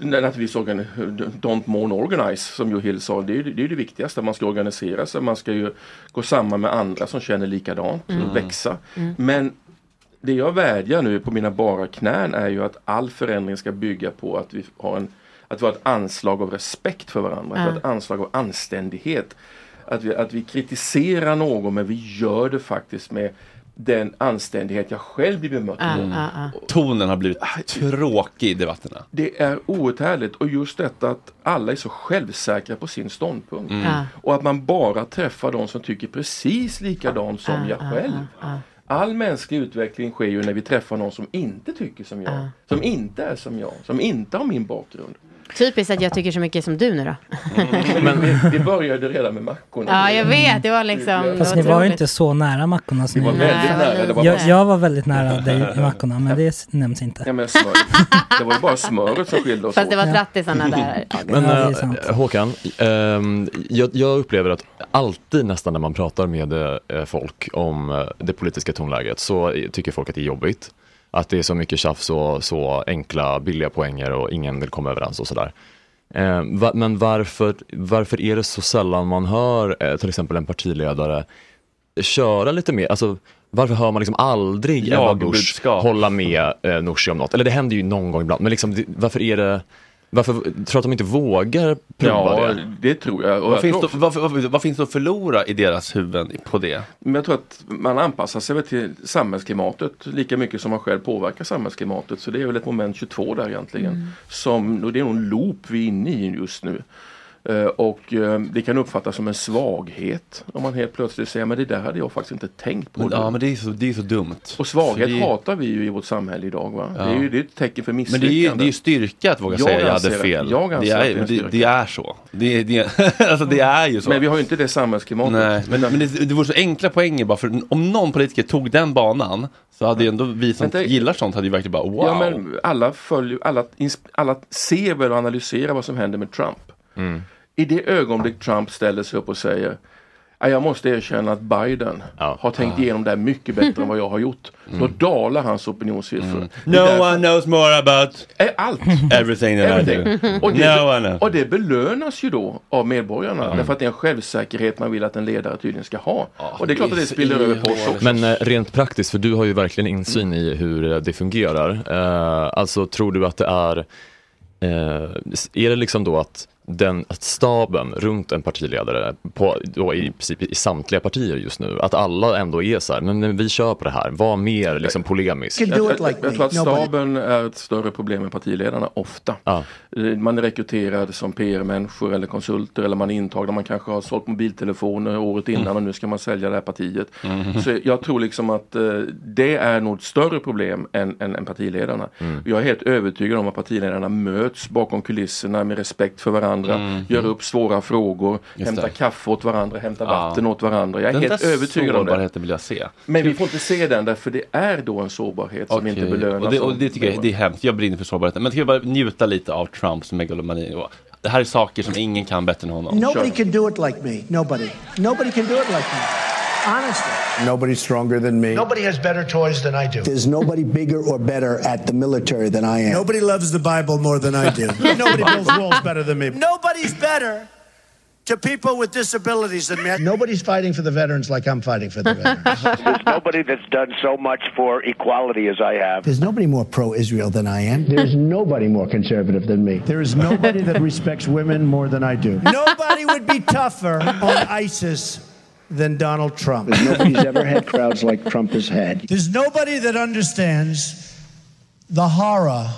naturligtvis don't mourn organize som Joe Hill sa. Det är, det är det viktigaste. Man ska organisera sig. Man ska ju gå samman med andra som känner likadant Mm. och växa. Mm. Men det jag vädjar nu på mina bara knän är ju att all förändring ska bygga på att vi har, en, att vi har ett anslag av respekt för varandra. Har ett anslag av anständighet. Att vi, att vi kritiserar någon men vi gör det faktiskt med den anständighet jag själv blir bemött Mm. med. Tonen har blivit tråkig i debatterna. Det är oerhört härligt och just detta att alla är så självsäkra på sin ståndpunkt. Mm. Och att man bara träffar de som tycker precis likadant som Ja, jag ja, själv. All mänsklig utveckling sker ju när vi träffar någon som inte tycker som jag. Som inte är som jag. Som inte har min bakgrund. Typiskt att jag tycker så mycket som du nu då. Men vi, vi började redan med mackorna. Ja, jag vet. Det var liksom... Fast det ni var var ju inte så nära mackorna. som Vi var ni- väldigt nära, det var jag, bara- jag var väldigt nära dig i mackorna, men det nämns inte. Ja, men smör. Det var ju bara smöret som skilde oss Fast det var åt. trattisarna där. Men Ja, eh. Håkan, ehm, jag, jag upplever att alltid nästan när man pratar med eh, folk om eh, det politiska tonläget så tycker folk att det är jobbigt. Att det är så mycket tjafs och så enkla billiga poänger och ingen vill komma överens och sådär. Eh, va, men varför, varför är det så sällan man hör eh, till exempel en partiledare köra lite mer, alltså varför hör man liksom aldrig Ebba Busch hålla med eh, Nooshi om något? Eller det händer ju någon gång ibland, men liksom, det, varför är det varför tror du att de inte vågar prova Ja, det? det tror jag. Vad jag finns, tror det, vad, vad, vad finns det att förlora i deras huvuden på det? Men jag tror att man anpassar sig väl till samhällsklimatet lika mycket som man själv påverkar samhällsklimatet. Så det är väl ett moment 22 där egentligen. Mm. Som, och det är nog en loop vi är inne i just nu. Eh, och eh, det kan uppfattas som en svaghet om man helt plötsligt säger men det där hade jag faktiskt inte tänkt på. Men, ja, men det är så, det är så dumt. Och svaghet det- hatar vi ju i vårt samhälle idag. Va? Ja. Det är ju det är ett tecken för Men misslyckande. det är ju det är ju styrka att våga Jag säga jag hade det. fel. Jag det, att det är är, det, det är så. Det, det, *laughs* alltså det är ju så. Men vi har ju inte det samhällsklimatet. Nej, men, men det, det vore så enkla poänger bara för om någon politiker tog den banan så hade ju ändå vi som Vänta. gillar sånt hade ju verkligen bara wow. Ja, men alla, följer, alla, alla ser väl och analyserar vad som händer med Trump. Mm. I det ögonblick Trump ställer sig upp och säger "Ja, jag måste erkänna att Biden har tänkt igenom det här mycket bättre än vad jag har gjort. *laughs* Då dalar hans opinionssiffror. Mm. No därför- one knows more about allt. everything that I do. Everything. Och, No det, one knows. och det belönas ju då av medborgarna. Mm. Därför att det är en självsäkerhet man vill att en ledare tydligen ska ha. och det är klart att det spiller över på oss också. Men eh, rent praktiskt, för du har ju verkligen insyn i hur eh, det fungerar. Eh, alltså tror du att det är, eh, är det liksom då att den att staben runt en partiledare, på, då i princip i samtliga partier just nu, att alla ändå är så här, men, men vi kör på det här, var mer liksom polemisk. Jag, jag, jag, jag tror att staben är ett större problem än partiledarna ofta. Ja. Eh, Man är rekryterad som PR-människor eller konsulter eller man är intagna. Man kanske har sålt mobiltelefoner året innan Mm. och nu ska man sälja det här partiet. Mhm. Så jag tror liksom att eh, det är nog ett större problem än, än, än partiledarna. Mm. Jag är helt övertygad om att partiledarna möts bakom kulisserna med respekt för varandra. Mm. Gör upp svåra frågor, Just hämtar det. kaffe åt varandra, hämtar Ja. vatten åt varandra. Jag är Den helt övertygad om det. vill jag se. Men vi får inte se den därför det är då en sårbarhet som Okej. inte belönas. Och det, och det tycker jag det är hemskt. Jag brinner för sårbarheten. Men ska vi bara njuta lite av Trumps megalomani. Det här är saker som ingen kan bättre än honom. Nobody can do it like me. Nobody. Nobody can do it like me. Honestly. Nobody's stronger than me. Nobody has better toys than I do. There's nobody bigger or better at the military than I am. Nobody loves the Bible more than I do. *laughs* Nobody builds walls better than me. Nobody's better to people with disabilities than me. Nobody's fighting for the veterans like I'm fighting for the veterans. *laughs* There's nobody that's done so much for equality as I have. There's nobody more pro-Israel than I am. There's nobody more conservative than me. There is nobody that respects women more than I do. Nobody would be tougher on ISIS than Donald Trump. Nobody's ever had crowds like Trump has had. *laughs* There's nobody that understands the horror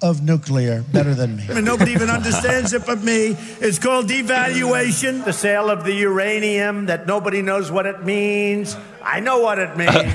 of nuclear better than me. *laughs* And nobody even understands it but me. It's called devaluation, the sale of the uranium that nobody knows what it means. I know what it means. *laughs*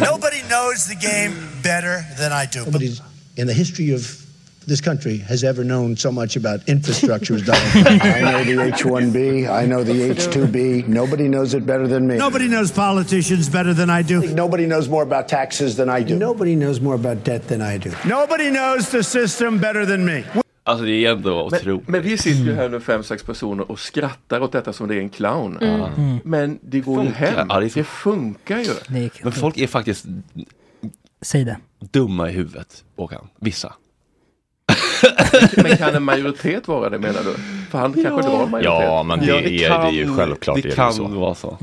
nobody knows the game better than I do. Nobody's in the history of this country has ever known so much about infrastructure as Donald *laughs* Trump. I know the H-1B. I know the H-2B. Nobody knows it better than me. Nobody knows politicians better than I do. Nobody knows more about taxes than I do. Nobody knows more about debt than I do. Nobody knows the system better than me. Alltså det är ändå otroligt. Men vi sitter ju här nu fem, sex personer och skrattar åt detta som det är en clown. Mm. Men det går ju Funkar. hem. Ja, det det funkar ju. Men folk är faktiskt Säg det. dumma i huvudet, Håkan. Vissa. Men kan en majoritet vara det menar du? Han kanske drar en majoritet. Ja, men det, är, det är ju självklart. det ju kan så. vara så.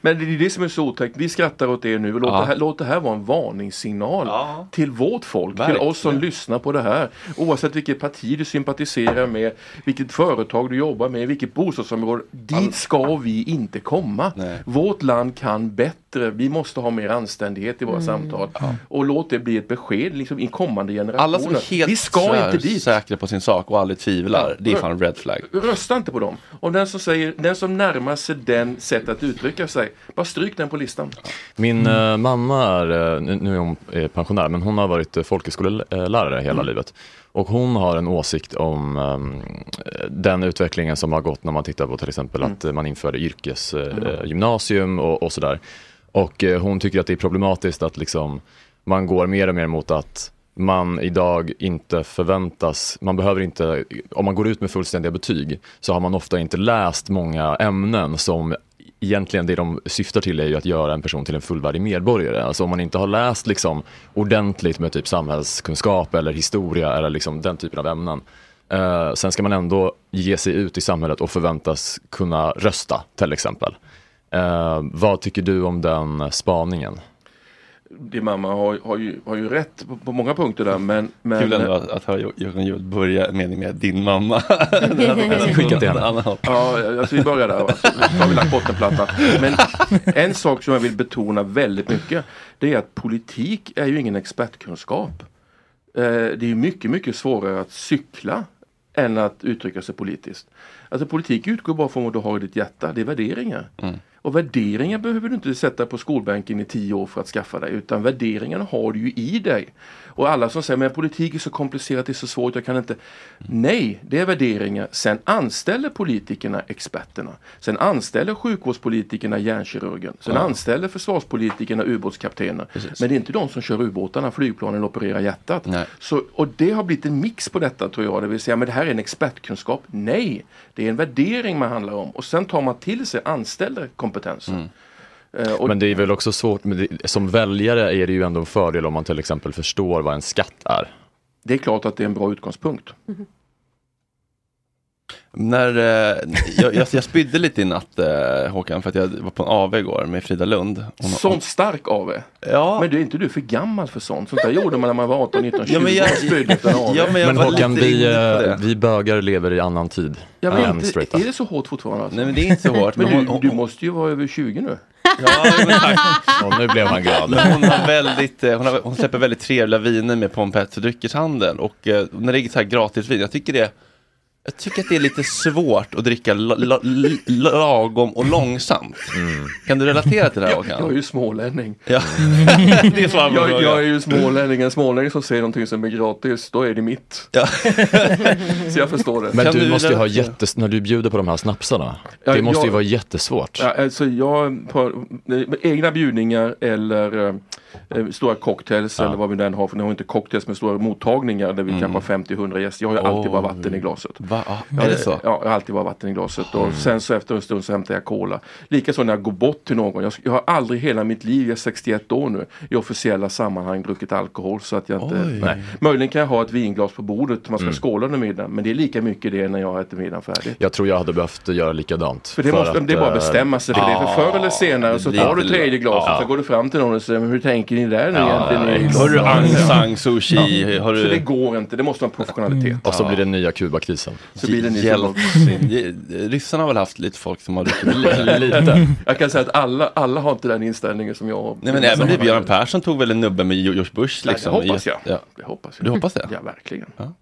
Men det är det som är så otäckt. Vi skrattar åt det nu och låt, Ja. det, här, låt det här vara en varningssignal till vårt folk, till oss som Verkligen. lyssnar på det här. Oavsett vilket parti du sympatiserar med, vilket företag du jobbar med, vilket bostadsområde. Dit ska vi inte komma. Vårt land kan bättre. Vi måste ha mer anständighet i våra samtal. Och låt det bli ett besked liksom, i kommande generationer. Alla som är helt vi ska inte dit. säkra på sin sak och aldrig tvivlar, det är fan red flag. Rösta inte på dem. Och den som, säger, den som närmar sig den sätt att uttrycka sig, bara stryk den på listan. Min eh, mamma är, eh, nu är hon eh, pensionär, men hon har varit eh, folkhögskolelärare hela Mm. livet. Och hon har en åsikt om ehm, den utvecklingen som har gått när man tittar på till exempel Mm. att eh, man införde yrkesgymnasium och, och sådär. Och eh, hon tycker att det är problematiskt att liksom man går mer och mer mot att man idag inte förväntas, man behöver inte, om man går ut med fullständiga betyg så har man ofta inte läst många ämnen som egentligen det de syftar till är ju att göra en person till en fullvärdig medborgare. Alltså om man inte har läst liksom ordentligt med typ samhällskunskap eller historia eller liksom den typen av ämnen. Eh, sen ska man ändå ge sig ut i samhället och förväntas kunna rösta till exempel. Eh, vad tycker du om den spaningen? Din mamma har, har, ju, har ju rätt på, på många punkter där men... men Kul ändå att, att höra Jörgen Juhl börja meningen med din mamma. *laughs* Skicka till henne. Ja, alltså vi börjar där. va. Så har vi lagt bottenplattan. Men en sak som jag vill betona väldigt mycket. Det är att politik är ju ingen expertkunskap. Eh, Det är mycket, mycket svårare att cykla än att uttrycka sig politiskt. Alltså politik utgår bara från vad du har i ditt hjärta. Det är värderingar. Och värderingar behöver du inte sätta på skolbänken i tio år för att skaffa dig. Utan värderingarna har du ju i dig. Och alla som säger men politik är så komplicerat, det är så svårt, jag kan inte. Nej, det är värderingar. Sen anställer politikerna experterna. Sen anställer sjukvårdspolitikerna hjärnkirurgen. Sen Ja. anställer försvarspolitikerna ubåtskaptener. Men det är inte de som kör ubåtarna, flygplanen eller opererar hjärtat. Så, och det har blivit en mix på detta tror jag. Det vill säga, men det här är en expertkunskap. Nej, det är en värdering man handlar om. Och sen tar man till sig, anställer kompetensen. Eh, och- Men det är väl också svårt, men det, som väljare är det ju ändå en fördel om man till exempel förstår vad en skatt är. Det är klart att det är en bra utgångspunkt. När, eh, jag, jag, jag spydde lite i natt eh, Håkan för att jag var på en AV igår med Frida Lund. Hon, Sånt stark av. Ja. Men du är inte du för gammal för sånt? Sånt där gjorde man när man var 18, 19, 20 Ja, men jag- och spydde efter en AW. Ja, men jag Men var Håkan, lite vi, eh, vi bögar lever i annan tid Ja, men än inte, är det så hårt fortfarande? Alltså? Nej men det är inte så hårt. Men men du, hon, du måste ju vara över 20 nu. Ja, men tack. Och nu blev han glad. Men hon, har väldigt, eh, hon, har, hon släpper väldigt trevliga viner med Pompett och dryckeshandel. Och när det är så här gratisvin, jag tycker det jag tycker att det är lite svårt att dricka la, la, l- lagom och långsamt. Kan du relatera till det här Håkan? Jag är ju smålänning. Ja. det är jag, jag är ju smålänning. En smålänning som säger någonting som är gratis, då är det mitt. Ja. *laughs* så jag förstår det. Men du måste ju ha jättes... när du bjuder på de här snapsarna, Ja, det måste ju jag- vara jättesvårt. Ja, alltså jag, på, eh, egna bjudningar eller eh, eh, stora cocktails eller vad vi den har, för ni har inte cocktails med stora mottagningar där vi Mm. kanske har 50-100 gäster. Jag har ju alltid bara vatten i glaset. Va? Ah, Ja, är det så? Ja, jag har alltid bara vatten i glaset och Mm. sen så efter en stund så hämtar jag cola. Likaså när jag går bort till någon. Jag, jag har aldrig hela mitt liv, jag är 61 år nu, i officiella sammanhang druckit alkohol så att jag inte... Oj. Nej. Möjligen kan jag ha ett vinglas på bordet, man ska Mm. skåla under middagen. Men det är lika mycket det när jag äter middagen färdig. Jag tror jag hade behövt göra likadant. För det, måste, det är bara att eh, bestämma sig för det. För förr eller senare så tar du tredje glaset Ja. så går du fram till någon och säger hur tänker ni där nu Ja, egentligen? Har du Aung San Suu Kyi? Så det går inte, det måste vara professionalitet. Och så blir det nya Kubakrisen. Så blir det ny Jeltsin. Ryssarna har väl haft lite folk som har druckit Lite. *laughs* Jag kan säga att alla, alla har inte den inställningen som jag. Nej men även Björn Persson tog väl en nubbe med George Bush Nej, liksom. det hoppas jag. Ja. Det hoppas jag. Du hoppas det? Ja, verkligen. Ja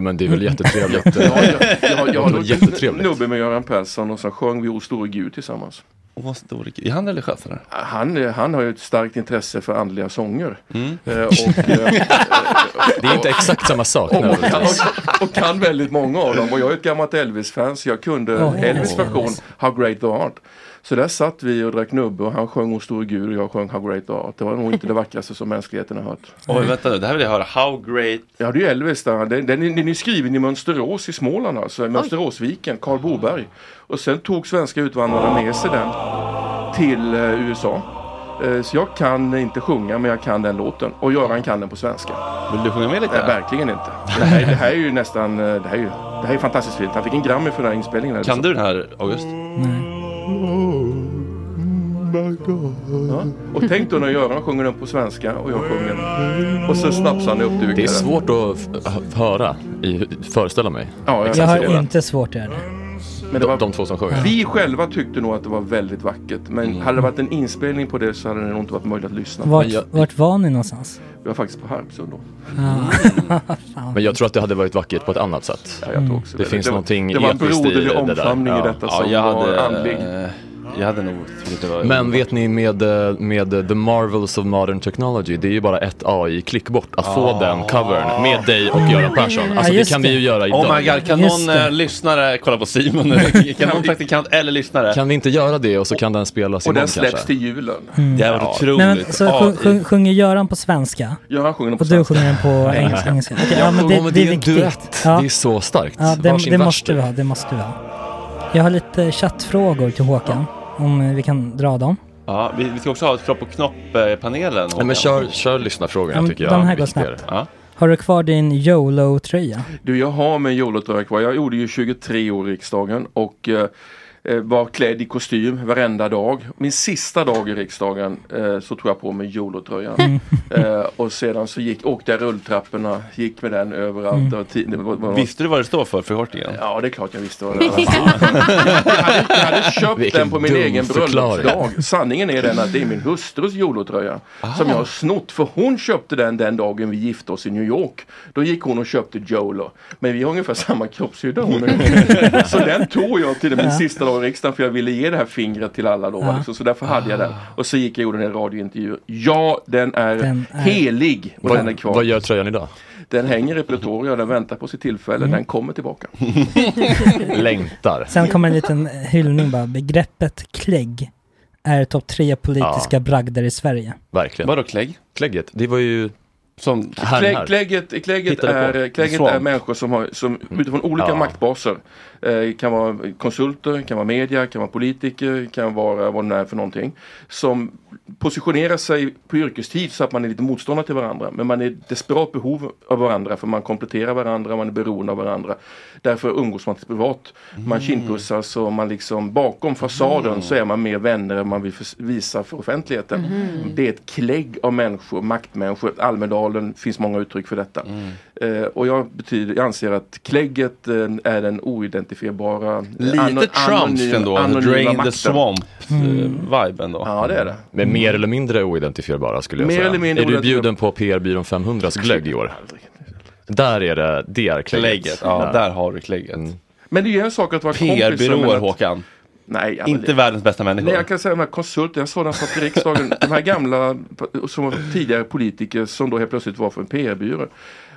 men det är väl jättetrevligt. *laughs* Ja, jag, jag, jag, jag har Jättetrevligt. nubbe med Göran Persson och så sjöng vi O store Gud tillsammans. Och vad stor, är han religiös eller? Han, han har ju ett starkt intresse för andliga sånger. Mm. Eh, och, eh, Det är inte exakt samma sak. och, och, nödvändigtvis. och, och kan väldigt många av dem. Och jag är ett gammalt Elvis-fan så jag kunde Elvis Elvis. version How Great Thou Art. Så där satt vi och drack nubbe och han sjöng O store Gud och jag sjöng How Great Art. Det var nog inte det vackraste som mänskligheten har hört. Oj vänta nu, det här vill jag höra. How great. Ja, det är ju Elvis där. Den, den, är- den är skriven i Mönsterås i Småland alltså, i Mönsteråsviken, Karl Boberg. Och sen tog svenska utvandrare med sig den till eh, USA. Eh, så jag kan inte sjunga, men jag kan den låten. Och Göran kan den på svenska. Vill du sjunga med lite? Nej, verkligen inte. Det här, det här är ju nästan, eh, det här är ju, det här är fantastiskt fint. Han fick en Grammy för den här inspelningen. Kan du den här August? Ja. Och tänk då när Göran sjunger den på svenska och jag sjunger den. Och så snapsar han uppdukade. Det är svårt att höra, i, föreställa mig. Ja, jag, Jag har inte svårt det. Men det var, de två som sjunger. Vi själva tyckte nog att det var väldigt vackert. Men Mm. hade det varit en inspelning på det så hade det nog inte varit möjligt att lyssna. Vart, jag, vart var ni någonstans? vi var faktiskt på Harpsund då. Fan. *laughs* Men jag tror att det hade varit vackert på ett annat sätt. Ja, jag tror också det. det. finns Det var- någonting det var en episkt i broderlig omfamning i detta som jag var hade, andlig. Jag hade nog tyckt det var Men vet ni med, eh, med The Marvels of Modern Technology, det är ju bara ett AI-klick bort att få Ah. den covern med dig och Göran Persson. Alltså det kan vi ju göra idag. Oh my god, kan Just någon det. eh, lyssnare kolla på Simon nu? *laughs* Kan någon praktikant eller lyssnare? Kan vi inte göra det och så kan den spelas Och imorgon den släpps kanske? till julen. Mm. Det var Ja. otroligt. Men, men, så sjung, sjung, sjunger Göran på svenska? Göran sjunger den på Och du svenska. sjunger den på engelska? engelska. Okej, ja, Ja, men det, det är det är en duett. Ja. Det är så starkt. Ja, det, det måste vi ha, det måste vi ha. Jag har lite chattfrågor till Håkan, om eh, vi kan dra dem. Ja, vi, vi ska också ha ett kropp och knopp-panelen. Nej, men kör, kör lyssnarfrågorna Ja, tycker jag. de här går snabbt. Ja. Har du kvar din YOLO-tröja? Du, jag har min YOLO-tröja kvar. Jag gjorde ju 23 år i riksdagen och eh, var klädd i kostym varenda dag. Min sista dag i riksdagen eh, så tog jag på mig YOLO-tröjan. Mm. *laughs* eh, och sedan så gick, åkte jag rulltrapporna, gick med den överallt. Mm. Det var ti- det var, var, Visste du vad det står för, förkortningen? Ja, det är klart jag visste vad det *laughs* var. jag, hade, jag hade köpt Vilken den på min egen bröllopsdag. Sanningen är den att det är min hustrus YOLO-tröja. Som jag har snott. För hon köpte den den dagen vi gifte oss i New York. Då gick hon och köpte YOLO. Men vi har ungefär samma kroppshydda hon och. *laughs* Så den tog jag till min sista dag riksdagen för jag ville ge det här fingret till alla då. Ja. Liksom. Så därför hade jag den. Och så gick jag och gjorde en radiointervju. Ja, den är, Den är- helig. Och Vad- den är kvar. vad gör tröjan idag? Den hänger i Pretoria, den väntar på sitt tillfälle, Mm. den kommer tillbaka. *laughs* Längtar. Sen kommer en liten hyllning bara. Begreppet klägg är topp tre politiska Ja. bragder i Sverige. Verkligen. Vadå klägg? Klägget, det var ju... Som Här, Klägg, här. klägget klägget, är, klägget är människor som, har, som utifrån olika Ja. maktbaser eh, kan vara konsulter, kan vara media, kan vara politiker, kan vara vad det är för någonting. Som positionerar sig på yrkestid så att man är lite motståndare till varandra. Men man är desperat behov av varandra för man kompletterar varandra, man är beroende av varandra. Därför umgås man privat. Man kindpussas och man liksom bakom fasaden så är man mer vänner än man vill visa för offentligheten. Mhm. Det är ett klägg av människor, maktmänniskor. Almedalen finns många uttryck för detta. Eh, och jag, betyder, jag anser att klägget eh, är den oidentifierbara eh, Lite ano- Trumps ändå, anonyma Drain the. Swamp-viben då. Ja, det är det. Men mer eller mindre oidentifierbara skulle jag Mer säga. eller mindre är du bjuden på PR-byrån 500s glögg i år? Där är det, det är klägget. Klägget, ja, där har du klägget. Men det är ju en sak att vara kompisar med PR-byråer att- Håkan. Nej, ja, men Inte det- världens bästa människor. Nej, jag kan säga de här konsulter, jag såg den satt i riksdagen, de här gamla som var tidigare politiker som då helt plötsligt var för en PR-byrå.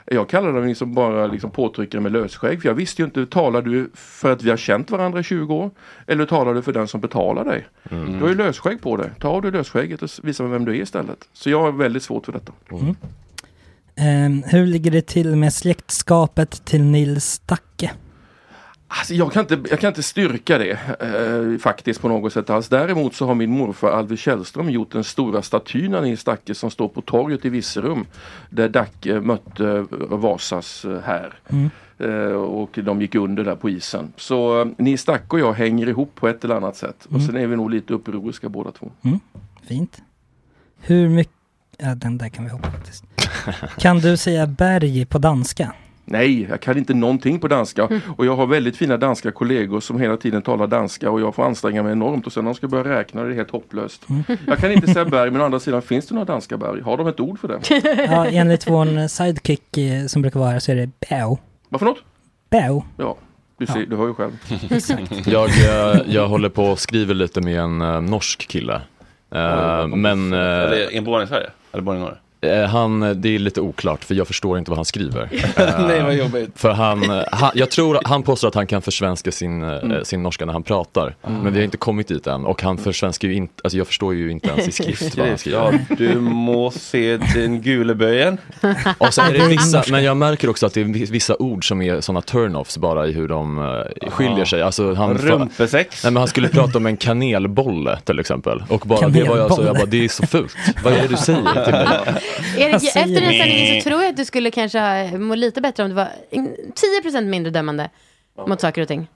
Jag kallar dem liksom bara liksom påtryckare med lösskägg. För jag visste ju inte, talar du för att vi har känt varandra i 20 år? Eller talar du för den som betalar dig? Du har ju lösskägg på dig. Ta av dig lösskägget och visa mig vem du är istället. Så jag har väldigt svårt för detta. Mm. Ehm, hur ligger det till med släktskapet till Nils Stacke? Alltså, jag, kan inte, jag kan inte styrka det eh, faktiskt på något sätt alls. Däremot så har min morfar Alve Källström gjort den stora statyn av Nils Dacke som står på torget i Virserum. Där Dacke mötte eh, Vasas eh, här. Mm. Eh, och de gick under där på isen. Så eh, Nils Dacke och jag hänger ihop på ett eller annat sätt. Och Mm. sen är vi nog lite upproriska båda två. Mm, fint. Hur mycket... Ja, den där kan vi hoppa faktiskt. *laughs* Kan du säga berg på danska? Nej, jag kan inte någonting på danska. Mm. Och jag har väldigt fina danska kollegor som hela tiden talar danska och jag får anstränga mig enormt och sen när de ska börja räkna det är helt hopplöst. Mm. Jag kan inte säga berg men å andra sidan finns det några danska berg? Har de ett ord för det? *laughs* Ja, enligt vår sidekick eh, som brukar vara så är det bäu. Vad för något? Bäu. Ja, du, ser, du hör ju själv. *laughs* Exakt. *laughs* Jag, eh, jag håller på och skriver lite med en eh, norsk kille. Eh, men... Eller en born i Sverige? Eller born i Norge? Eh, Han, det är lite oklart för jag förstår inte vad han skriver. Eh, *laughs* Nej, vad jobbigt. För han, eh, han, jag tror han påstår att han kan försvenska sin, eh, Mm. sin norska när han pratar. Mm. Men vi har inte kommit dit än och han försvenskar ju inte, alltså jag förstår ju inte ens i skrift vad han skriver. Ja, du må se den guleböjen. Och så är det *laughs* vissa, men jag märker också att det är vissa ord som är sådana turn-offs bara i hur de eh, skiljer sig. Alltså han, Rumpesex. Nej men han skulle prata om en kanelbolle till exempel. Och bara det var jag så, jag bara det är så fult. Vad är det du säger till mig? *laughs* *laughs* Erik, efter den sändningen så tror jag att du skulle kanske ha- må lite bättre om du var mm, 10% mindre dömande mot saker och ting.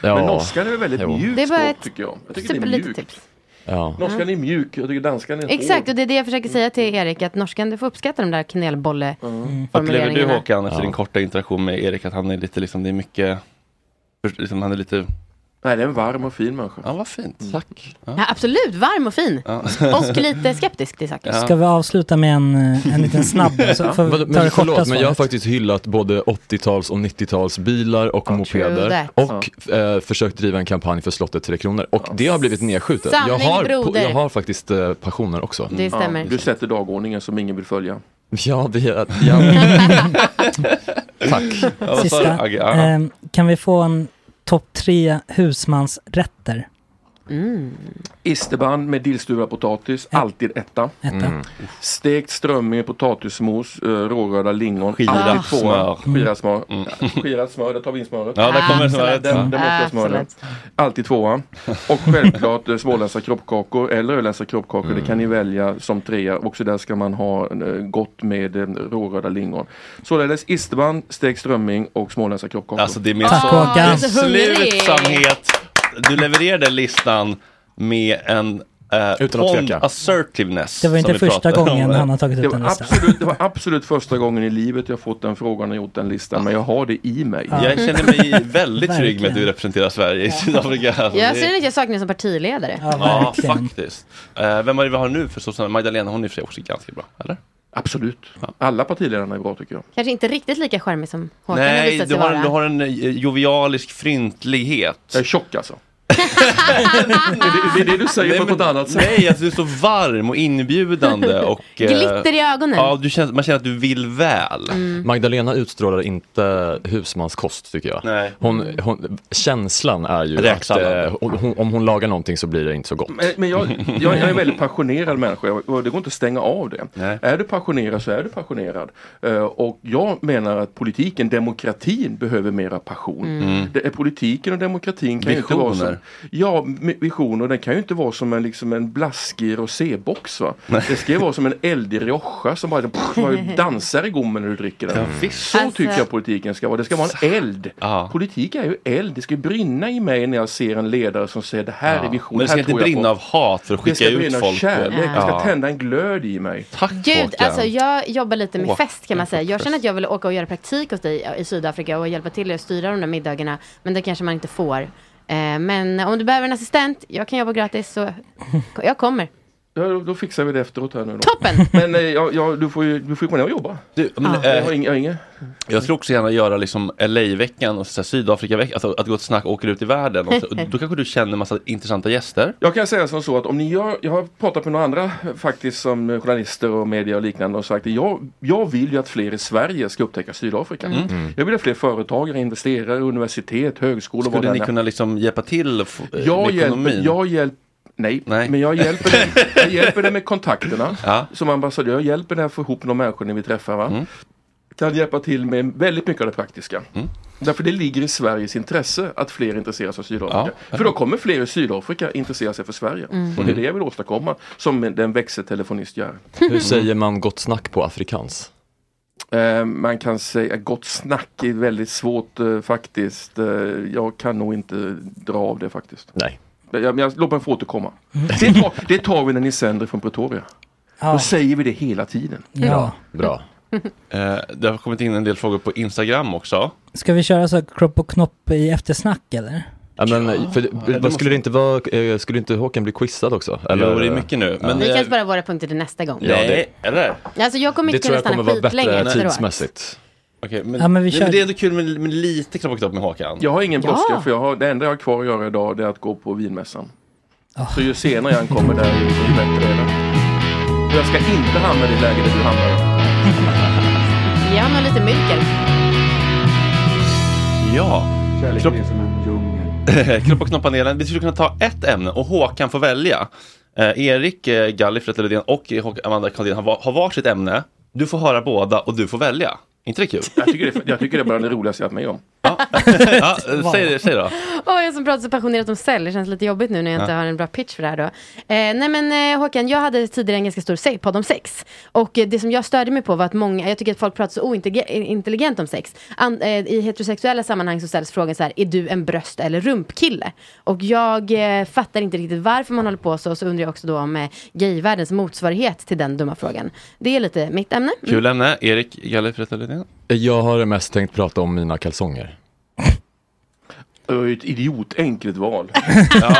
Men norskan är väl väldigt jo. bara språk ett tycker jag. Jag tycker det är mjukt. tips. Ja. Norskan är mjuk, jag tycker danskan är Exakt, hård. och det är det jag försöker säga till Erik, att norskan, du får uppskatta de där kanelbolle Upplever formuleringarna. du Håkan efter Ja. din korta interaktion med Erik att han är lite liksom, det är mycket, liksom, han är lite Nej, det är en varm och fin människa. Ja, vad fint. Tack. Ja, absolut, varm och fin. Och lite skeptisk till saker. Ska vi avsluta med en, eh, en liten snabb? *laughs* Så det Men, korta förlåt, men jag har faktiskt hyllat både 80-tals och 90-tals bilar och mopeder that. och eh, försökt driva en kampanj för slottet Tre Kronor och det har blivit nedskjutet. Jag Sanning, har, broder. jag har faktiskt eh, passioner också. Det stämmer. Ja, du sätter dagordningen som ingen vill följa. *laughs* Ja, det är... Ja. *laughs* Tack. Sista. Eh, kan vi få en topp tre husmansrätter? Isterband med dillstuvad potatis, alltid etta. Etta. Mm. Stekt strömming, potatismos, uh, rårörda lingon, Skirat tvåa. smör. Skirat smör. *laughs* Skirat smör, där tar vi in smöret. Ja, där kommer smöret. Den, den måste jag smöra. Alltid tvåa. Och självklart eh, småländska kroppkakor eller öländska kroppkakor. Det kan ni välja som trea. Också där ska man ha eh, gott med eh, rårörda lingon. Således isterband, stekt strömming och småländska kroppkakor. Alltså det är med Tack, så Håkan. Jag är så hungrig. beslutsamhet. Du levererade listan med en eh, Utan att tveka. assertiveness. Det var inte första gången han har tagit Det ut en lista. absolut, det var absolut första gången i livet jag fått den frågan och gjort den listan. Men jag har det i mig. Jag känner mig *laughs* väldigt trygg med att du representerar Sverige i Sydafrika. Alltså, Jag det- känner att jag saknar som partiledare. Ja, Ja, faktiskt. Eh, vem är det vi har nu för sossarna? Magdalena, hon är för sig också ganska bra, eller? Absolut. Alla partiledarna är bra tycker jag. Kanske inte riktigt lika charmig som Håkan har Nej, visat du har, vara. du har en eh, jovialisk fryntlighet. Jag är tjock alltså. Är det, det är det du säger Nej, på ett men- annat sätt? Nej, alltså, du är så varm och inbjudande. *laughs* Och, eh, Glitter i ögonen. Ja, du känner, man känner att du vill väl. Mm. Magdalena utstrålar inte husmanskost tycker jag. Nej. Hon, hon, känslan är ju att Räksallad. eh, hon, om hon lagar någonting så blir det inte så gott. Men, men jag, jag, jag är en väldigt passionerad människa och det går inte att stänga av det. Nej. Är du passionerad så är du passionerad. Eh, och jag menar att politiken, demokratin behöver mera passion. Mm. Det är politiken och demokratin kan ju inte vara som, Ja, m- visioner. Den kan ju inte vara som en, liksom en blaskig rosébox. Va? Det ska ju vara som en eldig Rioja som bara pff, bara *laughs* dansar i gommen när du dricker den. Ja, visst. Så Alltså- tycker jag politiken ska vara. Det ska vara en eld. Ja. Politik är ju eld. Det ska ju brinna i mig när jag ser en ledare som säger det här är Ja. vision. Men det ska inte tror jag på." brinna av hat för att Det skicka ska ut brinna av folk. kärlek. Det ska Ja. tända en glöd i mig. Tack Gud, Håkan. alltså jag jobbar lite med Håkan fest kan man säga. Jag känner att jag vill åka och göra praktik hos dig i Sydafrika och hjälpa till att styra de där middagarna. Men det kanske man inte får. Eh, men om du behöver en assistent, jag kan jobba gratis så jag kommer. Ja, då, fixar vi det efteråt här nu då. Toppen! *laughs* Men eh, ja, ja, du får ju du får ju komma ner och jobba. Du, men, Ja. Jag eh, har inget, jag har inget. Jag skulle också gärna göra liksom LA-veckan och så här Sydafrika-veckan, alltså att gå ett snack och åka ut i världen. Och så, och *laughs* då kanske du känner massa intressanta gäster. Jag kan säga som så att om ni gör, jag har pratat med några andra eh, faktiskt som journalister och media och liknande och sagt att jag, jag vill ju att fler i Sverige ska upptäcka Sydafrika. Mm. Jag vill att fler företagare, investerare, universitet, högskolor, vad Skulle det ni än är. kunna liksom hjälpa till Jag med hjälper, ekonomin? jag hjälper Nej, Nej. men jag hjälper, den, jag hjälper den med kontakterna. Ja. Som ambassadör, jag hjälper den att få ihop de människor ni vill träffa. Va? Mm. Kan hjälpa till med väldigt mycket av det praktiska. Mm. Därför det ligger i Sveriges intresse att fler intresserar sig av Sydafrika. Ja. För då kommer fler i Sydafrika intressera sig för Sverige. Mm. Och det är det jag vill åstadkomma som den växeltelefonist jag är. *laughs* Hur säger man gott snack på afrikans? Eh, man kan säga gott snack är väldigt svårt eh, faktiskt. Eh, jag kan nog inte dra av det faktiskt. Nej. Jag, jag, låt mig få återkomma. Det tar, det tar vi när ni sänder från Pretoria. Då Ja. säger vi det hela tiden. ja. Bra. Eh, det har kommit in en del frågor på Instagram också. Ska vi köra så kropp och knopp i eftersnack eller? Ja, men, för, det vad måste- skulle det inte vara, eh, skulle inte Håkan bli quizad också? Eller? Jo, det är mycket nu. Men, Vi kan spara våra punkter till nästa gång. Ja, det- Nej, eller? Alltså jag kommer Det inte tror kunna jag stanna kommer vara bättre tidsmässigt. Okej, men, Ja, men vi nej, kör- men det är ändå kul med, med lite kropp och knopp med Håkan. Jag har ingen Ja. brådska för jag har, det enda jag har kvar att göra idag det är att gå på vinmässan. Så ju senare jag kommer där ju bättre är det. Och jag ska inte hamna i det läge där du hamnar. Ge honom lite myrkel. Ja. Kärleken Kropp- är som en djungel. *laughs* Kropp och knopp-panelen. Vi skulle kunna ta ett ämne och Håkan får välja. Eh, Erik eh, Galli, Frette Lidén och Håkan- Amanda Kaldén har, va- har varsitt ämne. Du får höra båda och du får välja. Inte det kul? Jag tycker det, jag tycker det är bland det roligaste jag varit med om. ja, *laughs* eh, säg, det- säg då. Åh, jag som pratar så passionerat om cell, det känns lite jobbigt nu när jag inte Ja. har en bra pitch för det här då. Eh, nej men eh, Håkan, jag hade tidigare en ganska stor podd om sex. Och eh, det som jag störde mig på var att många, jag tycker att folk pratar så ointelligent om sex. An, eh, I heterosexuella sammanhang så ställs frågan så här, är du en bröst eller rumpkille? Och jag eh, fattar inte riktigt varför man håller på så, och så undrar jag också då om eh, gayvärldens motsvarighet till den dumma frågan. Det är lite mitt ämne. Mm. Kul ämne. Erik Galli, Frette Lidén. Jag har mest tänkt prata om mina kalsonger. Det var ju ett idiotenkelt val. *laughs* ja,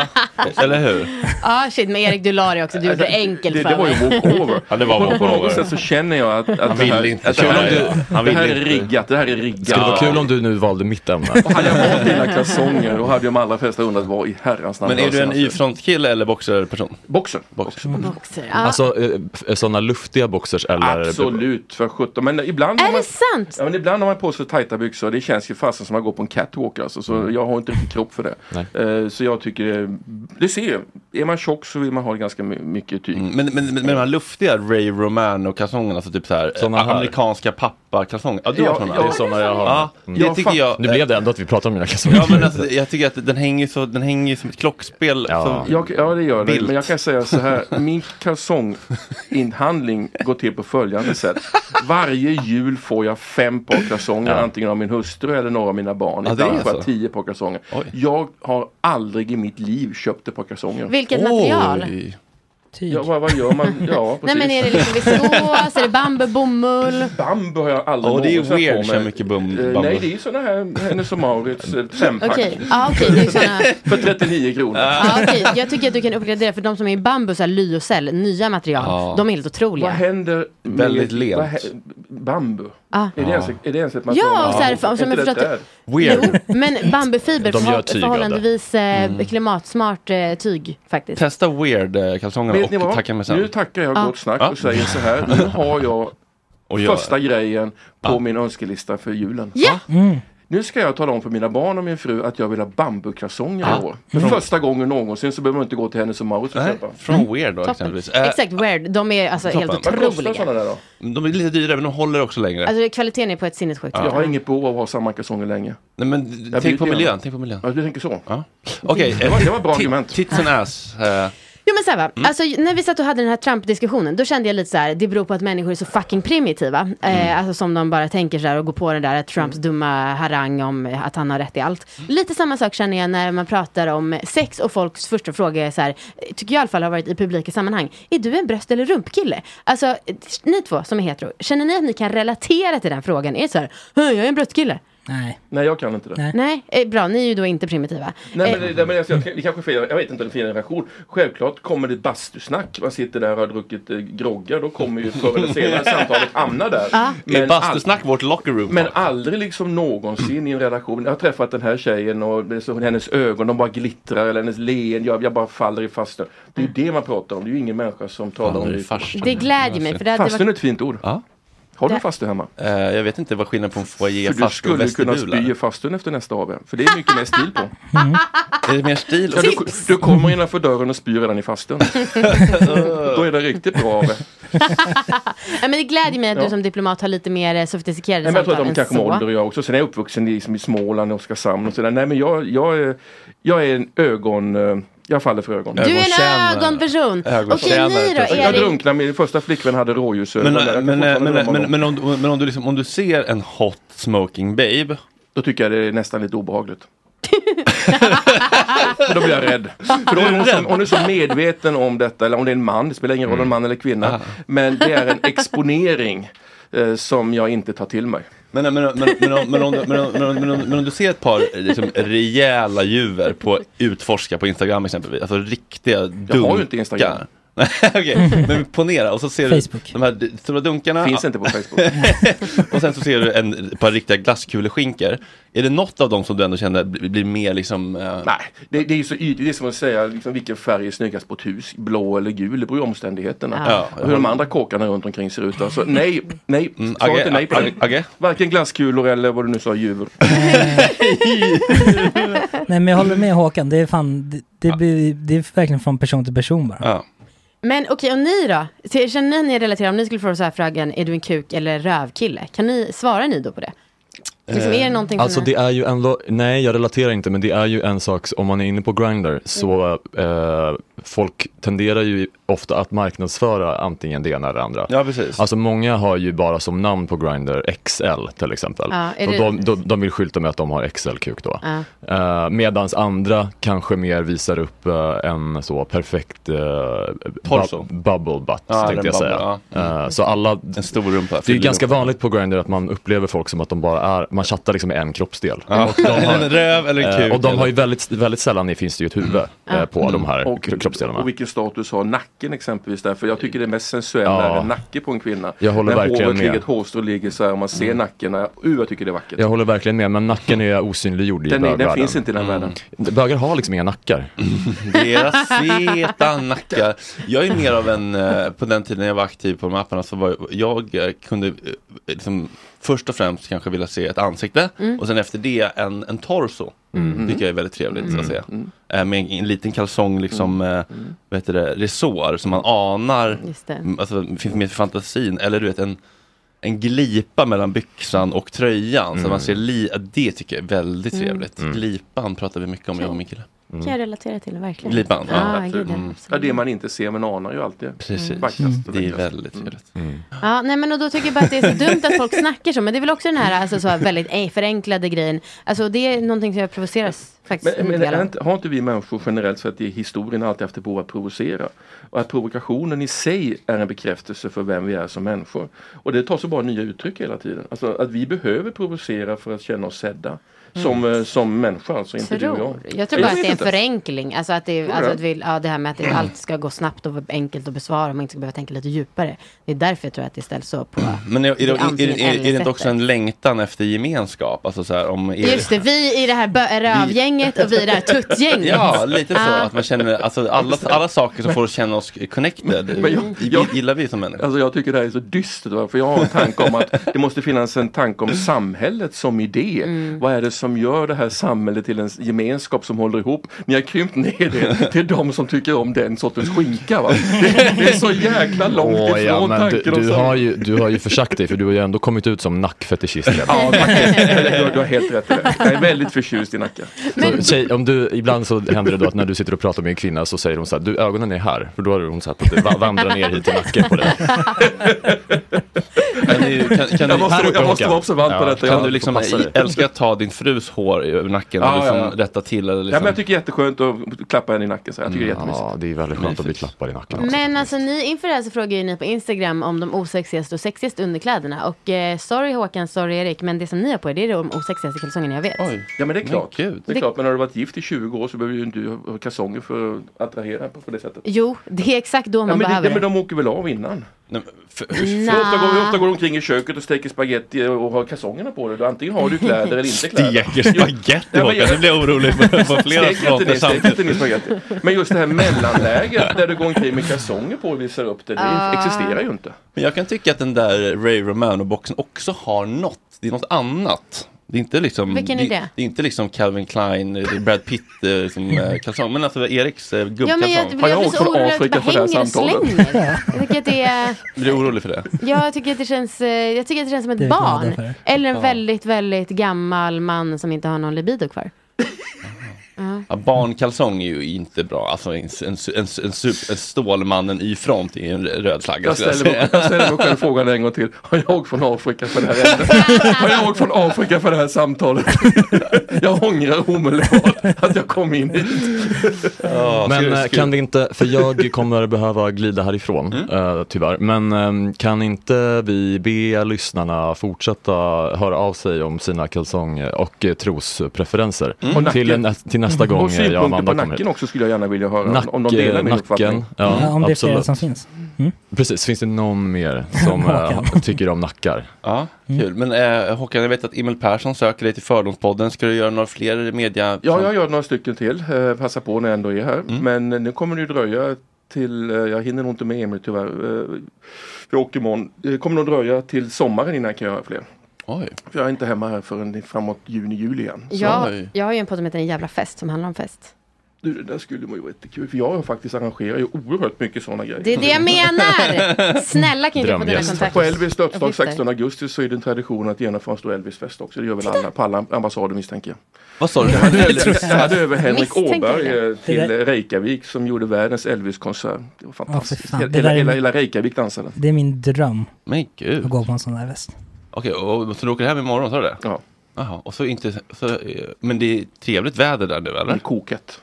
eller hur? Ah shit, men Erik du la det också, du gjorde det enkelt Det, för det var ju walkover. Ja, det var på, på walkover. något sätt så känner jag att, att Han det här, inte att det här, det. Han det här är riggat. Det här är riggat. Skulle vara kul om du nu valde mitt ämne. Och hade jag valt dina kalsonger då hade de allra flesta undrat vad i herrans namn Men är du en jag ser. Y-front-kille eller boxerperson? Boxer. Boxer. Boxer, ja. Alltså eh, sådana luftiga boxers eller? Absolut, för sjutton. Men ibland har Är man, det sant? ja, men ibland har man på sig tajta byxor. Det känns ju fasen som att gå på en catwalk alltså. Så jag har inte riktigt kropp för det. Nej. Eh, så jag tycker det, det ser Är man tjock så vill man ha ganska my- mycket tyg. Men, men, men, men de här luftiga Ray Romano kalsongerna, alltså typ så här, Såna eh, här. amerikanska pappa-kalsonger. Ja, du har ja, Det är sådana jag har. Ja, Mm. det tycker jag. Nu blev det ändå att vi pratar om mina kalsonger. Ja men alltså, jag tycker att den hänger så, den hänger som ett klockspel. Ja. Jag, ja det gör det, Vilt. men jag kan säga så här. *laughs* Min kalsonginhandling går till på följande sätt. Varje jul får jag fem par kalsonger, Ja. antingen av min hustru eller några av mina barn. Ibland är får jag tio par kalsonger. Oj. Jag har aldrig i mitt liv köpt ett par kalsonger. Vilket material? Oj. Tyg. Ja, vad, vad gör man? *laughs* Ja, Nej precis. men är det liksom viskos, är det bambu, bomull? Bambu har jag aldrig Åh, det är weird, så mycket bum- Eh, bambu. Nej, det är sådana här Hennes och Mauritz eh, fempack. Okej, det är såna... *laughs* För 39 kronor. Ja, okej. Jag tycker att du kan uppgradera för de som är i bambu, så här lyocell, nya material, Ja. de är helt Vad otroliga. händer med Väldigt lent. vad bambu? Ah. Är, det ens, är det ens ett material? Ja, och så här, för- som jag det förstått där? Weird. Jo, men bambufiber, *laughs* De gör tyg det. förhållandevis eh, Mm. klimatsmart eh, tyg faktiskt. Testa weird-kalsongerna ni och vad? tacka mig sen. Nu tackar jag Ja. gott snack och säger så här. Nu har jag *laughs* första grejen på Ja. min önskelista för julen. Ja! Mm. Nu ska jag tala om för mina barn och min fru att jag vill ha bambukalsonger Ja. i år. För första gången någonsin så behöver man inte gå till Hennes och Mauritz och köpa. från Weird då Toppen. exempelvis. Eh, Exakt, weird. De är alltså Toppen. helt Vad kostar otroliga. sådana där då? De är lite dyrare men de håller också längre. Alltså kvaliteten är på ett sinnessjukt Jag har inget behov av att ha samma kalsonger länge. Nej, men tänk på miljön, tänk på miljön. Ja, du tänker så? Ja. Okej, Det var- det var ett bra tit- argument. Tits and ass. eh, Jo men såhär va, Mm. alltså när vi satt och hade den här Trump-diskussionen, då kände jag lite så här: det beror på att människor är så fucking primitiva. Mm. Eh, alltså som de bara tänker så här och går på den där Trumps dumma harang om eh, att han har rätt i allt. Lite samma sak känner jag när man pratar om sex och folks första fråga är så här, eh, tycker jag i alla fall har varit i publika sammanhang, är du en bröst eller rumpkille? Alltså, eh, ni två som är hetero, känner ni att ni kan relatera till den frågan? Är det så här, "Hö, jag är en bröstkille? Nej. Nej, jag kan inte det. Nej. Nej, eh, bra, ni är ju då inte primitiva. Nej, Eh, men, det, men alltså, jag, det kanske är fel, jag vet inte om det är fel generation. Självklart kommer det bastusnack. Man sitter där och har druckit eh, groggar. Då kommer ju förr eller senare *laughs* samtalet hamna där. Ja. Är bastusnack vårt locker room? Men aldrig liksom någonsin i en relation. Jag har träffat den här tjejen och det så, hennes ögon de bara glittrar eller hennes leende. Jag, jag bara faller i fastun. Det är ju det man pratar om. Det är ju ingen människa som talar om det. det glädjer mig, för det hade Fastun är ett fint ord. Ja. Har du en fastu hemma? Eh, jag vet inte vad skillnaden på en foyer, För du farstu och skulle kunna spy i fastun efter nästa AW. För det är mycket mer stil på. *laughs* Är det mer stil? Ja, du, du kommer innanför dörren och spyr redan i fastun. *laughs* Då är det riktigt bra AW. *laughs* Ja, men det glädjer mig att Ja. du som diplomat har lite mer eh, sofistikerade Nej, men jag tror samtal att de kanske så. ålder och jag också. Sen är jag uppvuxen i, som i Småland och Oskarshamn och sådär. Nej men jag, jag, är, jag är en ögon... Jag faller för ögon. Du är en ögonperson. Okej, ni då? kanske. Jag Erik? drunknade, min första flickvän hade rådjursögon. Men, men, men, men, men, om men, om, du liksom, om du ser en hot smoking babe. Då tycker jag det är nästan lite obehagligt. För *laughs* då blir jag rädd. För då är hon, så, hon är så medveten om detta, eller om det är en man, det spelar ingen roll om det är en man eller kvinna. Men det är en exponering eh, som jag inte tar till mig. Men, men, men, men, men, om- du- ser ett par liksom, rejäla djur på Utforska på Instagram exempelvis, alltså riktiga dunkar. Jag har ju inte Instagram. *laughs* Okej, men ponera och så ser du Facebook. de här stora dunkarna. Finns inte på Facebook. *laughs* och sen så ser du en, ett par riktiga glasskuleskinkor. Är det något av dem som du ändå känner blir, blir mer liksom... eh, Nej, det, det är ju så ytligt. Det är som att säga liksom, vilken färg är snyggast på ett hus. Blå eller gul, det beror ju på omständigheterna. Ja. Och hur de andra kåkarna runt omkring ser ut. Alltså, nej, nej. Mm, Svaret Agge, är nej på Agge, det. Varken glasskulor eller vad du nu sa, djur. *laughs* Nej men jag håller med Håkan, det är fan, det, det, blir, det är verkligen från person till person bara. Ja. Men okej, och ni då? Känner ni att ni relaterar, om ni skulle få så här frågan, är du en kuk eller rövkille? Kan ni, svara ni då på det? Liksom, är det någonting Alltså som det är ju ändå, nej jag relaterar inte men det är ju en sak, om man är inne på Grindr så eh, folk tenderar ju ofta att marknadsföra antingen det ena eller det andra. Ja, precis. Alltså många har ju bara som namn på Grindr XL till exempel. Ja, är det- de, de, de vill skylta med att de har XL-kuk då. Ja. Uh, medans andra kanske mer visar upp eh, en så perfekt uh, Torso. bubble butt Ja, tänkte jag säga. bubble, ja. Eh, så alla, En stor rumpa. det är ganska rumpa. vanligt på Grindr att man upplever folk som att de bara är, man chattar liksom med en kroppsdel. Ja. Och de *laughs* En röv eller en eh, kuk Och de har ju väldigt, väldigt sällan finns det ju ett huvud eh, på de här Och, kroppsdelarna. och vilken status har nacken exempelvis där? För jag tycker det mest sensuella Ja. är nacke på en kvinna. Jag håller När verkligen håret med. Mm. ligger, ett hårstrå ligger så här och man ser nacken. Uh, jag tycker det är vackert. Jag håller verkligen med, men nacken är osynliggjord i Den är- den bögvärlden. finns inte i den världen. Bögar har liksom inga nackar. *laughs* Deras feta nackar. Jag är mer av en, eh, på den tiden jag var aktiv på de apparna så var jag, jag kunde eh, liksom, först och främst kanske vilja se ett ansikte Mm. och sen efter det en, en torso. Mm. tycker jag är väldigt trevligt Mm. att se. Eh, Med en, en liten kalsong, liksom, eh, vad heter det, resår som man anar, Just det. mm, alltså det finns mer för fantasin, eller du vet en en glipa mellan byxan och tröjan så man ser li det tycker jag är väldigt Mm. trevligt. Mm. Glipan pratar vi mycket om jag och min kille. Kan jag relatera till, verkligen. Glipan, ja, ah, gud, ja, Mm. Ja, det man inte ser men anar ju alltid. Precis, Vackrast och det är väldigt trevligt. Ja, nej men och då tycker jag bara att det är så dumt att folk snackar så. Men det är väl också den här alltså, så här väldigt förenklade grejen. Alltså det är någonting som jag provoceras faktiskt Men, men inte, har inte vi människor generellt sett i historien alltid haft ett behov att provocera? Och att provokationen i sig är en bekräftelse för vem vi är som människor. Och det tar så bara nya uttryck hela tiden. Alltså att vi behöver provocera för att känna oss sedda. Som, Mm. eh, som människa alltså, inte du och Tror. jag. Jag tror bara att vet det är en inte. förenkling. Alltså att det, Tror alltså att vi, ja, det här med att det, allt ska gå snabbt och enkelt att besvara. Man inte ska behöva tänka lite djupare. Det är därför jag tror att det ställs så på Men är, är, är, är, antingen är, är det inte också en längtan efter gemenskap? Alltså så här, om er... Just det, vi i det här rövgänget och vi i det här tuttgänget. Ja, lite så. Ja. Att man känner, alltså alla, alla saker som får oss känna oss connected Men jag- jag- gillar vi som människor. Alltså jag tycker det här är så dystert. För jag har en tanke om att det måste finnas en tanke om samhället som idé. Mm. Vad är det som gör det här samhället till en gemenskap som håller ihop? Ni har krympt ner det till de som tycker om den sortens skinka. Va? Det, det är så jäkla långt Åh, ifrån ja, men du, tanken du, samhället. har ju, du har ju försagt dig för du har ju ändå kommit ut som nackfetischist. Ja, faktiskt. du, har- du har helt rätt i det. Jag är väldigt förtjust i nacken. Så, tjej, om du, ibland så händer det då att när du sitter och pratar med en kvinna så säger hon så här, du ögonen är här. För då har hon sagt att det va- vandrar ner hit till nacken på dig. Kan du, kan, kan Jag du, måste- jag måste vara observant på detta. Kan Jag du liksom älska att ta din frus hår över nacken Ja, och liksom ja, ja. rätta till? Eller Ja, liksom... men jag tycker det är jätteskönt att klappa henne i nacken. Så jag tycker det är jättemysigt. Ja, det är väldigt skönt att bli klappad i nacken också. Men alltså ni, inför det här så frågar ju ni på Instagram om de osexigaste och sexigaste underkläderna. Och eh, sorry Håkan, sorry Erik, men det som ni har på er det är de osexigaste kalsongerna jag vet. Ja men det är klart. Men. Det är klart. Men har du varit gift i 20 år så behöver ju inte du ha kalsonger för att attrahera på, på det sättet. Jo, det är exakt då Ja, man men, det, behöver ja, men det. de åker väl av innan? Nej, men för, Hur ofta, går, hur ofta går du omkring i köket och steker spaghetti och har kalsongerna på dig? Du, antingen har du kläder eller inte kläder. Steker spagetti, Ja, Håkan. Nu blir jag orolig på flera samtidigt. spagetti. Men just det här mellanläget där du går omkring med kalsonger på och visar upp det, det Ah. existerar ju inte. Men jag kan tycka att den där Ray Romano-boxen också har något. Det är något annat. Det är inte liksom, Vilken är det? Det är inte liksom Calvin Klein, eh, Brad Pitt eh, som eh, kalsong. Men alltså Eriks eh, Ja, men jag, gubbkalsong. jag blir så orolig att det bara hänger och slänger. *laughs* Jag tycker att det är... Blir du orolig för det? Ja, jag tycker att det känns, eh, jag tycker att det känns som ett barn. för. Eller en Ja. väldigt, väldigt gammal man som inte har någon libido kvar. *laughs* Ja. Ja, barnkalsong är ju inte bra. Alltså en, en, en, en, Stålmannen Y-front är ju en röd flagga. Jag ställer, mig, säga. jag ställer mig själv frågan en gång till. Har jag åkt från Afrika för det här ämnet? Har jag åkt från Afrika för det här samtalet? *laughs* Jag ångrar omedelbart att jag kom in hit. Men eh, kan det inte, för jag kommer behöva glida härifrån eh, tyvärr. Men eh, kan inte vi be lyssnarna fortsätta höra av sig om sina kalsong och eh, trospreferenser Mm. Och till, till nästa gång Och eh, synpunkter Amanda på nacken också skulle jag gärna vilja höra. Nack, om de delar min nacken, uppfattning. ja, Ja, om det är flera absolut. som finns. Mm. Precis, finns det någon mer som *laughs* eh, tycker om nackar? Ja, kul. Men eh, Håkan, jag vet att Emil Persson söker dig till Fördomspodden. Ska du göra några fler media? Ja, jag gör några stycken till. Eh, passa på när jag ändå är här. Men eh, nu kommer det ju dröja till, jag hinner nog inte med Emil tyvärr. Vi åker imorgon. Det kommer nog dröja till sommaren innan jag kan göra fler. Oj. För jag är inte hemma här förrän framåt juni, juli igen. Jag, jag har ju en podd som heter En jävla fest som handlar om fest. Du, det där skulle man ju vara jättekul. För jag har faktiskt arrangerat ju oerhört mycket sådana grejer. Det är det jag menar! Snälla kan inte du få dina kontakter? På Elvis dödsdag Uppgifter. 16 augusti så är det en tradition att genomföra en stor Elvis-fest också. Det gör väl alla på alla ambassader misstänker jag. Vad sa du? Jag hade, *laughs* jag hade över Henrik Åberg eh, till Reykjavik som gjorde världens Elvis-konsert. Det var fantastiskt. fan, det hela, hela, hela Reykjavik dansade. Det är min dröm Men gud. att gå på en sån där fest. Okej, och så du åker hem imorgon, sa du det? Ja. Jaha, och så inte, så, eh, men det är trevligt väder där nu eller? Det är koket.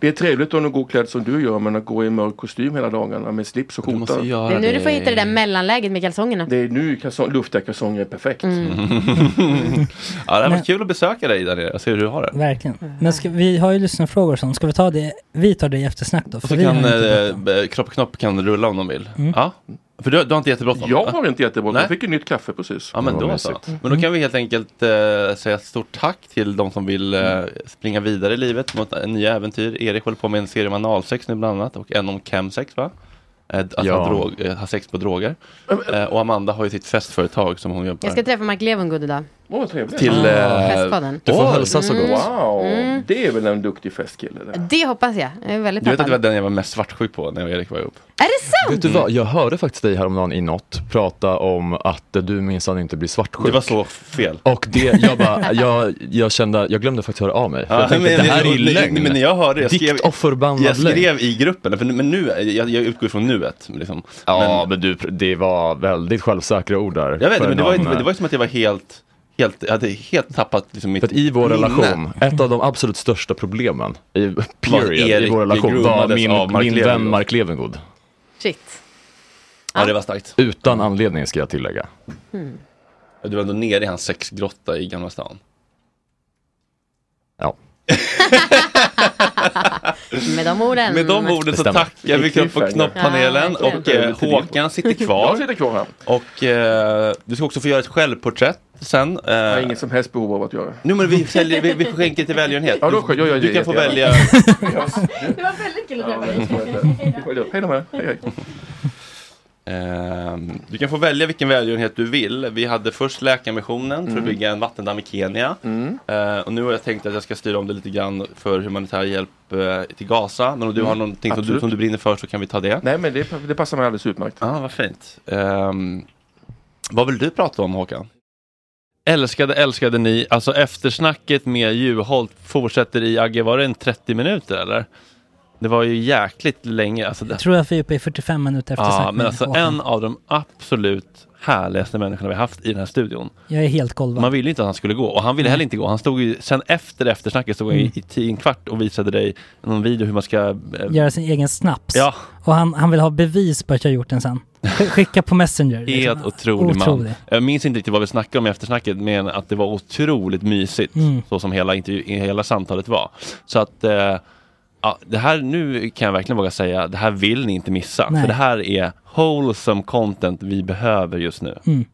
Det är trevligt om du går klädd som du gör men att gå i mörk kostym hela dagarna med slips och skjorta. Det är nu du får hitta det där mellanläget med kalsongerna. Det är nu kalsong, luftäckalsonger är perfekt. Mm. *laughs* ja, det har Men- kul att besöka dig där nere och se hur du har det. Verkligen. Men ska, vi har ju lyssnarfrågor och sånt. Ska vi ta det? Vi tar det i eftersnack då. Och för så vi har kan pratat. eh, Kropp och Knopp kan rulla om de vill. Mm. Ja. För du, du har inte jättebråttom? Jag har inte jättebråttom. Jag fick ju nytt kaffe precis. Ja men då så. Men då kan vi helt enkelt eh, säga ett stort tack till de som vill eh, springa vidare i livet mot eh, nya äventyr. Erik håller på med en serie om analsex nu bland annat och en om chemsex va? Eh, Att Ja. ha, drog, eh, ha sex på droger. Eh, och Amanda har ju sitt festföretag som hon jobbar Jag ska träffa Mark Levengood idag. Vad trevligt. till... eh, Festpodden. Du får Oj. hälsa så gott. Wow, Mm. det är väl en duktig festkille där. Det hoppas jag. Jag är väldigt Du vet att det var den jag var mest svartsjuk på när jag och Erik var ihop? Är det sant? Vet du vad, jag hörde faktiskt dig häromdagen i något prata om att du minsann inte blir svartsjuk. Det var så fel. Och det, jag bara, jag, jag kände, jag glömde faktiskt höra av mig. För Ja, jag tänkte, men- det här är ju men- lögn. Men jag hörde det, jag skrev, och förbannad jag skrev i gruppen, för, men nu, jag, jag utgår från nuet. Liksom. Ja, men, du, det var väldigt självsäkra ord där. Jag vet, men det var, det var ju som att jag var helt, helt jag hade helt tappat liksom mitt För i vår minne. relation, ett av de absolut största problemen, i, period, i vår relation var min, min Levengood. vän Mark Levengood. Shit. Ja, det var starkt. Utan anledning ska jag tillägga. Hmm. Du var ändå nere i hans sexgrotta i Gamla stan. Ja. Med de orden. Med de orden så tackar vi och Knopp-panelen Ja, och eh, Håkan sitter kvar. Jag sitter kvar här. Och eh, du ska också få göra ett självporträtt sen. Eh, Jag har inget som helst behov av att göra. Nu men vi, säljer, vi, vi skänker till välgörenhet. Ja, då jag gör du kan få välja. Det var väldigt kul att träffa dig. Hej då med Hej hej. Ehm, du kan få välja vilken välgörenhet du vill. Vi hade först Läkarmissionen för att Mm. bygga en vattendamm i Kenya. Eh, och nu har jag tänkt att jag ska styra om det lite grann för humanitär hjälp eh, till Gaza. Men om du har Mm. någonting som du, som du brinner för så kan vi ta det. Nej men det, det passar mig alldeles utmärkt. Ja, vad fint. Ehm, vad vill du prata om Håkan? Älskade, älskade ni. Alltså eftersnacket med Juholt fortsätter i Agge, var det en 30 minuter eller? Det var ju jäkligt länge. Alltså, det... Jag tror att vi är uppe i 45 minuter efter Ja, men alltså en av de absolut härligaste människorna vi haft i den här studion. Jag är helt golvad. Man ville inte att han skulle gå och han ville Nej. heller inte gå. Han stod ju, sen efter eftersnacket stod han Mm. i, tio, en kvart och visade dig någon video hur man ska... eh, Göra sin egen snaps. Ja. Och han, han vill ha bevis på att jag gjort den sen. Sk- Skicka på Messenger. Helt liksom. otrolig man. Otrolig. Jag minns inte riktigt vad vi snackade om i eftersnacket men att det var otroligt mysigt. Mm. Så som hela, intervju, hela samtalet var. Så att eh, ja, det här nu kan jag verkligen våga säga, det här vill ni inte missa. Nej. För det här är wholesome content vi behöver just nu. Mm.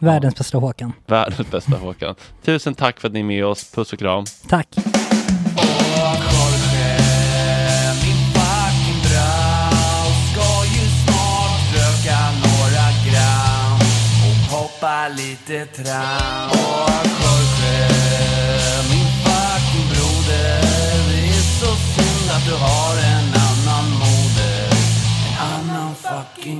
Världens bästa Håkan. Världens bästa Håkan. Tusen tack för att ni är med oss. Puss och kram. Tack. Min fucking